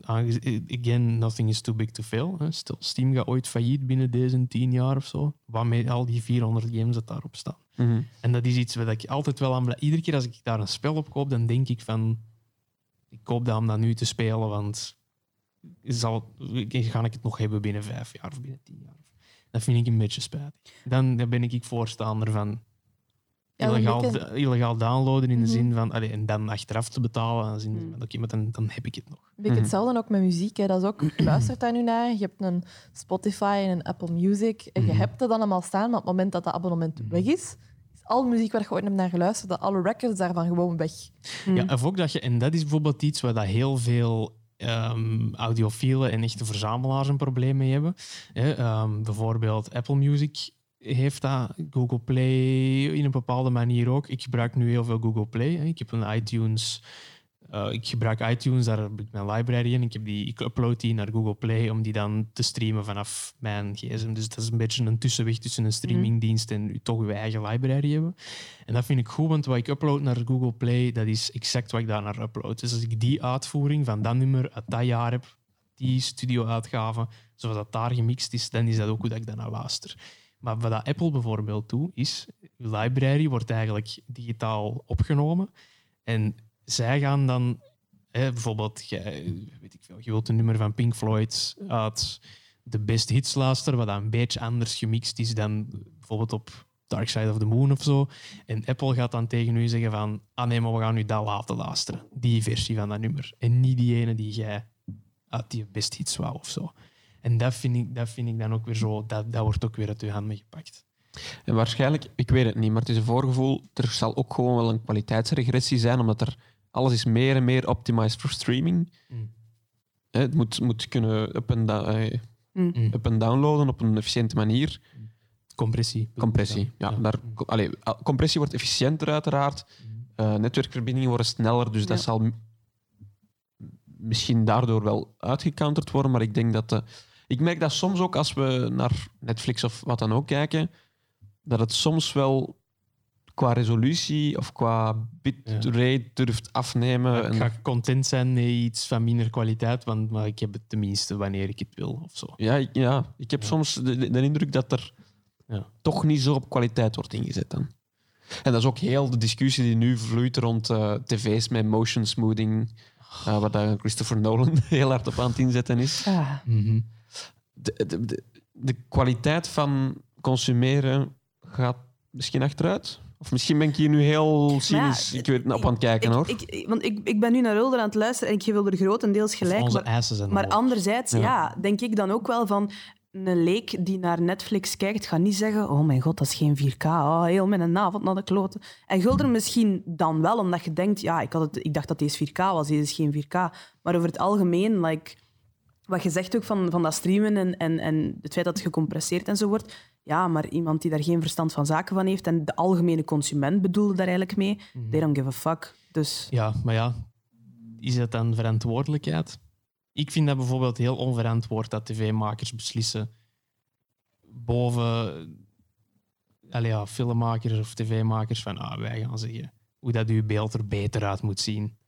aange- eh, again, nothing is too big to fail. Hè. Stel, Steam gaat ooit failliet binnen deze tien jaar of zo. Waarmee al die 400 games dat daarop staan. Mhm. En dat is iets waar ik altijd wel aan blijf. Iedere keer als ik daar een spel op koop, dan denk ik van... Ik koop dat om dat nu te spelen, want... Zal, ga ik het nog hebben binnen vijf jaar of binnen tien jaar? Dat vind ik een beetje spijtig. Dan, dan ben ik voorstander van illegaal, illegaal downloaden in de Mhm. zin van... allee, en dan achteraf te betalen. in de zin Mhm. van, Oké, maar dan, dan heb ik het nog. Beetje Mhm. hetzelfde ook met muziek. Hè. Dat is ook, je luistert daar nu naar. Je hebt een Spotify en een Apple Music. En je Mhm. hebt het dan allemaal staan, maar op het moment dat dat abonnement weg is, is al muziek waar je ooit hebt naar geluisterd, dat alle records daarvan gewoon weg. Mm. Ja, of ook dat je, en dat is bijvoorbeeld iets waar dat heel veel ehm audiofielen en echte verzamelaars een probleem mee hebben. Ehm, bijvoorbeeld Apple Music heeft dat, Google Play in een bepaalde manier ook. Ik gebruik nu heel veel Google Play. Hè. Ik heb een iTunes. Eh, ik gebruik iTunes, daar heb ik mijn library in. Ik, heb die, ik upload die naar Google Play om die dan te streamen vanaf mijn gsm. Dus dat is een beetje een tussenweg tussen een streamingdienst en toch uw eigen library hebben. En dat vind ik goed, want wat ik upload naar Google Play, dat is exact wat ik daar naar upload. Dus als ik die uitvoering van dat nummer uit dat jaar heb, die studio-uitgave, zoals dat daar gemixt is, dan is dat ook hoe dat ik daarnaar luister. Maar wat Apple bijvoorbeeld doet, is, je library wordt eigenlijk digitaal opgenomen en zij gaan dan, hè, bijvoorbeeld, weet ik veel, je wilt een nummer van Pink Floyd uit de best hits luisteren, wat dan een beetje anders gemixt is dan bijvoorbeeld op Dark Side of the Moon of zo. En Apple gaat dan tegen u zeggen van, ah nee, maar we gaan u dat laten luisteren. Die versie van dat nummer. En niet die ene die jij uit die best hits wou of zo. En dat vind ik, dat vind ik dan ook weer zo, dat, dat wordt ook weer uit uw handen gepakt. En waarschijnlijk, ik weet het niet, maar het is een voorgevoel. Er zal ook gewoon wel een kwaliteitsregressie zijn, omdat er alles is meer en meer optimized voor streaming. Mm. Hè, Het moet, moet kunnen up en, eh, Mm. Mm. up en downloaden op een efficiënte manier. Compressie. Compressie. Ja, Daar, allee, al- compressie wordt efficiënter uiteraard. Eh, netwerkverbindingen worden sneller, dus dat zal misschien daardoor wel uitgecounterd worden. Maar ik denk dat... De, ik merk dat soms ook als we naar Netflix of wat dan ook kijken, dat het soms wel qua resolutie of qua bitrate durft afnemen. En- ik ga content zijn met iets van minder kwaliteit, want maar ik heb het tenminste wanneer ik het wil of zo. ja, ik, ja, ik heb Ja. soms de, de- de indruk dat er Ja. toch niet zo op kwaliteit wordt ingezet dan. En dat is ook heel de discussie die nu vloeit rond eh, tv's met motion smoothing, eh, waar daar Christopher Nolan heel hard op aan het inzetten is. Ah, De, de, de, de kwaliteit van consumeren gaat misschien achteruit. Of misschien ben ik hier nu heel cynisch ik weet, het, op aan het kijken, ik, hoor. Ik, want ik, ik ben nu naar Ulder aan het luisteren en ik geef er grotendeels gelijk. Onze Maar, eisen zijn maar anderzijds, Ja. ja. denk ik dan ook wel van... Een leek die naar Netflix kijkt, gaat niet zeggen... Oh mijn god, dat is geen 4K. Oh, heel mijn avond naar de kloten. En Gulder misschien dan wel, omdat je denkt... Ja, ik, had het, ik dacht dat deze 4K was, deze is geen 4K. Maar over het algemeen, like, wat je zegt ook van, van dat streamen en, en, en het feit dat het gecompresseerd en zo wordt... Ja, maar iemand die daar geen verstand van zaken van heeft... En de algemene consument bedoelde daar eigenlijk mee... They don't give a fuck. Dus... Ja, maar ja, is dat dan verantwoordelijkheid? Ik vind dat bijvoorbeeld heel onverantwoord dat tv-makers beslissen boven allee, ja, filmmakers of tv-makers van ah, wij gaan zeggen hoe dat uw beeld er beter uit moet zien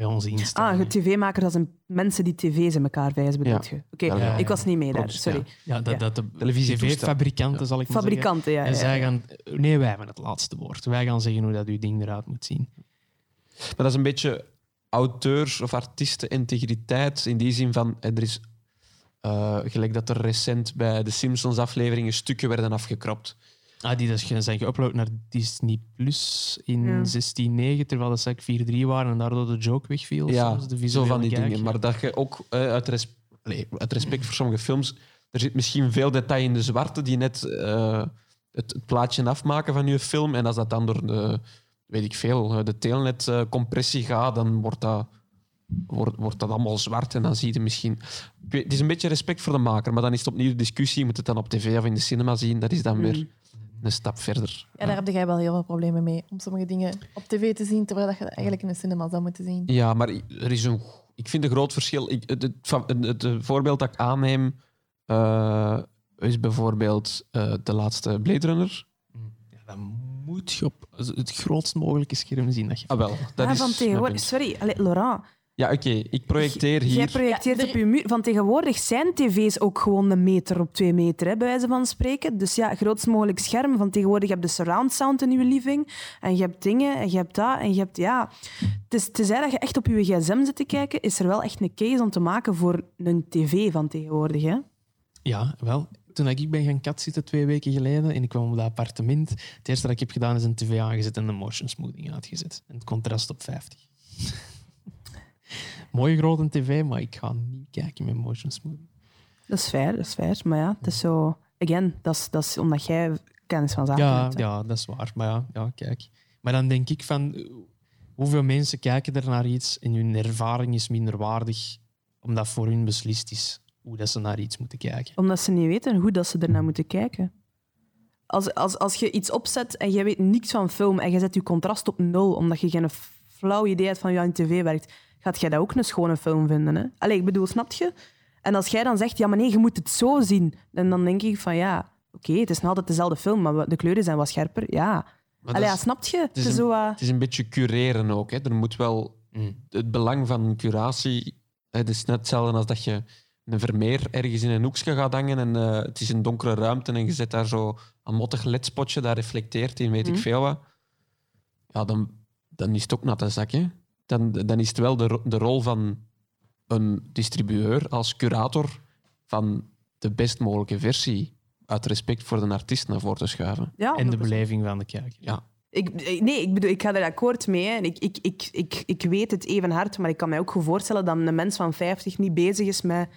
bij onze Ah, instellingen. tv-makers als een mensen die tv's in elkaar wijzen, bedoelt Ja. je? Oké, Ja, ja, ik was niet mee daar, sorry. ja, dat, Ja. dat de tv-fabrikanten, zal ik maar zeggen. Fabrikanten, ja. En zij gaan... Nee, wij hebben het laatste woord. Wij gaan zeggen hoe dat uw ding eruit moet zien. Maar dat is een beetje auteurs- of artiesten-integriteit. In die zin van, eh, er is eh, gelijk dat er recent bij de Simpsons-afleveringen stukken werden afgekropt. Ah, die zijn geüpload naar Disney Plus in Ja. 16.9, terwijl de SEC 4.3 waren en daardoor de joke wegviel. Ja, soms, de zo visuele van die kijk. dingen. Maar dat je ook eh, uit, res- Allee, uit respect voor sommige films... Er zit misschien veel detail in de zwarte die net eh, het, het plaatje afmaken van je film. En als dat dan door de, weet ik veel, eh, de telnet-compressie gaat, dan wordt dat, wordt, wordt dat allemaal zwart. En dan zie je misschien... Ik weet, het is een beetje respect voor de maker, maar dan is het opnieuw de discussie. Je moet het dan op tv of in de cinema zien. Dat is dan Mm. Een stap verder. Ja, daar heb jij wel heel veel problemen mee. Om sommige dingen op tv te zien, terwijl dat je dat eigenlijk in een cinema zou moeten zien. Ja, maar er is een, ik vind een groot verschil. Ik, het, het, het, het, het voorbeeld dat ik aanneem eh, is bijvoorbeeld eh, de laatste Blade Runner. Ja, dan moet je op het grootst mogelijke scherm zien. Dat je... Ah, wel. Dat Ah, is van tegenwoordig. Sorry, allee, Laurent. Ja, oké. Ik projecteer Jij hier. projecteert Ja, er- op je muur. Van tegenwoordig zijn tv's ook gewoon een meter op twee meter, hè, bij wijze van spreken. Dus ja, grootst mogelijk scherm. Van tegenwoordig heb je de surround sound in je living. En je hebt dingen, en je hebt dat, en je hebt... Ja, het is, tenzij dat je echt op je gsm zit te kijken, is er wel echt een case om te maken voor een tv van tegenwoordig, hè. Ja, wel. Toen ik ben gaan katzitten twee weken geleden en ik kwam op dat appartement, het eerste dat ik heb gedaan is een tv aangezet en de motion smoothing uitgezet. En het contrast op 50. Mooie grote tv, maar ik ga niet kijken met motion smoothing. Dat is fair, dat is fair. Maar ja, het is zo... Again, dat is, dat is omdat jij kennis van zaken Ja, hebt. hè. ja, dat is waar. Maar ja, ja, kijk. Maar dan denk ik van, hoeveel mensen kijken er naar iets en hun ervaring is minder waardig omdat voor hun beslist is hoe dat ze naar iets moeten kijken. Omdat ze niet weten hoe dat ze ernaar moeten kijken. Als, als, als je iets opzet en je weet niks van film en je zet je contrast op nul omdat je geen flauw idee hebt van hoe je aan tv werkt, gaat jij dat ook een schone film vinden. Hè? Allee, ik bedoel, snap je? En als jij dan zegt, ja, maar nee, je moet het zo zien, dan, dan denk ik van ja, oké, het is nog altijd dezelfde film, maar de kleuren zijn wat scherper. Ja. Maar Allee, ja, snap je? Het is een- zo, Het is een beetje cureren ook. Hè. Er moet wel Mm. het belang van curatie. hè, Het is net hetzelfde als dat je een Vermeer ergens in een hoekje gaat hangen en eh, het is een donkere ruimte en je zet daar zo een mottig ledspotje dat reflecteert in weet ik Mhm. veel wat. Ja, dan, dan is het ook natte zak. Hè. Dan, dan is het wel de, de rol van een distribueur als curator van de best mogelijke versie uit respect voor de artiest naar voren te schuiven. ja, En de 100%. beleving van de kijker. Ja. Ik, nee, ik bedoel, ik ga er akkoord mee. Hè. En Ik, ik, ik, ik, ik weet het even hard, maar ik kan mij ook goed voorstellen dat een mens van 50 niet bezig is met.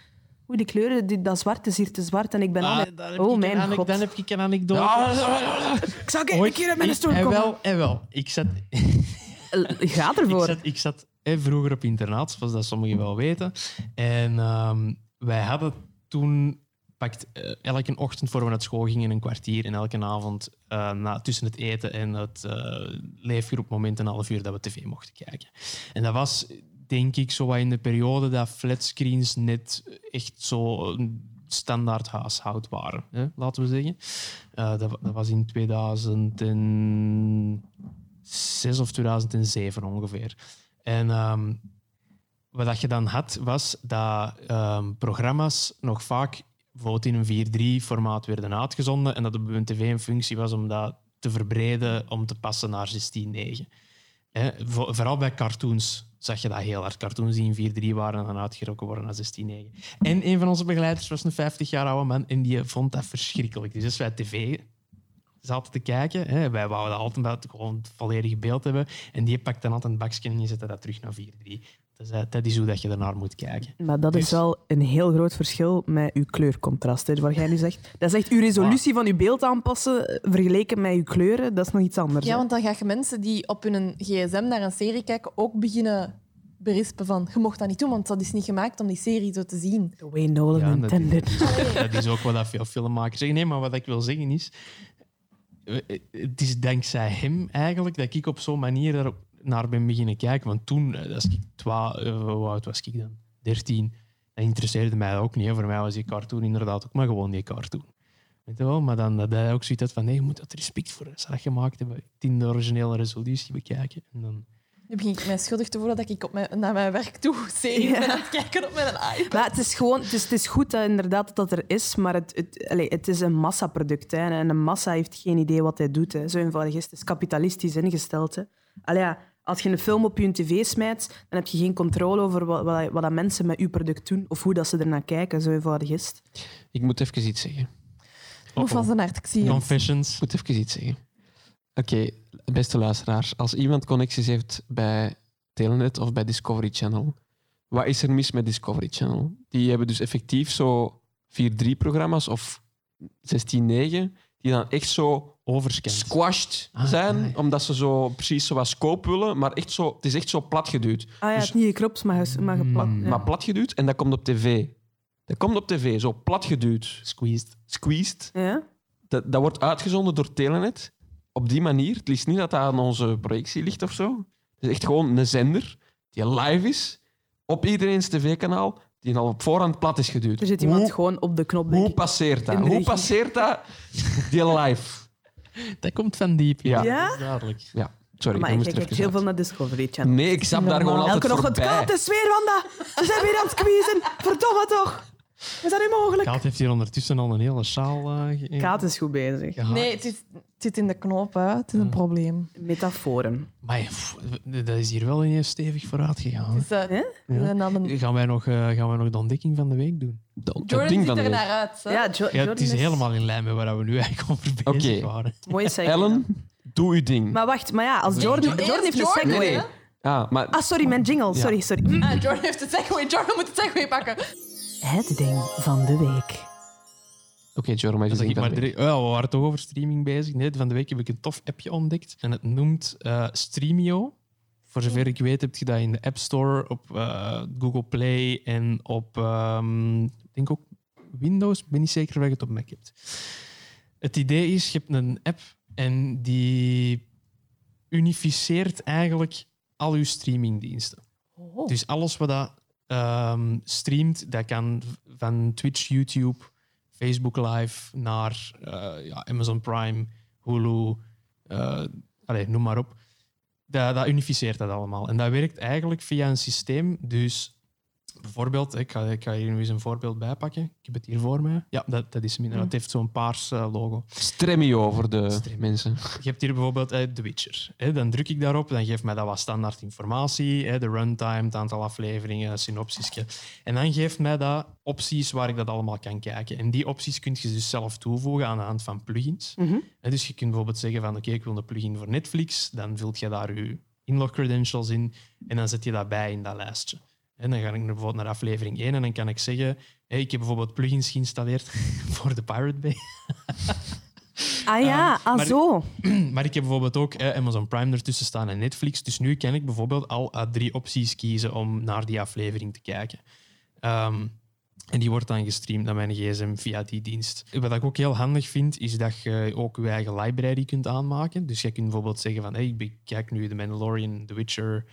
Oeh, die kleuren, die, dat zwart is hier te zwart en ik ben heb Oh, ik mijn god. Dan heb ik een anekdote. Ik zou een keer in mijn stoel en komen. wel, en wel. Ik zat, Ga ik ervoor. zat, ik zat eh, vroeger op internaat, zoals dat sommigen wel weten. En ehm, wij hadden toen eh, elke ochtend voor we naar school gingen een kwartier en elke avond eh, na, tussen het eten en het eh leefgroepmoment een half uur dat we tv mochten kijken. En dat was denk ik zo wat in de periode dat flatscreens net echt zo standaard huishoud waren, laten we zeggen. Eh, dat, dat was in 2006 of 2007 ongeveer. En ehm, wat je dan had, was dat ehm, programma's nog vaak bijvoorbeeld in een 4-3-formaat werden uitgezonden en dat op een tv een functie was om dat te verbreden om te passen naar 16-9. Hè, vo- vooral bij cartoons zag je dat heel hard. Cartoons die in 4-3 waren en dan uitgerokken worden naar 16-9. En een van onze begeleiders was een 50 jaar oude man en die vond dat verschrikkelijk. Dus als wij tv zaten te kijken, hè, wij wouden altijd dat gewoon het volledige beeld hebben, en die pakt dan altijd een bakje en je zette dat terug naar 4-3. Dus, eh, dat is hoe dat je ernaar moet kijken. Maar dat is Dus- wel een heel groot verschil met uw kleurcontrast. Hè, wat jij nu zegt. Dat is echt uw resolutie van uw beeld aanpassen vergeleken met uw kleuren. Dat is nog iets anders. Ja, hè. want dan ga je mensen die op hun gsm naar een serie kijken ook beginnen berispen van je mocht dat niet doen, want dat is niet gemaakt om die serie zo te zien. The way Nolan Ja, dat, intended. is, dat is ook wat dat veel filmmakers zeggen. Nee, maar wat ik wil zeggen is... eh, Het is dankzij hem eigenlijk dat ik op zo'n manier daar naar ben beginnen kijken. Want toen, eh, als ik twa, eh, hoe oud was ik dan? 13. Dat interesseerde mij ook niet. Voor mij was die cartoon inderdaad ook maar gewoon die cartoon. Weet je wel? Maar dan dat hij ook zoiets had van nee, je moet dat respect voor dat gemaakt hebben. Tien de originele resolutie bekijken. En dan... Nu begin ik mij schuldig te voelen dat ik op mijn, naar mijn werk toe series Ja. ben aan het kijken op mijn iPad. Maar het is gewoon, het is, het is goed dat inderdaad dat er is, maar het, het, allee, het is een massaproduct. Hè, en een massa heeft geen idee wat hij doet. Hè. Zo eenvoudig is het. Het is kapitalistisch ingesteld. Hè. Allee, ja, als je een film op je tv smijt, dan heb je geen controle over wat, wat, wat dat mensen met je product doen of hoe dat ze ernaar kijken. Zo eenvoudig is het. Ik moet even iets zeggen. Hart, ik zie het. Confessions. Ik moet even iets zeggen. Oké, beste luisteraars. Als iemand connecties heeft bij Telenet of bij Discovery Channel, wat is er mis met Discovery Channel? Die hebben dus effectief zo 4-3-programma's of 16-9, die dan echt zo Overscand. squashed Ah, zijn, ah, ja. omdat ze zo precies zoals scope willen, maar echt zo, het is echt zo platgeduwd. Ah ja, Dus- het niet gekropt, maar, maar geplat. Mm, ja. Maar platgeduwd en dat komt op tv. Dat komt op tv, zo platgeduwd, Squeezed. squeezed. Ja? Dat, dat wordt uitgezonden door Telenet. Op die manier. Het is niet dat dat aan onze projectie ligt of zo. Het is echt gewoon een zender die live is op iedereen's tv-kanaal, die al op voorhand plat is geduwd. Er zit iemand hoe, gewoon op de knop. hoe passeert dat? Hoe passeert dat die live? Dat komt van diep. Ja. Ja? Dat is duidelijk. Ja, sorry. Maar ik kijk heel veel naar Discovery Channel. Nee, ik zap daar gewoon altijd Elke voorbij. Kaat, het is weer, Wanda. Ze zijn weer aan het squeezen. Verdomme toch. Is dat nu mogelijk? Kaat heeft hier ondertussen al een hele sjaal eh, ge- Kaat is goed bezig. gehaakt. Nee, het, is, het zit in de knoop, hè. Het is een probleem. Metaforen. Maar ja, pff, dat is hier wel ineens stevig vooruit gegaan. Dus, eh, Hè? Gaan wij, nog, eh, gaan wij nog de ontdekking van de week doen? Dat, dat Jordan ding ziet van de er week. naar uit. Hè? Ja, jo Ja, het is Jordan helemaal in lijn met waar we nu eigenlijk over bezig Oké. waren. Mooi zeg. Ellen, doe uw ding. Maar wacht, maar ja, als Nee, Jordan... Jo- Jordan heeft een Jordan, segway. nee, nee. Ah, maar Ah, sorry, mijn jingle. Sorry, sorry. Ah, Jordan heeft het segway. Jordan moet het segway pakken. Het ding van de week. Oké, Jordan, maar ik maar direct- oh, we waren toch over streaming bezig. Nee, van de week heb ik een tof appje ontdekt. En het noemt eh, Streamio. Voor zover ik weet heb je dat in de App Store, op eh, Google Play en op, ehm, ik denk ook Windows. Ik ben niet zeker of je het op Mac hebt. Het idee is, je hebt een app en die unificeert eigenlijk al je streamingdiensten. Oh. Dus alles wat dat ehm, streamt, dat kan van Twitch, YouTube, Facebook Live naar eh, ja, Amazon Prime, Hulu, eh, allee, noem maar op. Dat, dat unificeert dat allemaal. En dat werkt eigenlijk via een systeem. Dus bijvoorbeeld, ik ga, ik ga hier nu eens een voorbeeld bijpakken. Ik heb het hier voor mij. Ja, dat, dat is hem inderdaad. Het heeft zo'n paars eh, logo. Stremio voor de Stremio. mensen. Je hebt hier bijvoorbeeld eh, The Witcher. Hè, dan druk ik daarop, dan geeft mij dat wat standaard informatie. Hè, de runtime, het aantal afleveringen, synopsisje. En dan geeft mij dat opties waar ik dat allemaal kan kijken. En die opties kun je dus zelf toevoegen aan de hand van plugins. Mhm. Hè, dus je kunt bijvoorbeeld zeggen van oké, ik wil een plugin voor Netflix. Dan vult je daar je inlog credentials in en dan zet je dat bij in dat lijstje. En dan ga ik bijvoorbeeld naar aflevering 1 en dan kan ik zeggen, ik heb bijvoorbeeld plugins geïnstalleerd voor de Pirate Bay. Ah ja, ah maar- zo. Maar ik heb bijvoorbeeld ook eh, Amazon Prime ertussen staan en Netflix. Dus nu kan ik bijvoorbeeld al uit drie opties kiezen om naar die aflevering te kijken. Ehm, en die wordt dan gestreamd naar mijn gsm via die dienst. Wat ik ook heel handig vind, is dat je ook je eigen library kunt aanmaken. Dus je kunt bijvoorbeeld zeggen van, hey, ik bekijk nu The Mandalorian, The Witcher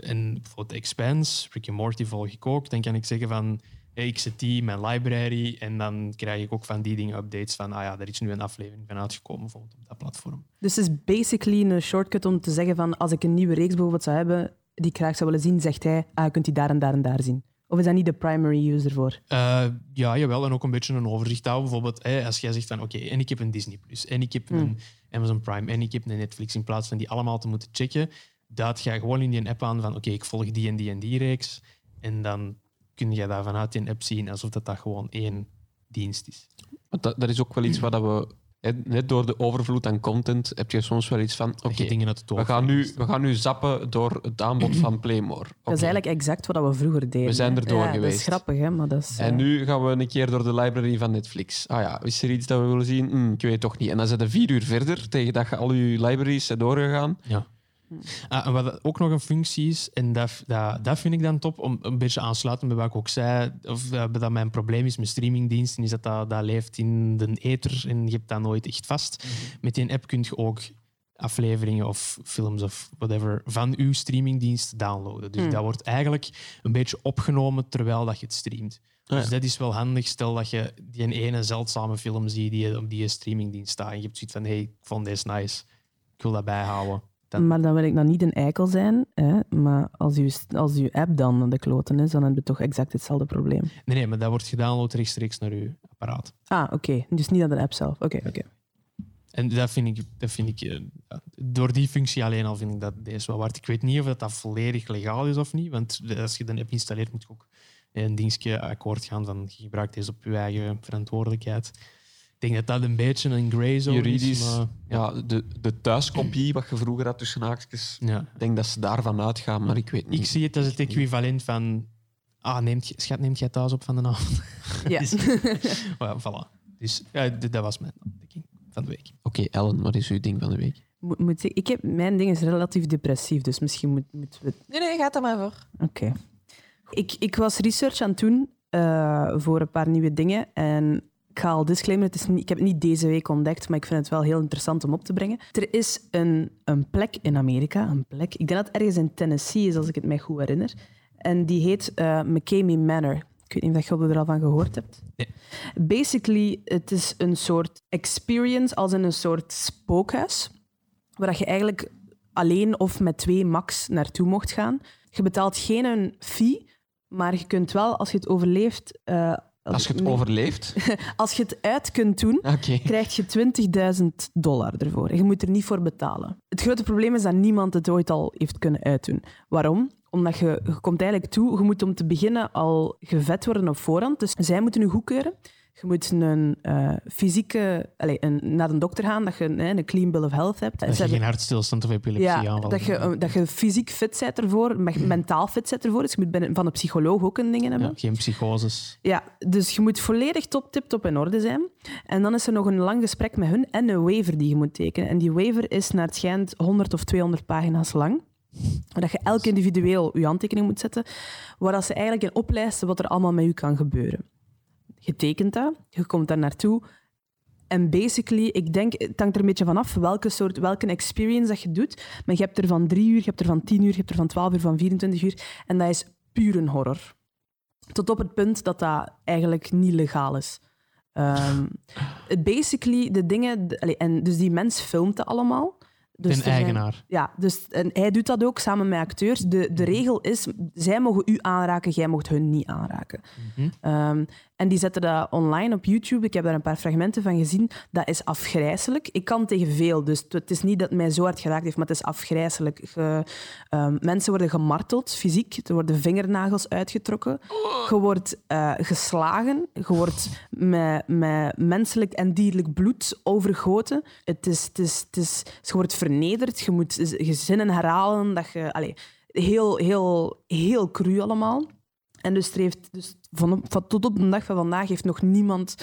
en bijvoorbeeld The Expanse, Rick and Morty volg ik ook. Dan kan ik zeggen van, hey, ik zet die in mijn library en dan krijg ik ook van die dingen updates van, ah ja, er is nu een aflevering van uitgekomen bijvoorbeeld op dat platform. Dus het is basically een shortcut om te zeggen van als ik een nieuwe reeks bijvoorbeeld zou hebben die ik graag zou willen zien, zegt hij, ah, je kunt die daar en daar en daar zien. Of is dat niet de primary user voor? Eh, ja, jawel. En ook een beetje een overzicht houden. Bijvoorbeeld, hè, als jij zegt van oké, en ik heb een Disney Plus, en ik heb Hmm. een Amazon Prime, en ik heb een Netflix, in plaats van die allemaal te moeten checken, duid je gewoon in die app aan van oké, ik volg die en die en die reeks. En dan kun je dat vanuit die app zien alsof dat, dat gewoon één dienst is. Dat, dat is ook wel iets wat dat we... Net door de overvloed aan content heb je soms wel iets van... Oké, je dingen uit het we, gaan nu, we gaan nu zappen door het aanbod van Playmore. Dat is eigenlijk exact wat we vroeger deden. We zijn hè. erdoor ja, Dat geweest. is grappig, hè? maar dat is... En eh, nu gaan we een keer door de library van Netflix. Ah ja, is er iets dat we willen zien? Hm, ik weet het toch niet. En dan zit je vier uur verder, tegen dat je al je libraries bent doorgegaan. Ja. Ah, en wat ook nog een functie is, en dat, dat, dat vind ik dan top, om een beetje aansluitend bij wat ik ook zei, of eh, dat mijn probleem is met streamingdiensten, is dat dat, dat leeft in de ether en je hebt dat nooit echt vast. Met die app kun je ook afleveringen of films of whatever van uw streamingdienst downloaden. Dus Hmm. dat wordt eigenlijk een beetje opgenomen terwijl dat je het streamt. Ah, ja. Dus dat is wel handig. Stel dat je die ene zeldzame film ziet die op die streamingdienst staat en je hebt zoiets van hey, ik vond deze nice. Ik wil dat bijhouden. Dan- Maar dan wil ik dan niet een eikel zijn. Hè? Maar als je, als uw app dan de kloten is, dan heb je toch exact hetzelfde probleem. Nee, nee, maar dat wordt gedownload rechtstreeks naar je apparaat. Ah, oké. Dus niet aan de app zelf. Oké, oké. En dat vind ik, dat vind ik eh, door die functie alleen al vind ik dat deze wel waard. Ik weet niet of dat, dat volledig legaal is of niet, want als je de app installeert moet je ook een dingetje akkoord gaan van je gebruikt deze op je eigen verantwoordelijkheid. Ik denk dat dat een beetje een grey zone Juridisch, is. Maar, ja, de, de thuiskopie, wat je vroeger had tussen haakjes, ja. ik denk dat ze daarvan uitgaan, maar ik weet niet. Ik zie het als het equivalent van... Ah, neemt, schat, neemt jij thuis op van de avond? Ja. Dus- voilà. Dus ja, d- dat was mijn ontdekking van de week. Oké, Ellen, wat is uw ding van de week? Moet, moet ik, ik heb, mijn ding is relatief depressief, dus misschien moet- moeten we Nee, nee, gaat er maar voor. Oké. Ik, ik was research aan het doen eh, voor een paar nieuwe dingen. En ik ga al disclaimer, het is niet, ik heb het niet deze week ontdekt, maar ik vind het wel heel interessant om op te brengen. Er is een, een plek in Amerika, een plek, ik denk dat het ergens in Tennessee is, als ik het mij goed herinner. En die heet eh McCamey Manor. Ik weet niet of je er al van gehoord hebt. Nee. Basically, het is een soort experience, als in een soort spookhuis, waar je eigenlijk alleen of met twee max naartoe mocht gaan. Je betaalt geen een fee, maar je kunt wel, als je het overleeft... eh, Als je het nee, overleeft. Als je het uit kunt doen, krijg je 20.000 dollar ervoor. En je moet er niet voor betalen. Het grote probleem is dat niemand het ooit al heeft kunnen uitdoen. Waarom? Omdat je, je komt eigenlijk toe, je moet om te beginnen al gevet worden op voorhand. Dus zij moeten je goedkeuren. Je moet een eh, fysieke, allez, een, naar een dokter gaan, dat je een clean bill of health hebt. Dat je hebben- geen hartstilstand of epilepsie ja, aanvalt. dat je, eh, dat je fysiek fit bent ervoor, me- mentaal fit bent ervoor. Dus je moet binnen- van een psycholoog ook een ding hebben. Ja, geen psychoses. Ja, dus je moet volledig top, tip, top in orde zijn. En dan is er nog een lang gesprek met hun en een waiver die je moet tekenen. En die waiver is naar het schijnt 100 of 200 pagina's lang. Waar dat je elk individueel je handtekening moet zetten. Waar dat ze eigenlijk in oplijsten wat er allemaal met je kan gebeuren. Je tekent dat, je komt daar naartoe. En basically, ik denk, het hangt er een beetje vanaf welke soort, welke experience dat je doet. Maar je hebt er van drie uur, je hebt er van tien uur, je hebt er van twaalf uur, van 24 uur. En dat is puur een horror. Tot op het punt dat dat eigenlijk niet legaal is. Het basically, de dingen... allee, en dus die mens filmt dat allemaal. Dus zijn- eigenaar. ja, dus en hij doet dat ook samen met acteurs. De, de regel is, zij mogen u aanraken, jij mocht hun niet aanraken. Mhm. Ehm, en die zetten dat online op YouTube. Ik heb daar een paar fragmenten van gezien. Dat is afgrijzelijk. Ik kan tegen veel, dus het is niet dat het mij zo hard geraakt heeft, maar het is afgrijzelijk. Ge- ehm, mensen worden gemarteld, fysiek. Er worden vingernagels uitgetrokken. Je wordt eh, geslagen. Je wordt met, met menselijk en dierlijk bloed overgoten. Het is, het is, het is, je wordt vernederd. Je moet gezinnen herhalen. Dat je, allee, heel, heel, heel cru allemaal. En dus, er heeft, dus van, van, tot op de dag van vandaag heeft nog niemand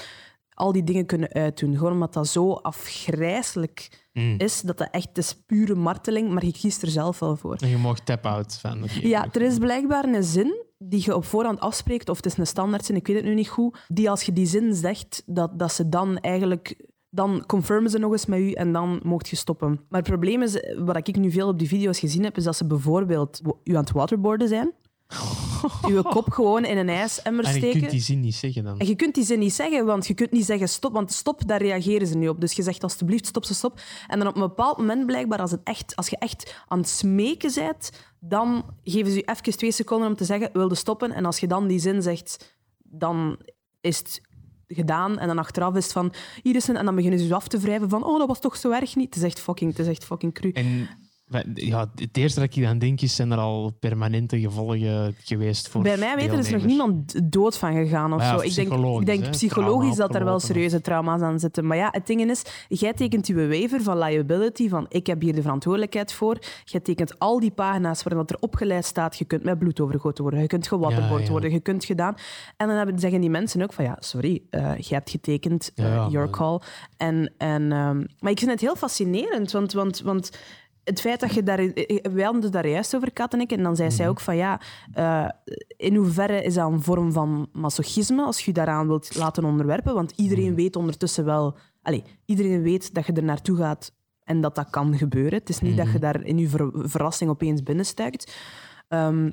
al die dingen kunnen uitdoen. Gewoon omdat dat zo afgrijzelijk Mm. is, dat dat echt is pure marteling, maar je kiest er zelf wel voor. En je mag tap-out van. Ja, er is blijkbaar een zin die je op voorhand afspreekt, of het is een standaardzin, ik weet het nu niet goed, die als je die zin zegt, dat, dat ze dan eigenlijk... Dan confirmen ze nog eens met u en dan mocht je stoppen. Maar het probleem is, wat ik nu veel op die video's gezien heb, is dat ze bijvoorbeeld u aan het waterboarden zijn. Uw kop gewoon in een ijsemmer En je steken. kunt die zin niet zeggen dan. En je kunt die zin niet zeggen, want je kunt niet zeggen stop, want stop, daar reageren ze niet op. Dus je zegt alsjeblieft stop, ze stop. En dan op een bepaald moment blijkbaar, als, het echt, als je echt aan het smeken bent, dan geven ze je even twee seconden om te zeggen, wilde stoppen. En als je dan die zin zegt, dan is het gedaan. En dan achteraf is het van, hier is een... En dan beginnen ze je af te wrijven van, oh, dat was toch zo erg niet. Het is echt fucking, het is echt fucking cru. En ja, het eerste dat ik aan denk is, zijn er al permanente gevolgen geweest voor Bij mij weten is er nog niemand dood van gegaan of ja, zo. Ik denk, psychologisch, ik denk hè. psychologisch dat er wel serieuze trauma's aan zitten. Maar ja, het ding is, jij tekent je waiver van liability, van ik heb hier de verantwoordelijkheid voor. Jij tekent al die pagina's waarin dat er opgeleid staat, je kunt met bloed overgoten worden, je kunt Ja, ja. worden, je kunt gedaan. En dan hebben, zeggen die mensen ook van, ja, sorry, eh jij hebt getekend, eh, your call. En, en, ehm, maar ik vind het heel fascinerend, want... want, want het feit dat je daar... Wij hadden het daar juist over, Kat en ik. En dan zei Mhm. zij ook van ja, eh, in hoeverre is dat een vorm van masochisme als je je daaraan wilt laten onderwerpen? Want iedereen Mhm. weet ondertussen wel... Allez, iedereen weet dat je er naartoe gaat en dat dat kan gebeuren. Het is niet dat je Mhm. daar in je ver- verrassing opeens binnenstuikt. Ehm,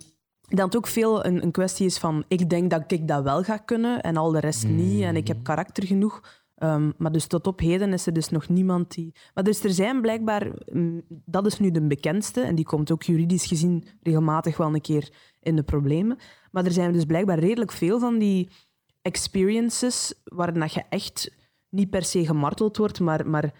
dat het ook veel een, een kwestie is van ik denk dat ik dat wel ga kunnen en al de rest niet en ik heb karakter genoeg. Ehm, maar dus tot op heden is er dus nog niemand die... Maar dus er zijn blijkbaar... mm, Dat is nu de bekendste en die komt ook juridisch gezien regelmatig wel een keer in de problemen. Maar er zijn dus blijkbaar redelijk veel van die experiences waarin dat je echt niet per se gemarteld wordt, maar, maar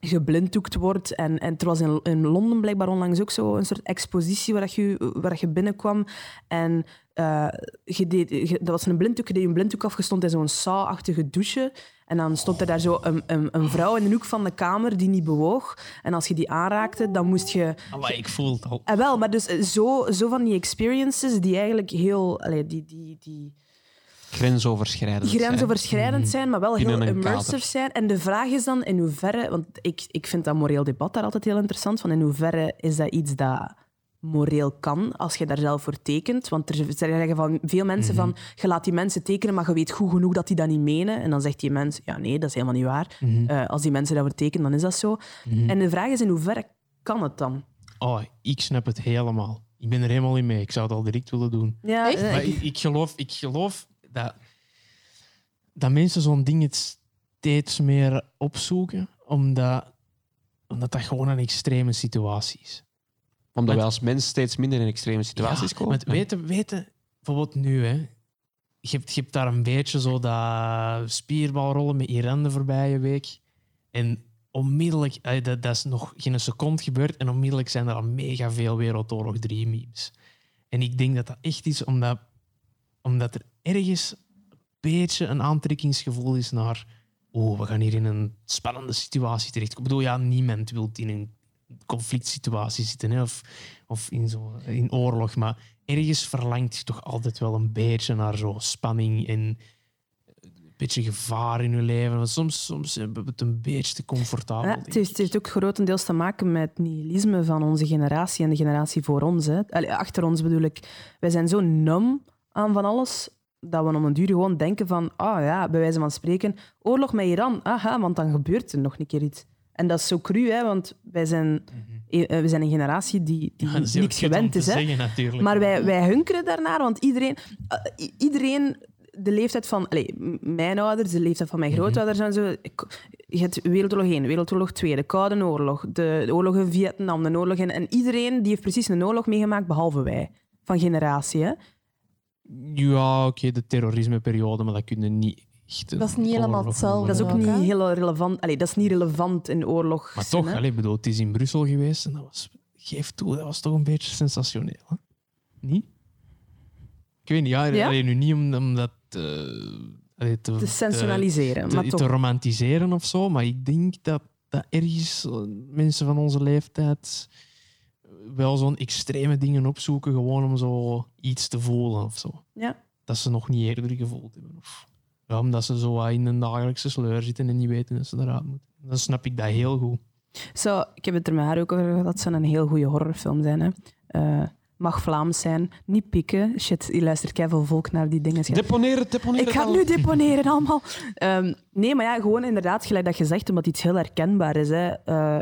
geblinddoekt wordt. En, en er was in, in Londen blijkbaar onlangs ook zo een soort expositie waar, je, waar je binnenkwam. En eh, je deed, dat was een blinddoek, je deed een blinddoek afgestond in zo'n saai-achtige douche. En dan stond er daar zo een, een, een vrouw in de hoek van de kamer die niet bewoog. En als je die aanraakte, dan moest je... Allee, ik voel het al. En wel, maar dus eh, zo, zo van die experiences die eigenlijk heel... Allee, die, die, die, Grensoverschrijdend. zijn. grensoverschrijdend zijn, maar wel heel Binnen een immersive kader. zijn. En de vraag is dan in hoeverre, want ik, ik vind dat moreel debat daar altijd heel interessant, van in hoeverre is dat iets dat moreel kan als je daar zelf voor tekent. Want er zeggen van veel mensen van, je laat die mensen tekenen, maar je weet goed genoeg dat die dat niet menen. En dan zegt die mens, ja nee, dat is helemaal niet waar. Eh, als die mensen daarvoor tekenen, dan is dat zo. En de vraag is in hoeverre kan het dan? Oh, ik snap het helemaal. Ik ben er helemaal in mee. Ik zou het al direct willen doen. Ja, Echt? eh, Maar ik, ik geloof, ik geloof dat, dat mensen zo'n ding het steeds meer opzoeken, omdat, omdat dat gewoon een extreme situatie is. Omdat wij als mens steeds minder in extreme situaties Ja, komen. Weten, weten, bijvoorbeeld nu, hè, je, hebt, je hebt daar een beetje zo dat spierbalrollen met Iran de voorbije week. En onmiddellijk, dat, dat is nog geen seconde gebeurd, en onmiddellijk zijn er al mega veel Wereldoorlog 3 memes. En ik denk dat dat echt is omdat, omdat er ergens een beetje een aantrekkingsgevoel is naar. Oh, we gaan hier in een spannende situatie terecht. Ik bedoel, ja, niemand wil in een conflict situatie zitten hè, of, of in, zo, in oorlog. Maar ergens verlangt je toch altijd wel een beetje naar zo spanning en een beetje gevaar in je leven. Want soms, soms hebben we het een beetje te comfortabel. Ja, het, heeft, ik. het heeft ook grotendeels te maken met het nihilisme van onze generatie en de generatie voor ons. Hè. Allee, achter ons bedoel ik. Wij zijn zo num aan van alles dat we om een duur gewoon denken van, ah ja, bij wijze van spreken, oorlog met Iran, aha, want dan gebeurt er nog een keer iets. En dat is zo cru, hè, want wij zijn, eh, wij zijn een generatie die, Mhm. Ja, niks gewend is. Hè. zeggen, natuurlijk. Maar wij, wij hunkeren daarnaar, want iedereen, eh, iedereen de leeftijd van allee, m- mijn ouders, de leeftijd van mijn grootouders en zo. ik- Je hebt Wereldoorlog 1, Wereldoorlog 2, de Koude Oorlog, de, de oorlog in Vietnam, de oorlog in... En iedereen die heeft precies een oorlog meegemaakt, behalve wij, van generatie. Hè? Ja, oké, de terrorismeperiode, maar dat kunnen niet echt... Dat is niet helemaal hetzelfde. Dat is ook niet heel relevant. Allee, dat is niet relevant in oorlog. Maar toch, allee, bedoel, het is in Brussel geweest en dat was, geef toe, dat was toch een beetje sensationeel. Hè? Niet? Ik weet niet, ja, Ja? allee, nu niet om, om dat eh, allee, te, te sensationaliseren. te, maar te toch. romantiseren of zo, maar ik denk dat, dat ergens eh, mensen van onze leeftijd wel zo'n extreme dingen opzoeken, gewoon om zo iets te voelen of zo. Ja. Dat ze nog niet eerder gevoeld hebben. Of, ja, omdat ze zo wat in een dagelijkse sleur zitten en niet weten dat ze eruit moeten. Dan snap ik dat heel goed. Zo, ik heb het er met haar ook over gehad. Dat zou een heel goede horrorfilm zijn. Hè. Eh, mag Vlaams zijn. Niet pikken. Shit, je luistert keihard volk naar die dingen. Deponeren, deponeren. Ik ga nu deponeren allemaal. Ehm, nee, maar ja, gewoon inderdaad, gelijk dat je zegt, omdat iets heel herkenbaar is. Hè. Eh,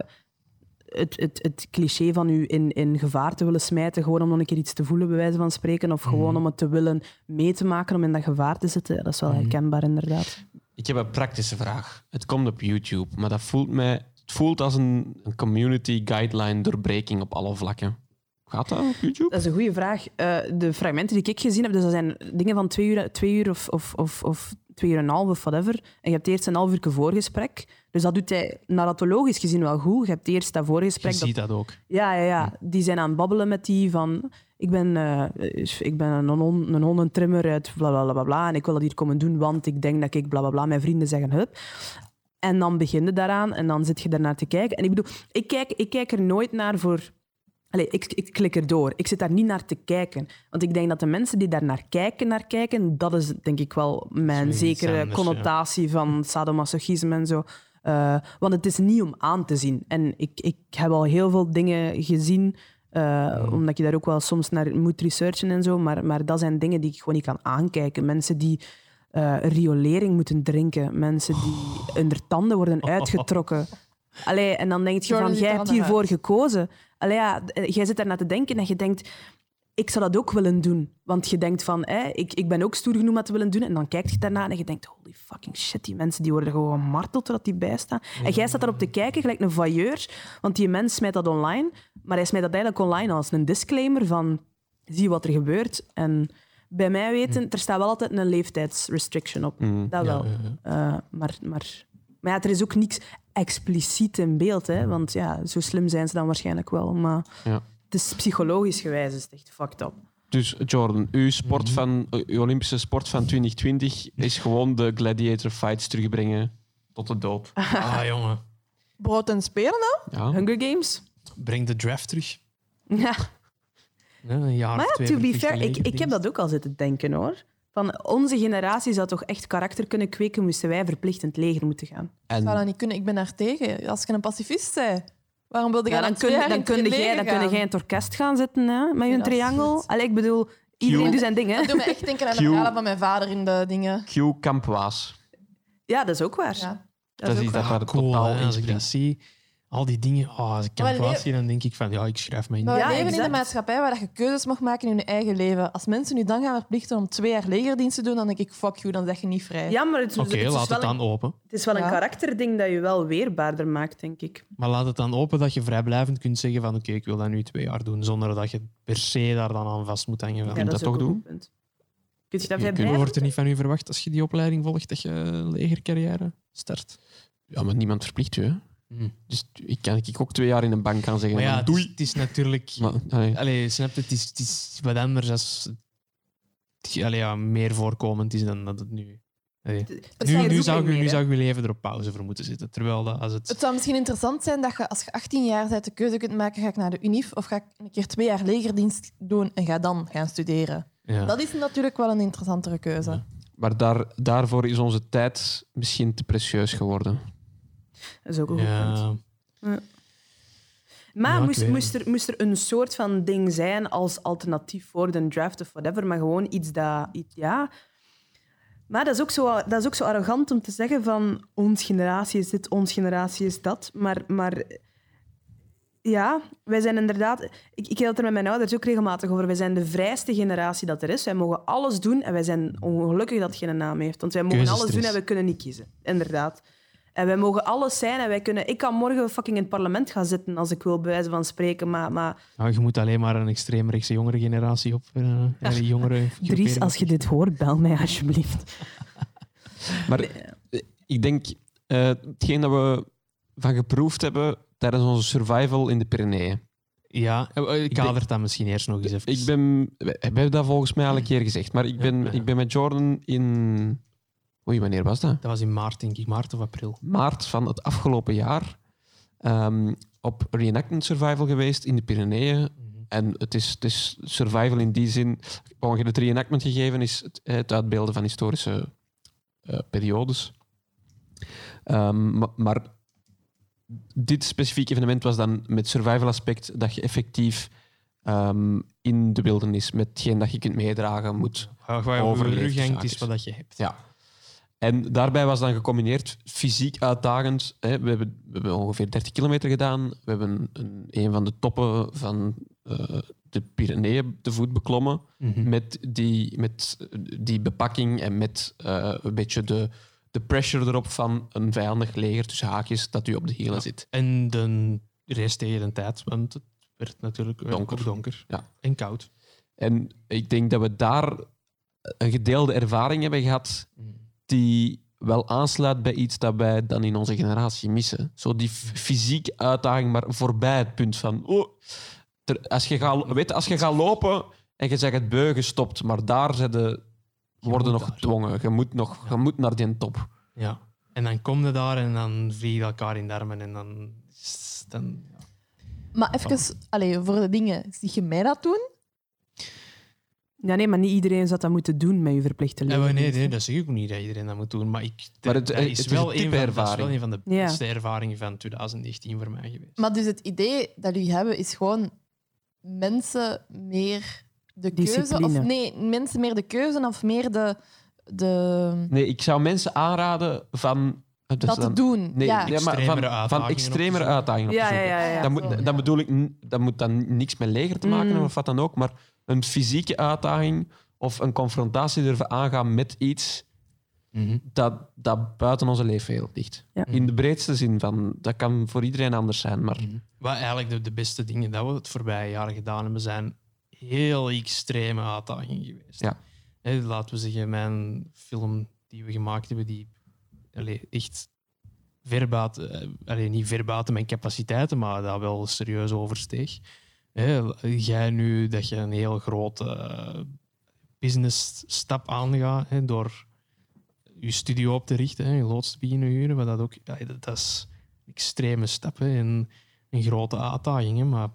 het, het, het cliché van u in, in gevaar te willen smijten, gewoon om nog een keer iets te voelen, bij wijze van spreken, of gewoon om het te willen mee te maken, om in dat gevaar te zitten, dat is wel herkenbaar, inderdaad. Ik heb een praktische vraag. Het komt op YouTube, maar dat voelt mij... Het voelt als een, een community guideline doorbreking op alle vlakken. Gaat dat op YouTube? Dat is een goede vraag. Eh, de fragmenten die ik gezien heb, dus dat zijn dingen van twee uur, twee uur of, of, of, of twee uur en een half of whatever. En je hebt eerst een half uur voorgesprek. Dus dat doet hij narratologisch gezien wel goed. Je hebt eerst dat Je voorgesprek. dat- ziet dat ook. Ja, ja, ja. Die zijn aan het babbelen met die van... Ik ben, eh, ik ben een, hon, een hondentrimmer uit bla, bla, bla, bla, bla. En ik wil dat hier komen doen, want ik denk dat ik bla, bla, bla. Mijn vrienden zeggen hup. En dan begin je daaraan en dan zit je daarnaar te kijken. En ik bedoel, ik kijk, ik kijk er nooit naar voor... Allee, ik, ik klik erdoor. Ik zit daar niet naar te kijken. Want ik denk dat de mensen die daar naar kijken, naar kijken, dat is denk ik wel mijn zekere anders, ja. connotatie van sadomasochisme en zo. Eh, want het is niet om aan te zien. En ik, ik heb al heel veel dingen gezien, eh, omdat je daar ook wel soms naar moet researchen en zo. Maar, maar dat zijn dingen die ik gewoon niet kan aankijken. Mensen die eh, riolering moeten drinken, mensen die hun tanden worden uitgetrokken. Allee, en dan denk je Jordan van, jij hebt hiervoor uit. gekozen. Allee, ja, d- jij zit daarna te denken en je denkt, ik zou dat ook willen doen. Want je denkt van, hè, ik, ik ben ook stoer genoeg om dat te willen doen. En dan kijk je daarna en je denkt, holy fucking shit, die mensen die worden gewoon gemarteld totdat die bijstaan. En jij staat daarop te kijken, gelijk een voyeur. Want die mens smijt dat online. Maar hij smijt dat eigenlijk online als een disclaimer van, zie wat er gebeurt. En bij mij weten, er staat wel altijd een leeftijdsrestriction op. Mm. Dat wel. Ja, ja, Eh, maar, maar, maar ja, er is ook niks expliciet in beeld. Hè? Want ja, zo slim zijn ze dan waarschijnlijk wel. Maar Ja. het is psychologisch gewijs is het echt fucked up. Dus Jordan, uw, sport van, uw Olympische sport van 2020 is gewoon de gladiator fights terugbrengen tot de dood. Ah, jongen. Brood en spelen, hè? Ja. Hunger Games? Breng de draft terug. Ja. Ja, een jaar Maar of ja, twee to be fair, ik, ik heb dat ook al zitten denken hoor. Van onze generatie zou toch echt karakter kunnen kweken, moesten wij verplicht in het leger moeten gaan. Ik zou dat En niet kunnen. Ik ben daar tegen. Als je een pacifist bent, waarom wilde Ja, dan kun, jaar dan in kun, het jij, dan kun jij in het orkest gaan zitten hè, met je Ja, triangel. Allee, ik bedoel, iedereen doet zijn ding. Hè? Dat doet me echt denken aan de verhalen van mijn vader in de dingen. Q Kampwaas. Ja, dat is ook waar. Ja. Dat is ook iets waar. dat waar Ah, cool, totaal als ik dat zie. Al die dingen. Oh, als ik kan plaatsen, dan denk ik van ja, ik schrijf me in. Maar we Ja, leven in een maatschappij waar je keuzes mag maken in je eigen leven. Als mensen nu dan gaan verplichten om twee jaar legerdienst te doen, dan denk ik, fuck you, dan zeg je niet vrij. Ja, maar het, is- Oké, het is laat wel het een- dan open. Het is wel een karakterding dat je wel weerbaarder maakt, denk ik. Maar laat het dan open dat je vrijblijvend kunt zeggen van oké, ik wil dat nu twee jaar doen, zonder dat je per se daar dan aan vast moet hangen. Ja, dat ook toch doen? punt. Kun je dat Je? Wordt er niet van u verwacht als je die opleiding volgt dat je legercarrière start? Ja, maar niemand verplicht u. Hè? Hm. Dus ik kan ik ook twee jaar in een bank gaan zeggen Maar ja, van, het is, doei. het is natuurlijk... Maar, allee, Allee, snap je, het is, het is wat anders als het allee, ja, meer voorkomend is dan dat het nu... Allee. Het Nu, zou- nu, zou, je- nu zou je leven er op pauze voor moeten zitten. Terwijl dat, als het... Het zou misschien interessant zijn dat je als je 18 jaar bent de keuze kunt maken, ga ik naar de UNIF of ga ik een keer twee jaar legerdienst doen en ga dan gaan studeren. ja. Dat is natuurlijk wel een interessantere keuze. Ja. maar daar, daarvoor is onze tijd misschien te precieus geworden. Dat is ook een goed punt. ja. Maar Ja, moest, er, moest er een soort van ding zijn als alternatief voor de draft of whatever, maar gewoon iets dat... Iets, ja. Maar dat is, ook zo, dat is ook zo arrogant om te zeggen van ons generatie is dit, ons generatie is dat. Maar, maar ja, wij zijn inderdaad... Ik, ik het er met mijn ouders ook regelmatig over. Wij zijn de vrijste generatie dat er is. Wij mogen alles doen en wij zijn ongelukkig dat het geen naam heeft. Want wij mogen alles doen en we kunnen niet kiezen. Inderdaad. En wij mogen alles zijn en wij kunnen... Ik kan morgen fucking in het parlement gaan zitten als ik wil, bij wijze van spreken. Maar, maar Nou, je moet alleen maar een extreemrechtse jongere generatie op. eh, jongere Dries, als je dit hoort, bel mij alsjeblieft. Maar eh, ik denk, eh, hetgeen dat we van geproefd hebben tijdens onze survival in de Pyreneeën. Ja, eh, eh, denk- kader dat misschien eerst nog eens even. Ik ben, we hebben dat volgens mij al een keer gezegd, maar ik ben, Ja. ik ben met Jordan in... Oei, wanneer was dat? Dat was in maart, denk ik. Maart of april. Maart van het afgelopen jaar ehm, op reenactment survival geweest in de Pyreneeën. En het is, het is survival in die zin... Je het reenactment gegeven is het, het uitbeelden van historische eh, periodes. Ehm, ma- maar dit specifieke evenement was dan met survival aspect dat je effectief ehm, in de wildernis met hetgeen dat je kunt meedragen moet Wat je over je rug hangt, Overleefzaakjes. is wat dat je hebt. ja. En daarbij was dan gecombineerd fysiek uitdagend. Hè. We, hebben, we hebben ongeveer 30 kilometer gedaan. We hebben een, een van de toppen van eh, de Pyreneeën te voet beklommen. Mhm. Met, die, met die bepakking en met eh, een beetje de, de pressure erop van een vijandig leger tussen haakjes dat u op de hielen Ja. zit. En de race tegen de tijd, want het werd natuurlijk eh, Donker. donker. Ja. En koud. En ik denk dat we daar een gedeelde ervaring hebben gehad die wel aansluit bij iets dat wij dan in onze generatie missen. Zo die fysieke uitdaging, maar voorbij het punt van... Oh, ter- als, je gaat, weet, je, als je gaat lopen en je zegt het beugen stopt, maar daar zijn de, worden nog daar. gedwongen. Je moet, nog, je moet naar die top. Ja. En dan kom je daar en dan vlieg je elkaar in de armen en dan... dan ja. Maar even, allee, voor de dingen, zie je mij dat doen? Ja, nee, maar niet iedereen zou dat moeten doen met je verplichte leven. nee, nee, dat zeg ik ook niet dat iedereen dat moet doen. Maar, ik, Maar het- dat het is, is wel een een van, dat is wel een van de Ja. beste ervaringen van 2019 voor mij geweest. Maar dus het idee dat jullie hebben is gewoon mensen meer de keuze... Of nee, mensen meer de keuze of meer de... de Nee, ik zou mensen aanraden van Dat, dat te doen. Nee, ja. ja, maar Extremere van, van extremere uitdagingen op Ja, te ja, zoeken. ja. ja. dat, moet, dat bedoel ik, dat moet dan niks met leger te maken Mm. hebben of wat dan ook, maar een fysieke uitdaging of een confrontatie durven aangaan met iets Mhm. dat, dat buiten onze leefwereld ligt. Ja. In de breedste zin van, dat kan voor iedereen anders zijn, maar Mhm. Wat eigenlijk de, de beste dingen dat we het voorbije jaren gedaan hebben, zijn heel extreme uitdagingen geweest. Ja. Laten we zeggen, mijn film die we gemaakt hebben, die allee, echt ver buiten, eh, allee, niet ver buiten mijn capaciteiten, maar dat wel serieus oversteeg. Hè, jij nu dat je een heel grote eh, business stap aangaat hè, door je studio op te richten, hè, je loods te beginnen huren, dat ook, ja, dat, is een extreme stap en een grote uitdaging. hè, Maar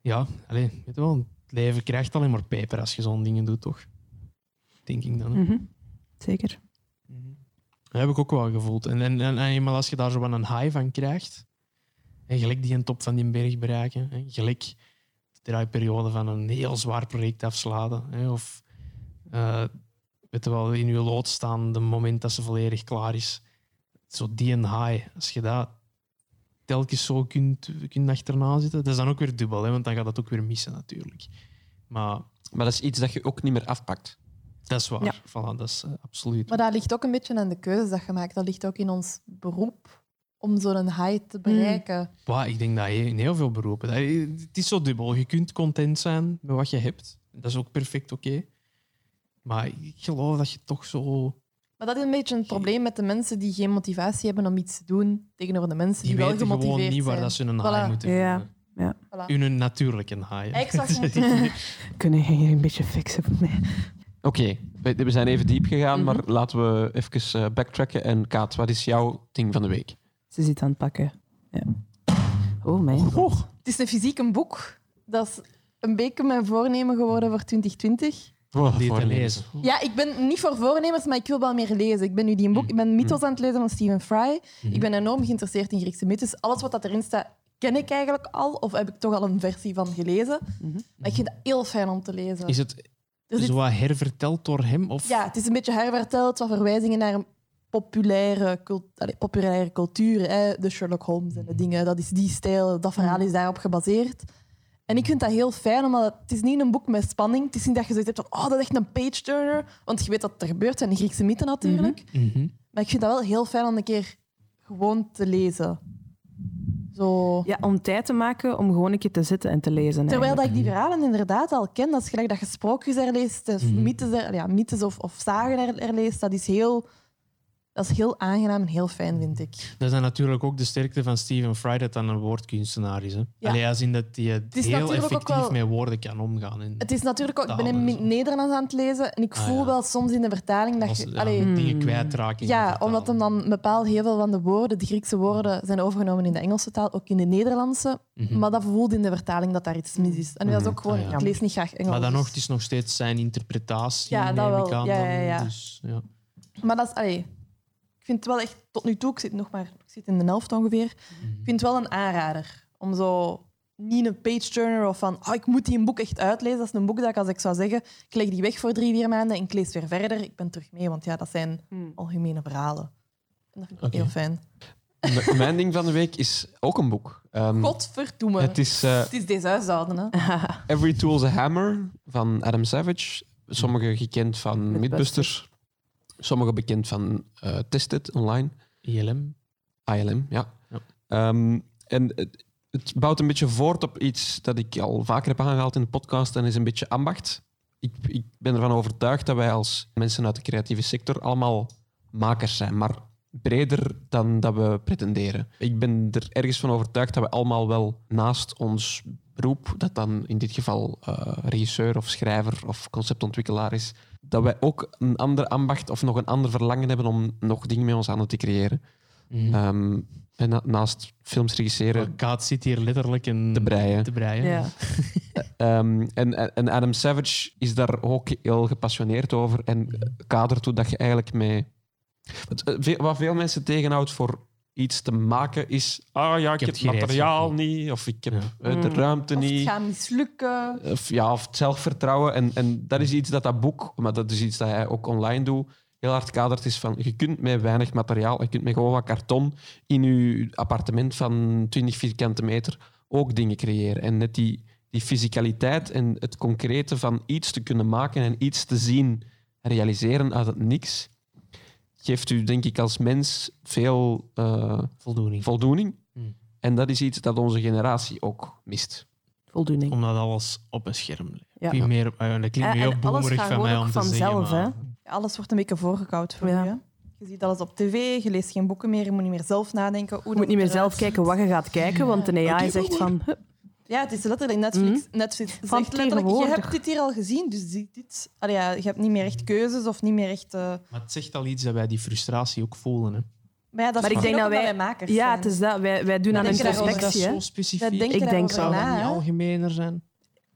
ja, allee, weet je wel, het leven krijgt alleen maar peper als je zo'n dingen doet, toch? Denk ik dan. Mhm. Zeker. Dat heb ik ook wel gevoeld. En, en, en eenmaal als je daar zo een high van krijgt, en gelijk die een top van die berg bereiken, hè, gelijk de draaiperiode van een heel zwaar project afslaan, hè, of eh, weet wel, in je lood staan, de moment dat ze volledig klaar is. Zo die een high, als je dat telkens zo kunt, kunt achterna zitten, dat is dan ook weer dubbel, hè, want dan gaat dat ook weer missen natuurlijk. Maar Maar dat is iets dat je ook niet meer afpakt. Dat is waar. Ja. Voilà, dat is eh, absoluut. Maar dat ligt ook een beetje aan de keuzes dat je maakt. Dat ligt ook in ons beroep om zo'n high te bereiken. Wow, ik denk dat je in heel veel beroepen. dat- Het is zo dubbel. Je kunt content zijn met wat je hebt. Dat is ook perfect oké. Maar ik geloof dat je toch zo. Maar dat is een beetje het probleem met de mensen die geen motivatie hebben om iets te doen tegenover de mensen Die die, wel weten gemotiveerd gewoon niet waar zijn. dat ze een Voilà. high moeten Ja. vinden. Voilà. Hun natuurlijke. Exact. Kunnen jullie een beetje fixen voor mij? Oké, we, we zijn even diep gegaan, Mhm. maar laten we even eh, backtracken. En Kaat, wat is jouw ding van de week? Ze zit aan het pakken. Ja. Oh, mijn. Het is een fysiek een boek. Dat is een beetje mijn voornemen geworden voor 2020. Oh, Die te lezen. Ja, ik ben niet voor voornemens, maar ik wil wel meer lezen. Ik ben nu die een boek, ik ben Mythos aan het lezen van Stephen Fry. Mhm. Ik ben enorm geïnteresseerd in Griekse mythes. Alles wat dat erin staat, ken ik eigenlijk al, of heb ik toch al een versie van gelezen. Mhm. Maar ik vind het heel fijn om te lezen. Is het Er zit- zo wat herverteld door hem? Of? ja, het is een beetje herverteld, wat verwijzingen naar een populaire, cult, allee, populaire cultuur. Hè? De Sherlock Holmes en de dingen. Dat is die stijl, dat verhaal is daarop gebaseerd. En ik vind dat heel fijn, omdat het, is niet een boek met spanning. Het is niet dat je zoiets hebt van, oh, dat is echt een page-turner. Want je weet dat er gebeurt, zijn de Griekse mythen natuurlijk. Mhm. Maar ik vind dat wel heel fijn om een keer gewoon te lezen. Zo. Ja, om tijd te maken om gewoon een keer te zitten en te lezen. Terwijl dat ik die verhalen inderdaad al ken. Dat is gelijk dat je sprookjes erleest, of Mhm. mythes, er, ja, mythes of, of zagen er, erleest. Dat is, heel, dat is heel aangenaam en heel fijn, vind ik. Dat is dan natuurlijk ook de sterkte van Stephen Fry, dat dan een woordkunstenaar is. Hè? Ja. Allee, als in dat hij is heel effectief wel- met woorden kan omgaan. En Het is natuurlijk ook... Ik ben Taal in zo. Nederlands aan het lezen en ik Ah, voel ja. wel soms in de vertaling dat als je... ja, allee, dingen Hmm. kwijtraken. in de Ja, omdat hem dan bepaald heel veel van de woorden, de Griekse woorden, zijn overgenomen in de Engelse taal, ook in de Nederlandse. Mhm. Maar dat voelt in de vertaling dat daar iets mis is. En dat is ook gewoon... Ah, ja. Ik lees niet graag Engels. Maar dan nog, dus- het is nog steeds zijn interpretatie. Ja, dat neem wel. Ik aan, Ja, dan. ja, ja. Dus, ja. Maar dat is... Allee, ik vind het wel echt... Tot nu toe, ik zit nog maar... Ik zit in de helft ongeveer. Ik vind het wel een aanrader. Om zo... Niet een page-turner of van... Oh, ik moet die een boek echt uitlezen. Dat is een boek dat ik, als ik zou zeggen... Ik leg die weg voor drie, vier maanden en ik lees weer verder. Ik ben terug mee, want ja, dat zijn Hmm. algemene verhalen. En dat vind ik heel fijn. M- Mijn ding van de week is ook een boek. Ehm, Godverdomme. het is eh, Het is deze huishouden, hè. Every Tool's a Hammer van Adam Savage. Sommige gekend van Mythbusters. Mythbusters. Sommige bekend van eh Tested online. ILM. ILM, ja. Ja. Ehm, en het, het bouwt een beetje voort op iets dat ik al vaker heb aangehaald in de podcast en is een beetje ambacht. Ik, ik ben ervan overtuigd dat wij als mensen uit de creatieve sector allemaal makers zijn, maar breder dan dat we pretenderen. Ik ben er ergens van overtuigd dat we allemaal wel naast ons beroep, dat dan in dit geval eh, regisseur of schrijver of conceptontwikkelaar is, dat wij ook een ander ambacht of nog een ander verlangen hebben om nog dingen met ons handen te creëren. Mhm. Ehm, en na- naast films regisseren, Kaat zit hier letterlijk in te breien. te breien. Ja. Ehm, en, en Adam Savage is daar ook heel gepassioneerd over en kadert hoe dat je eigenlijk mee... Wat, eh, wat veel mensen tegenhoudt voor iets te maken is... Ah ja, ik, heb heb het het materiaal niet, of ik heb Ja. de Mm. ruimte Of het niet. gaat mislukken. Of, ja, of het zelfvertrouwen. En, en dat is iets dat dat boek, maar dat is iets dat hij ook online doet, heel hard kadert, is van je kunt met weinig materiaal, je kunt met gewoon wat karton in je appartement van 20 vierkante meter ook dingen creëren. En net die, die fysicaliteit en het concrete van iets te kunnen maken en iets te zien realiseren uit het niks, geeft u, denk ik, als mens veel uh, voldoening. voldoening. Hmm. En dat is iets dat onze generatie ook mist. Voldoening. Omdat alles op een scherm ligt. Ja. Meer, uh, dat klinkt meer boemerig van mij om te vanzelf, zeggen. Maar... Alles wordt een beetje voorgekoud voor ja. je. Je ziet alles op tv, je leest geen boeken meer, je moet niet meer zelf nadenken. je moet niet meer zelf kijken wat je gaat kijken, want de AI zegt van... Ja, het is letterlijk Netflix. Mm. Netflix zegt letterlijk, je hebt dit hier al gezien, dus dit... Allee, ja, je hebt niet meer echt keuzes of niet meer echt... Uh... Maar het zegt al iets dat wij die frustratie ook voelen. Hè? Maar, ja, dat maar ik denk dat wij, makers Ja, het is dat. Wij, wij doen aan introspectie. Dat is zo specifiek. Ik denk zou dat niet algemener zijn.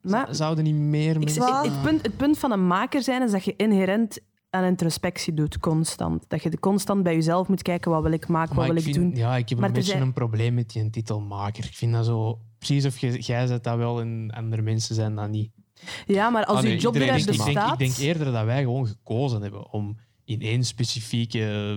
Maar, Zouden niet meer mensen... Het, punt, het punt van een maker zijn is dat je inherent aan introspectie doet, constant. Dat je constant bij jezelf moet kijken, wat wil ik maken, wat wil ik, doen. Ja, ik heb een beetje een probleem met die titelmaker. Ik vind dat zo... Precies of je, jij zet dat wel en andere mensen zijn dat niet. Ja, maar als ah, je job bestaat... Ik denk, ik denk eerder dat wij gewoon gekozen hebben om in één specifieke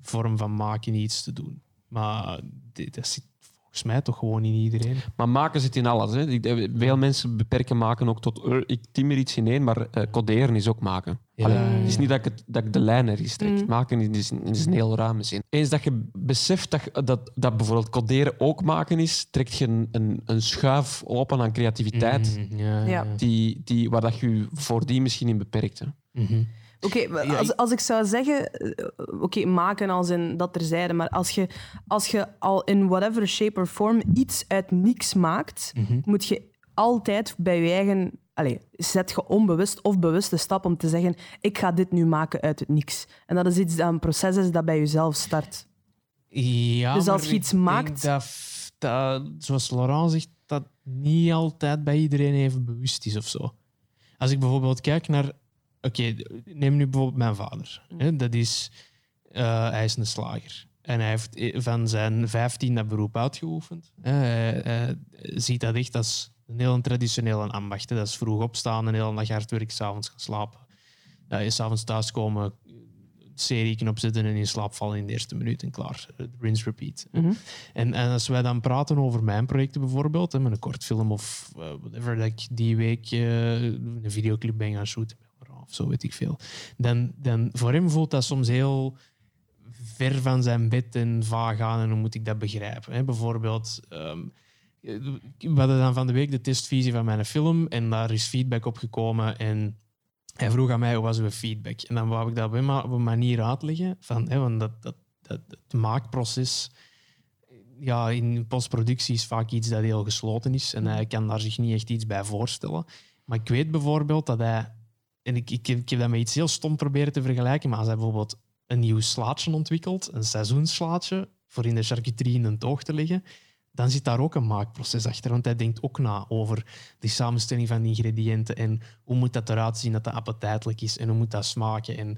vorm van maken iets te doen. Maar dat zit volgens mij toch gewoon in iedereen. Maar maken zit in alles. Hè. Veel mensen beperken maken ook tot... ik tim er iets in één, maar uh, coderen is ook maken. Ja, Het is niet dat ik, het, dat ik de lijn ergens trek. Mm. Maken is, is, een heel ruime zin. Eens dat je beseft dat, dat, dat bijvoorbeeld coderen ook maken is, trekt je een, een, een schuif open aan creativiteit mm, ja, Die, die, waar dat je voordien misschien in beperkt. Mm Oké, als, als ik zou zeggen, eh, oké, maken als in dat terzijde, maar als je, als je al in whatever shape or form iets uit niks maakt, mhm. moet je altijd bij je eigen, allez, zet je onbewust of bewust de stap om te zeggen, ik ga dit nu maken uit het niks. En dat is iets dat een proces is dat bij jezelf start. Ja, dus als je iets maakt. Dat, dat, zoals Laurent zegt, dat niet altijd bij iedereen even bewust is of zo. Als ik bijvoorbeeld kijk naar Oké, neem nu bijvoorbeeld mijn vader. Hè? Dat is, uh, hij is een slager. En hij heeft eh, van zijn 15 dat beroep uitgeoefend. Hij, ziet dat echt als een heel traditionele ambacht. Dat is vroeg opstaan, een hele dag hard werk, s'avonds gaan slapen. Uh, je s'avonds thuiskomen, serie opzetten en in slaap vallen in de eerste minuut en klaar. Rinse, repeat. Mhm. en, en, als wij dan praten over mijn projecten bijvoorbeeld, met een kort film of whatever, dat ik die week een videoclip ben gaan shooten of zo weet ik veel. Dan, dan voor hem voelt dat soms heel ver van zijn bed en vaag aan. En hoe moet ik dat begrijpen? Hè? Bijvoorbeeld, um, we hadden dan van de week de testvisie van mijn film en daar is feedback op gekomen. En hij vroeg aan mij hoe was uw feedback. En dan wou ik dat op een manier uitleggen. Van, hè, want dat, dat, dat, het maakproces ja, in postproductie is vaak iets dat heel gesloten is. En hij kan daar zich niet echt iets bij voorstellen. Maar ik weet bijvoorbeeld dat hij en ik, ik, ik heb dat met iets heel stom proberen te vergelijken, maar als hij bijvoorbeeld een nieuw slaatje ontwikkelt, een seizoenslaatje, voor in de charcuterie in een toog te leggen, dan zit daar ook een maakproces achter. Want hij denkt ook na over de samenstelling van ingrediënten en hoe moet dat eruit zien dat dat appetijtelijk is en hoe moet dat smaken. En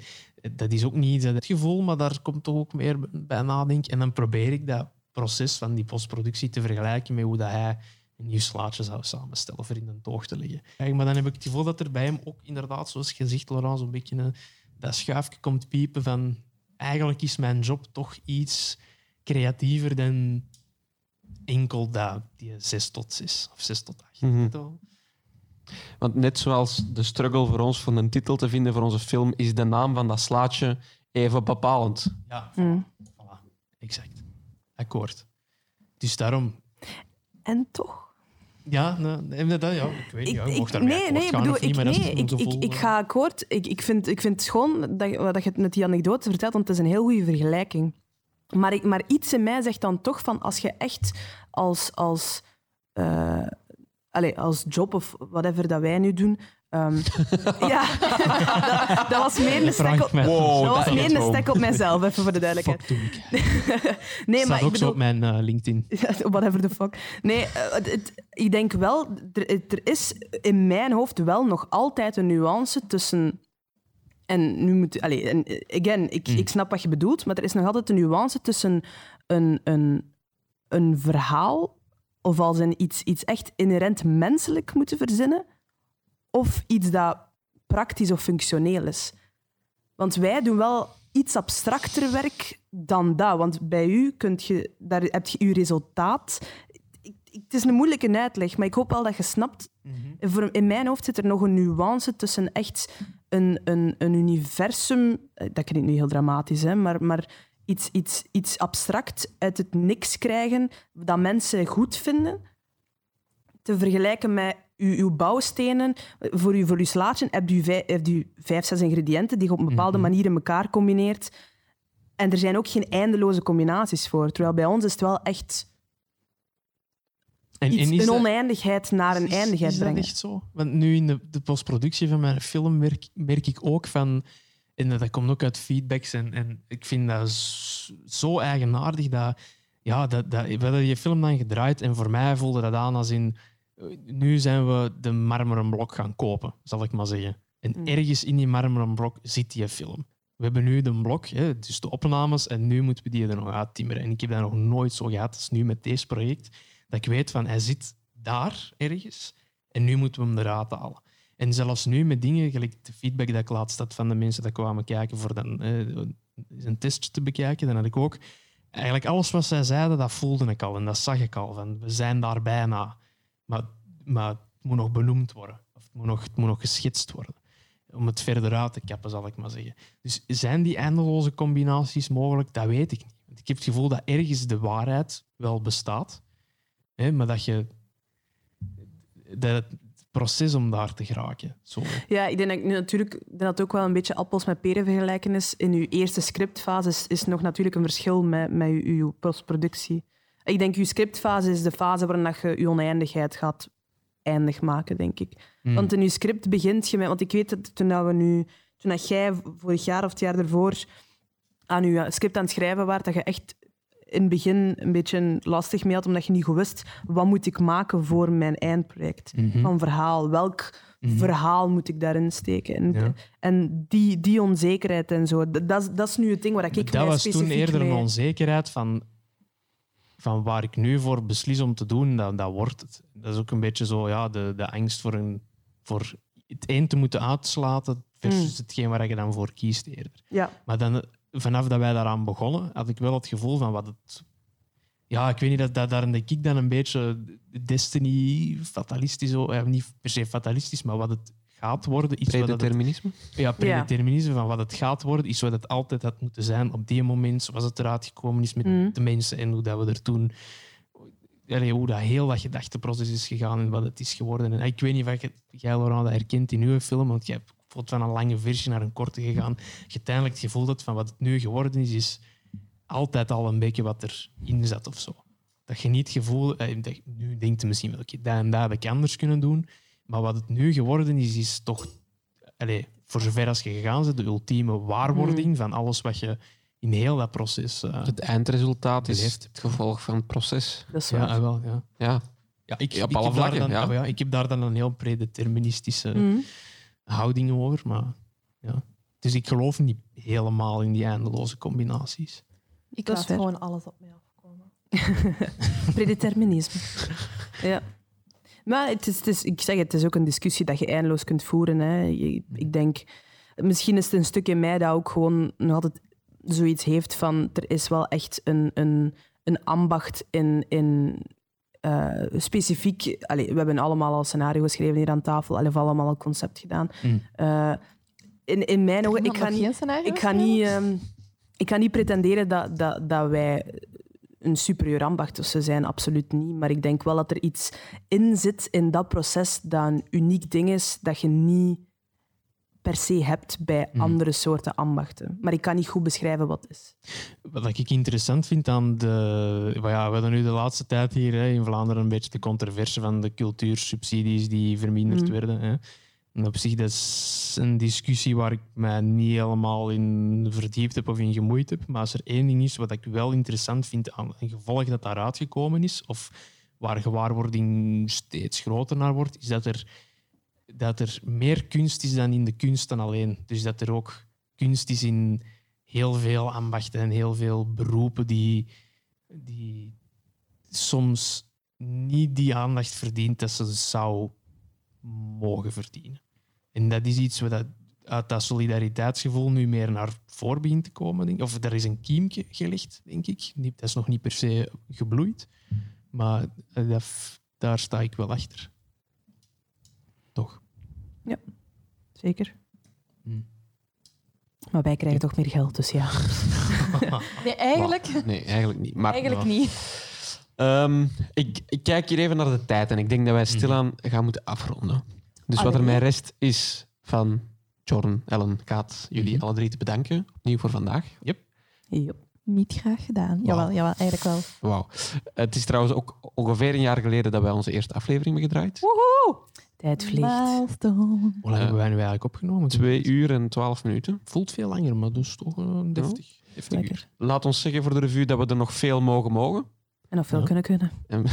dat is ook niet het gevoel, maar daar komt toch ook meer bij nadenken. En dan probeer ik dat proces van die postproductie te vergelijken met hoe dat hij een nieuw slaatje zou samenstellen voor in een toog te leggen. maar dan heb ik het gevoel dat er bij hem ook inderdaad, zoals je zegt, Laurent, zo'n beetje een, dat schuifje komt piepen van eigenlijk is mijn job toch iets creatiever dan enkel dat, die 6 tot 6 of 6 tot 8. Mm -hmm. Want net zoals de struggle voor ons van een titel te vinden voor onze film, is de naam van dat slaatje even bepalend. Ja, mm. voilà. exact. Akkoord. Dus daarom. En toch ja, nee, dat, ja, ik weet niet. Ja, ik, nee, nee, bedoel, ik, nee, ik, ik, ik, ga akkoord. Ik, ik, vind, ik vind het schoon dat, dat je met die anekdote vertelt, want het is een heel goede vergelijking. Maar, ik, maar iets in mij zegt dan toch van als je echt als, als, uh, allez, als job of whatever dat wij nu doen, Um, ja, dat, dat, was meer een stek op, wow, dat was meer een stek op mijzelf, even voor de duidelijkheid. nee, Staat maar ook bedoel, zo op mijn uh, LinkedIn. whatever the fuck. Nee, uh, het, ik denk wel, er, er, is in mijn hoofd wel nog altijd een nuance tussen... En nu moet... Allez, en, again, ik, mm. ik snap wat je bedoelt, maar er is nog altijd een nuance tussen een, een, een verhaal of als een iets, iets echt inherent menselijk moeten verzinnen of iets dat praktisch of functioneel is. Want wij doen wel iets abstracter werk dan dat. Want bij u kunt je, daar heb je je resultaat. Het is een moeilijke uitleg, maar ik hoop wel dat je snapt. Voor, in mijn hoofd zit er nog een nuance tussen echt een, een, een universum. eh, Dat klinkt nu heel dramatisch, hè, maar, maar iets, iets, iets abstract uit het niks krijgen dat mensen goed vinden. Te vergelijken met uw, uw bouwstenen. Voor uw, voor uw slaatje hebt u, vijf, hebt u vijf, zes ingrediënten die je op een bepaalde manier in elkaar combineert. En er zijn ook geen eindeloze combinaties voor. Terwijl bij ons is het wel echt En, iets, en is een dat- oneindigheid naar een is- eindigheid is dat brengen. echt zo? Want nu in de, de postproductie van mijn film merk, merk ik ook van... En dat komt ook uit feedbacks. En, en ik vind dat zo eigenaardig dat... Ja, dat, dat, we hadden die film dan gedraaid en voor mij voelde dat aan als in... eh, Nu zijn we de marmeren blok gaan kopen, zal ik maar zeggen. En Mm. ergens in die marmeren blok zit die film. We hebben nu de blok, hè, dus de opnames, en nu moeten we die er nog uit timmeren. En ik heb dat nog nooit zo gehad als nu met deze project. Dat ik weet van, hij zit daar ergens en nu moeten we hem eruit halen. En zelfs nu met dingen, gelijk de feedback dat ik laatst had van de mensen die kwamen kijken voor dan, eh, een test te bekijken, dan had ik ook... Eigenlijk alles wat zij zeiden, dat voelde ik al en dat zag ik al. Van, we zijn daar bijna. Maar, maar het moet nog benoemd worden. Of het moet nog, moet nog geschetst worden. Om het verder uit te kappen, zal ik maar zeggen. Dus zijn die eindeloze combinaties mogelijk? Dat weet ik niet. Ik heb het gevoel dat ergens de waarheid wel bestaat. Hè, maar dat je... Dat het proces om daar te geraken. Zo. Ja, ik denk dat, natuurlijk, dat het ook wel een beetje appels met peren vergelijken is. In uw eerste scriptfase is, is nog natuurlijk een verschil met, met uw, uw postproductie. Ik denk, uw scriptfase is de fase waarin dat je je oneindigheid gaat eindig maken, denk ik. Hmm. Want in uw script begint je met... Want ik weet dat toen, dat we nu, toen dat jij vorig jaar of het jaar ervoor aan je script aan het schrijven was, dat je echt in het begin een beetje lastig mee had, omdat je niet goed wist wat moet ik maken voor mijn eindproject Mhm. van verhaal. Welk verhaal moet ik daarin steken? En, Ja. en die, die onzekerheid en zo, dat, dat, is- dat is nu het ding waar ik dat mij was toen specifiek eerder mee- een onzekerheid van, van waar ik nu voor beslis om te doen, dat, dat wordt het. Dat is ook een beetje zo ja, de, de angst voor, een, voor het een te moeten uitslaten versus Mm. hetgeen waar je dan voor kiest eerder. Ja, Maar dan, vanaf dat wij daaraan begonnen, had ik wel het gevoel van wat het... Ja, ik weet niet, dat, dat, daar denk ik dan een beetje destiny, fatalistisch, zo, ja, niet per se fatalistisch, maar wat het gaat worden, iets wat het Predeterminisme. ja, predeterminisme van wat het gaat worden, is wat het altijd had moeten zijn op die moment, zoals het eruit gekomen is met Mhm. de mensen en hoe dat we er toen... Allee, hoe dat heel dat gedachteproces is gegaan en wat het is geworden. En ik weet niet of je, jij, Laurent, dat herkent in uw film, want je hebt van een lange versie naar een korte gegaan. Je uiteindelijk het gevoel hebt van wat het nu geworden is, is altijd al een beetje wat erin zat of zo. Dat je niet het gevoel... eh, dat, nu denkt je misschien wel, oké, dat en dat heb ik anders kunnen doen. Maar wat het nu geworden is, is toch... Allee, voor zover als je gegaan bent, de ultieme waarwording van alles wat je in heel dat proces... eh, Het eindresultaat is het gevolg van het proces. dat is waar. ja, wel, ja. Ja, Ja, ik, Ja, op ik alle heb daar vlakken, dan, ja. ah, ja, ik heb daar dan een heel predeterministische Mhm. Houding over. Maar, ja. Dus ik geloof niet helemaal in die eindeloze combinaties. Ik laat gewoon alles op mij afkomen. Predeterminisme. ja. Maar het is, het is, ik zeg het, het is ook een discussie dat je eindeloos kunt voeren. Hè. Je- Ik denk, misschien is het een stuk in mij dat ook gewoon nog altijd zoiets heeft van er is wel echt een, een, een ambacht in, in eh, specifiek... Allee, we hebben allemaal al scenario geschreven hier aan tafel, allee, we hebben allemaal al concept gedaan. Mm. Eh, in, in mijn ogen, ik ga niet... scenario Ik ga niet, ehm, ik ga niet pretenderen dat, dat, dat wij een superieur ambacht zijn, absoluut niet. Maar ik denk wel dat er iets in zit in dat proces dat een uniek ding is dat je niet per se hebt bij Mhm. andere soorten ambachten. Maar ik kan niet goed beschrijven wat het is. Wat ik interessant vind aan de... Ja, we hadden nu de laatste tijd hier hè, in Vlaanderen een beetje de controverse van de cultuursubsidies die verminderd Mm. werden. Hè. En op zich, dat is een discussie waar ik mij niet helemaal in verdiept heb of in gemoeid heb. Maar als er één ding is wat ik wel interessant vind aan een gevolg dat daaruit gekomen is, of waar gewaarwording steeds groter naar wordt, is dat er, dat er meer kunst is dan in de kunsten alleen. Dus dat er ook kunst is in heel veel ambachten en heel veel beroepen die, die soms niet die aandacht verdient dat ze zou mogen verdienen. En dat is iets wat uit dat solidariteitsgevoel nu meer naar voren begint te komen. Denk. Of er is een kiemje gelegd, denk ik. Dat is nog niet per se gebloeid. Maar eh, dat, daar sta ik wel achter. Toch? Zeker. Hm. Maar wij krijgen toch meer geld, dus ja. Nee, eigenlijk, Nee, eigenlijk niet. Maar eigenlijk ja. niet. ehm, ik, ik kijk hier even naar de tijd en ik denk dat wij stilaan gaan moeten afronden. Dus wat er mij rest is van Jordan, Ellen, Kaat, jullie Mhm. alle drie te bedanken. Opnieuw voor vandaag. Yep. Niet graag gedaan. Jawel, jawel, eigenlijk wel. Wauw. Het is trouwens ook ongeveer een jaar geleden dat wij onze eerste aflevering hebben gedraaid. Woehoe! Tijd vliegt. Hoe lang hebben wij nu eigenlijk opgenomen? Twee uur en twaalf minuten. Voelt veel langer, maar dus toch een deftig. deftig uur. Laat ons zeggen voor de review dat we er nog veel mogen mogen. En nog veel Ja. kunnen kunnen. En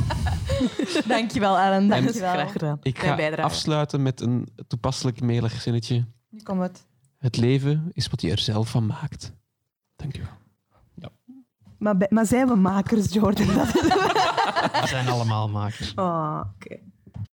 Dankjewel, Ellen. Dankjewel. Graag gedaan. ik ga bijdrage. afsluiten met een toepasselijk melig zinnetje. Nu komt het. Het leven is wat je er zelf van maakt. Dank u wel. Maar, maar zijn we makers, Jordan? We zijn allemaal makers. Oh, oké.